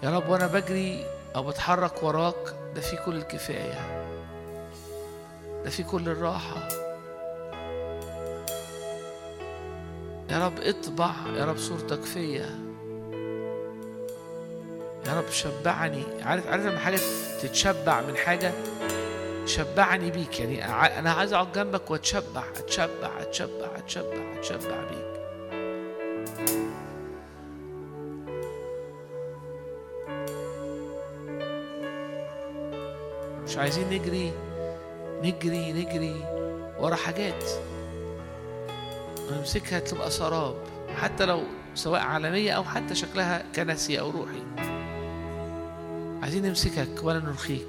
[SPEAKER 2] يا رب وأنا بجري أو بتحرك وراك ده في كل الكفاية. ده في كل الراحة. يا رب اطبع يا رب صورتك فيا. يا رب شبعني. عارف عارف لما حاجة تتشبع من حاجة شبعني بيك. يعني أنا عايز أقعد جنبك وأتشبع أتشبع أتشبع أتشبع أتشبع بيك. مش عايزين نجري نجري نجري ورا حاجات. ونمسكها تبقى سراب حتى لو سواء عالمية أو حتى شكلها كنسي أو روحي. عايزين نمسكك ولا نرخيك.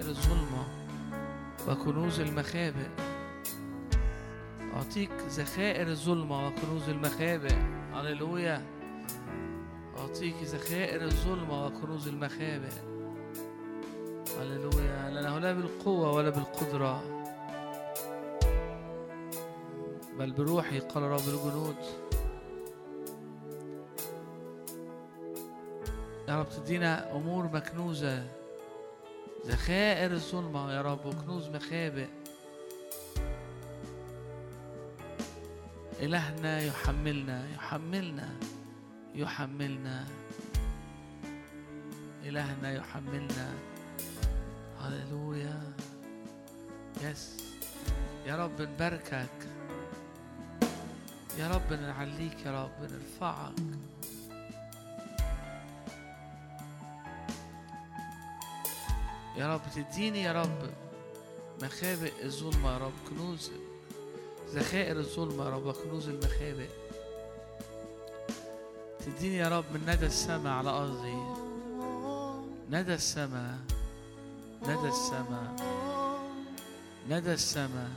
[SPEAKER 2] ذخائر الظلمة وكنوز المخابئ. أعطيك ذخائر الظلمة وكنوز المخابئ. هللويا. أعطيك ذخائر الظلمة وكنوز المخابئ. هللويا. لأنه لا بالقوة ولا بالقدرة. بل بروحي قال رب الجنود يا رب تدينا أمور مكنوزة. ذخائر الظلمة يا رب وكنوز مخابئ إلهنا يحملنا يحملنا يحملنا إلهنا يحملنا هللويا يس يا رب نباركك يا رب نعليك يا رب نرفعك يا رب تديني يا رب مخابئ الظلمة يا رب كنوز ذخائر الظلمة يا رب وكنوز المخابئ. تديني يا رب من ندى السماء على أرضي. ندى السماء ندى السماء ندى السماء.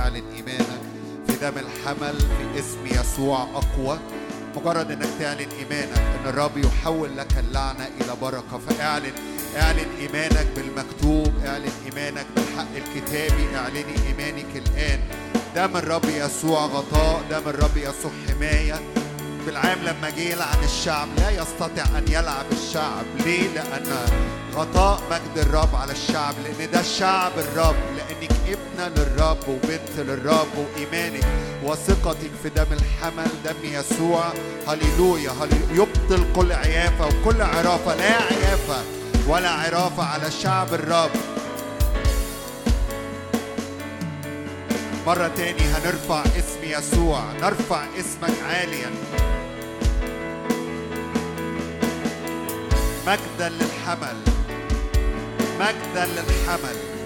[SPEAKER 1] سحر اعلن ايمانك في دم الحمل في اسم يسوع أقوى. مجرد إنك تعلن إيمانك إن الرب يحول لك اللعنة إلى بركة. فاعلن اعلن إيمانك بالمكتوب اعلن إيمانك بالحق الكتابي اعلني إيمانك الآن. دم الرب يسوع غطاء دم الرب يسوع حماية. بالعام لما جه يلعن الشعب لا يستطيع أن يلعب الشعب. ليه؟ لأن غطاء مجد الرب على الشعب لأن ده شعب الرب. لأنك ابنه للرب وبنت للرب وايمانك وثقتك في دم الحمل دم يسوع. هللويا يبطل كل عيافة وكل عرافة؟ لا عيافه ولا عرافة على شعب الرب. مرة تاني هنرفع اسم يسوع نرفع اسمك عاليا. مجدا للحمل مجدا للحمل.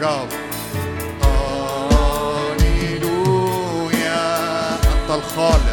[SPEAKER 1] الرب هاليلويا أنت الخالق.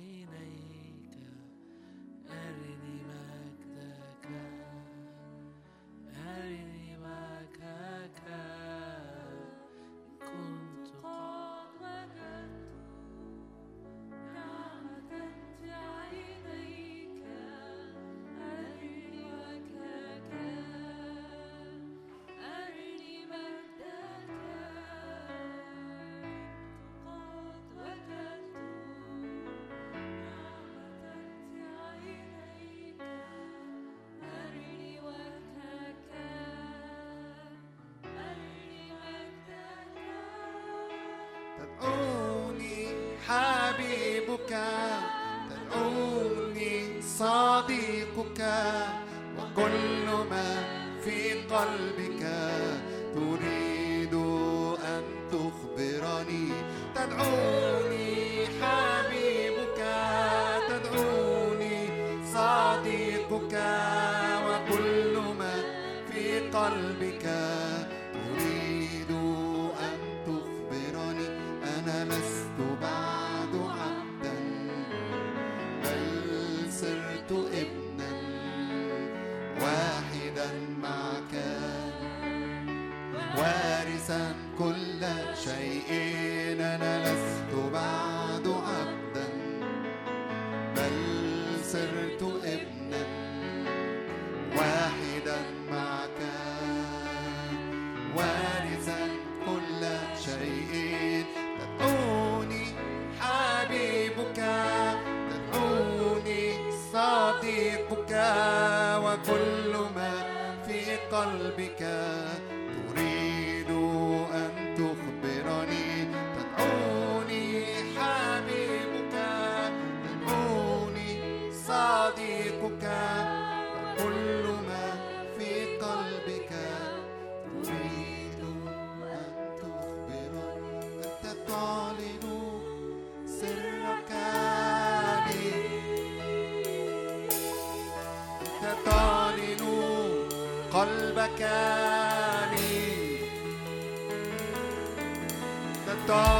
[SPEAKER 2] عيني يدك
[SPEAKER 1] تدعوني صديقك وكل ما في قلبك تريد أن تخبرني. تدعوني
[SPEAKER 2] Because. Oh.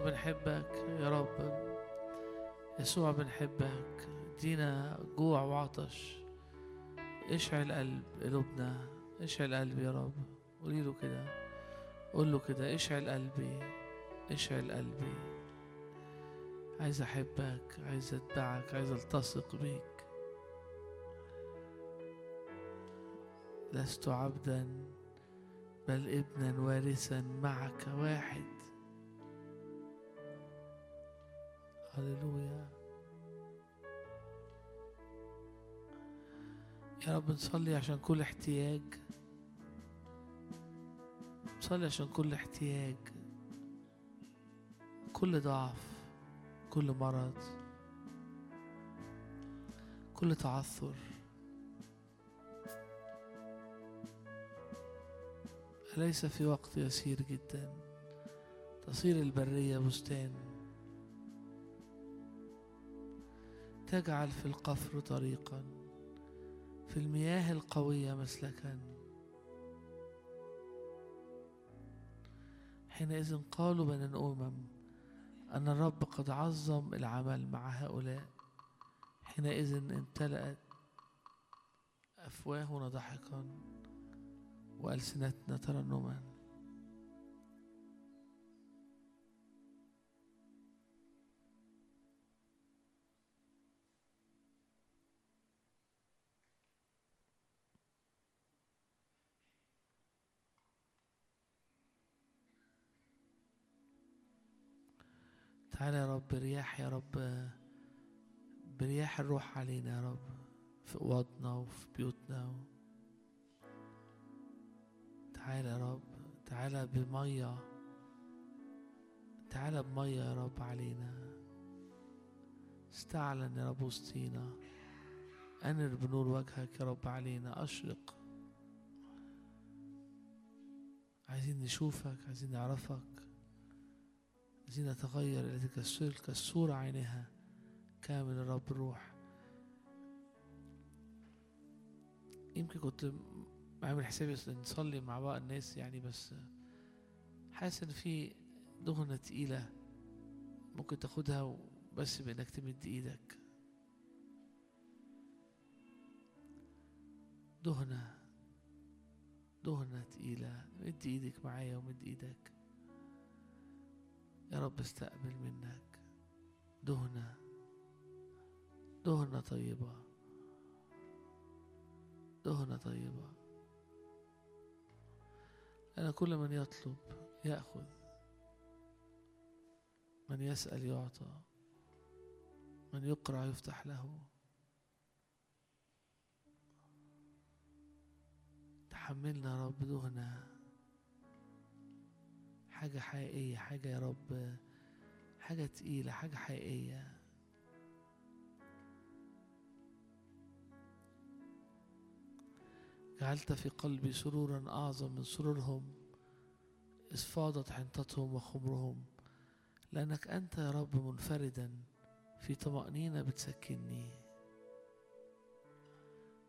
[SPEAKER 2] يسوع بنحبك يا رب. يسوع بنحبك. ادينا جوع وعطش. اشعل قلب قلوبنا. اشعل قلبي يا رب. قولي له كده. قول له كده. اشعل قلبي. اشعل قلبي. عايز أحبك. عايز أتبعك. عايز ألتصق بيك. لست عبدا بل ابنا وارثا معك واحد. هللويا. يا رب نصلي عشان كل احتياج. نصلي عشان كل احتياج. كل ضعف كل مرض كل تعثر. أليس في وقت يسير جدا؟ تصير البرية بستان. تجعل في القفر طريقا في المياه القوية مسلكا. حينئذ قالوا بين الأمم أن الرب قد عظم العمل مع هؤلاء. حينئذ امتلأت أفواهنا ضحكا وألسنتنا ترنما. تعالى يا رب رياح يا رب برياح الروح علينا يا رب في أوضنا وفي بيوتنا. تعالى يا رب تعالى بمية تعالى بمية يا رب علينا. استعلن يا رب وسطينا. أنر بنور وجهك يا رب علينا. أشرق. عايزين نشوفك عايزين نعرفك. عايزين نتغير إلى تلك الصورة عينها كامل الرب الروح يمكن كنت عامل حسابي نصلي مع بعض الناس يعني بس حاسس إن في دهنة تقيلة ممكن تاخدها بس بإنك تمد إيدك. دهنة دهنة تقيلة. مد إيدك معايا ومد إيدك. يا رب استقبل منك. دهنة دهنة طيبة. دهنة طيبة. أنا كل من يطلب يأخذ. من يسأل يعطى. من يقرع يفتح له. تحملنا رب دهنة. حاجة حقيقية حاجة يا رب حاجة تقيلة حاجة حقيقية. جعلت في قلبي سرورا أعظم من سرورهم إذ فاضت حنطتهم وخمرهم لأنك أنت يا رب منفردا في طمأنينة بتسكنني.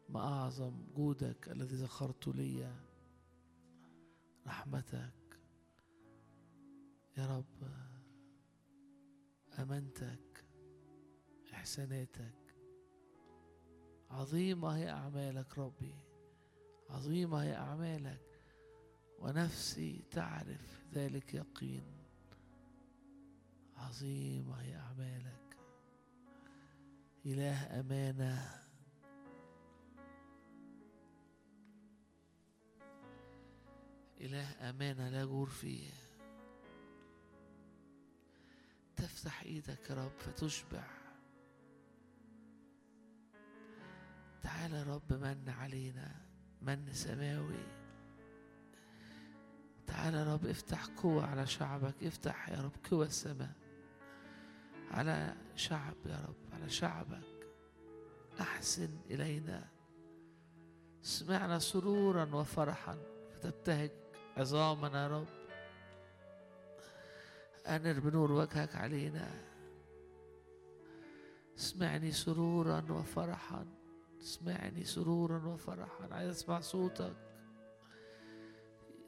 [SPEAKER 2] ما أعظم جودك الذي ذكرت لي رحمتك. يا رب أمانتك إحساناتك. عظيمة هي أعمالك ربي عظيمة هي أعمالك. ونفسي تعرف ذلك يقين. عظيمة هي أعمالك. إله أمانة. إله أمانة لا جور فيه. تفتح إيدك يا رب فتشبع. تعالى يا رب من علينا من سماوي. تعالى يا رب افتح قوة على شعبك افتح يا رب قوة السماء على شعب يا رب على شعبك. أحسن إلينا. سمعنا سرورا وفرحا. فتبتهج عظامنا يا رب. أنر بنور وجهك علينا. اسمعني سرورا وفرحا. اسمعني سرورا وفرحا. عايز أسمع صوتك.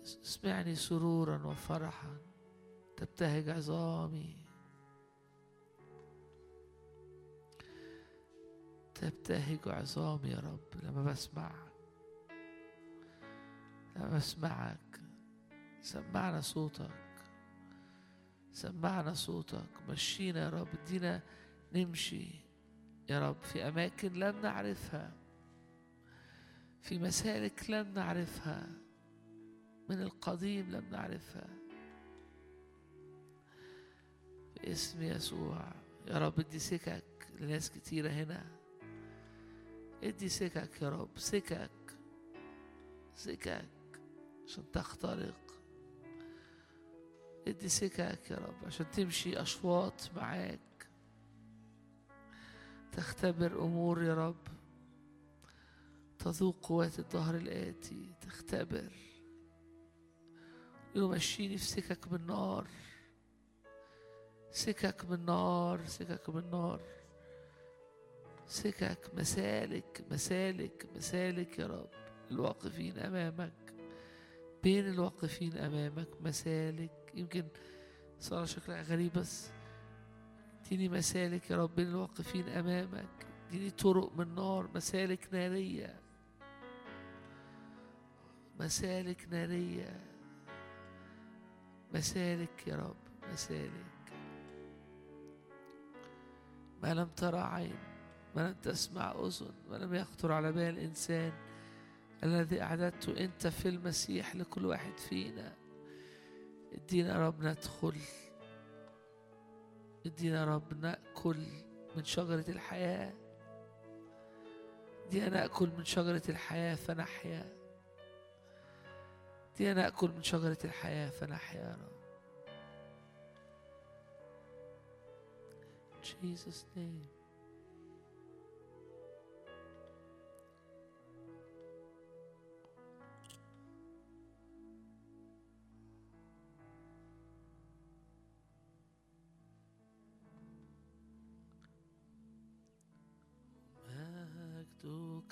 [SPEAKER 2] اسمعني سرورا وفرحا. تبتهج عظامي. تبتهج عظامي يا رب لما بسمعك. لما بسمعك. سمعنا صوتك. سمعنا صوتك. مشينا يا رب ادينا نمشي. يا رب في أماكن لم نعرفها في مسالك لم نعرفها من القديم لم نعرفها. باسم يسوع يا رب ادي سكك لناس كتيرة هنا. ادي سكك يا رب سكك سكك عشان تخترق. إدي سكك يا رب عشان تمشي أشواط معاك. تختبر أمور يا رب. تذوق قوات الظهر الآتي. تختبر. يمشيني في سكك من نار. سكك من نار سكك من نار. سكك مسالك مسالك مسالك يا رب. الواقفين أمامك. بين الواقفين أمامك مسالك. يمكن صار شكلها غريب بس اديني مسالك يا رب الواقفين أمامك اديني طرق من نار مسالك نارية. مسالك نارية. مسالك يا رب مسالك. ما لم ترى عين ما لم تسمع أذن ما لم يخطر على بال إنسان الذي أعددته أنت في المسيح لكل واحد فينا. ادينا يا رب ندخل ادينا يا رب نأكل من شجرة الحياة ادينا نأكل من شجرة الحياة فنحيا ادينا نأكل من شجرة الحياة فنحيا يا رب. Jesus name.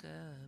[SPEAKER 2] مجدك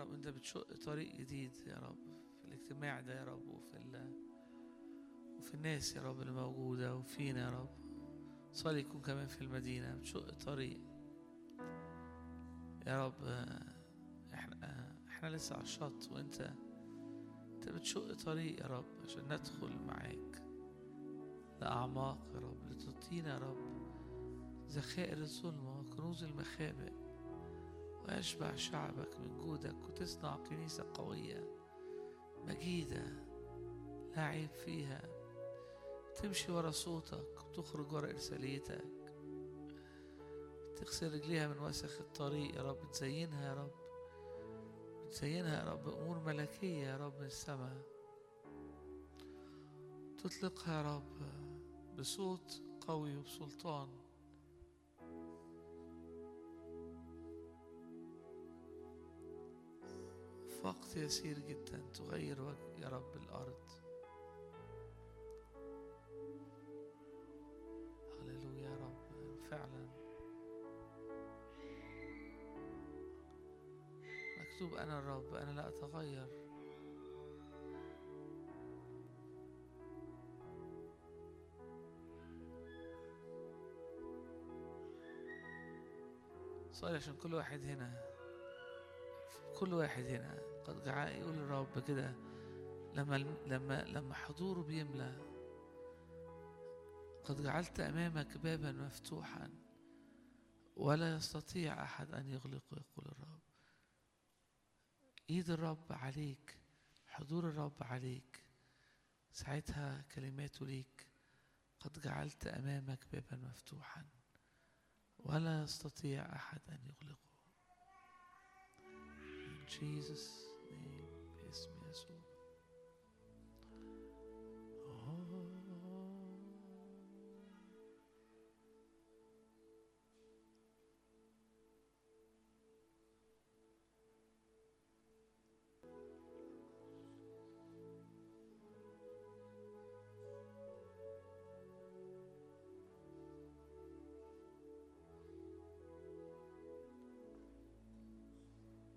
[SPEAKER 1] رب
[SPEAKER 2] أنت بتشق طريق جديد يا رب في الاجتماع ده يا رب وفي ال... وفي الناس يا رب اللي موجودة وفينا يا رب. صلي يكون كمان في المدينة بتشق طريق. يا رب إحنا إحنا لسه على الشط وأنت أنت بتشق طريق يا رب عشان ندخل معاك لأعماق يا رب لتعطينا يا رب ذخائر الظلمة وكنوز المخابئ. ويشبع شعبك من جودك وتصنع كنيسة قوية مجيدة لا عيب فيها. تمشي ورا صوتك وتخرج ورا إرساليتك. تغسل رجليها من وسخ الطريق يا رب. تزينها يا رب. تزينها يا رب. أمور ملكية يا رب من السماء. تطلقها يا رب بصوت قوي وبسلطان. وقت يسير جدا تغير وجه يا رب الأرض. هللويا يا رب فعلا. مكتوب أنا الرب أنا لا أتغير. صلي عشان كل واحد هنا كل واحد هنا جعل يقول الرب كده لما لما لما حضوره بيملى قد جعلت أمامك بابا مفتوحا ولا يستطيع أحد أن يغلقه يقول الرب. إيد الرب عليك حضور الرب عليك ساعتها كلماته ليك قد جعلت أمامك بابا مفتوحا ولا يستطيع أحد أن يغلقه. Jesus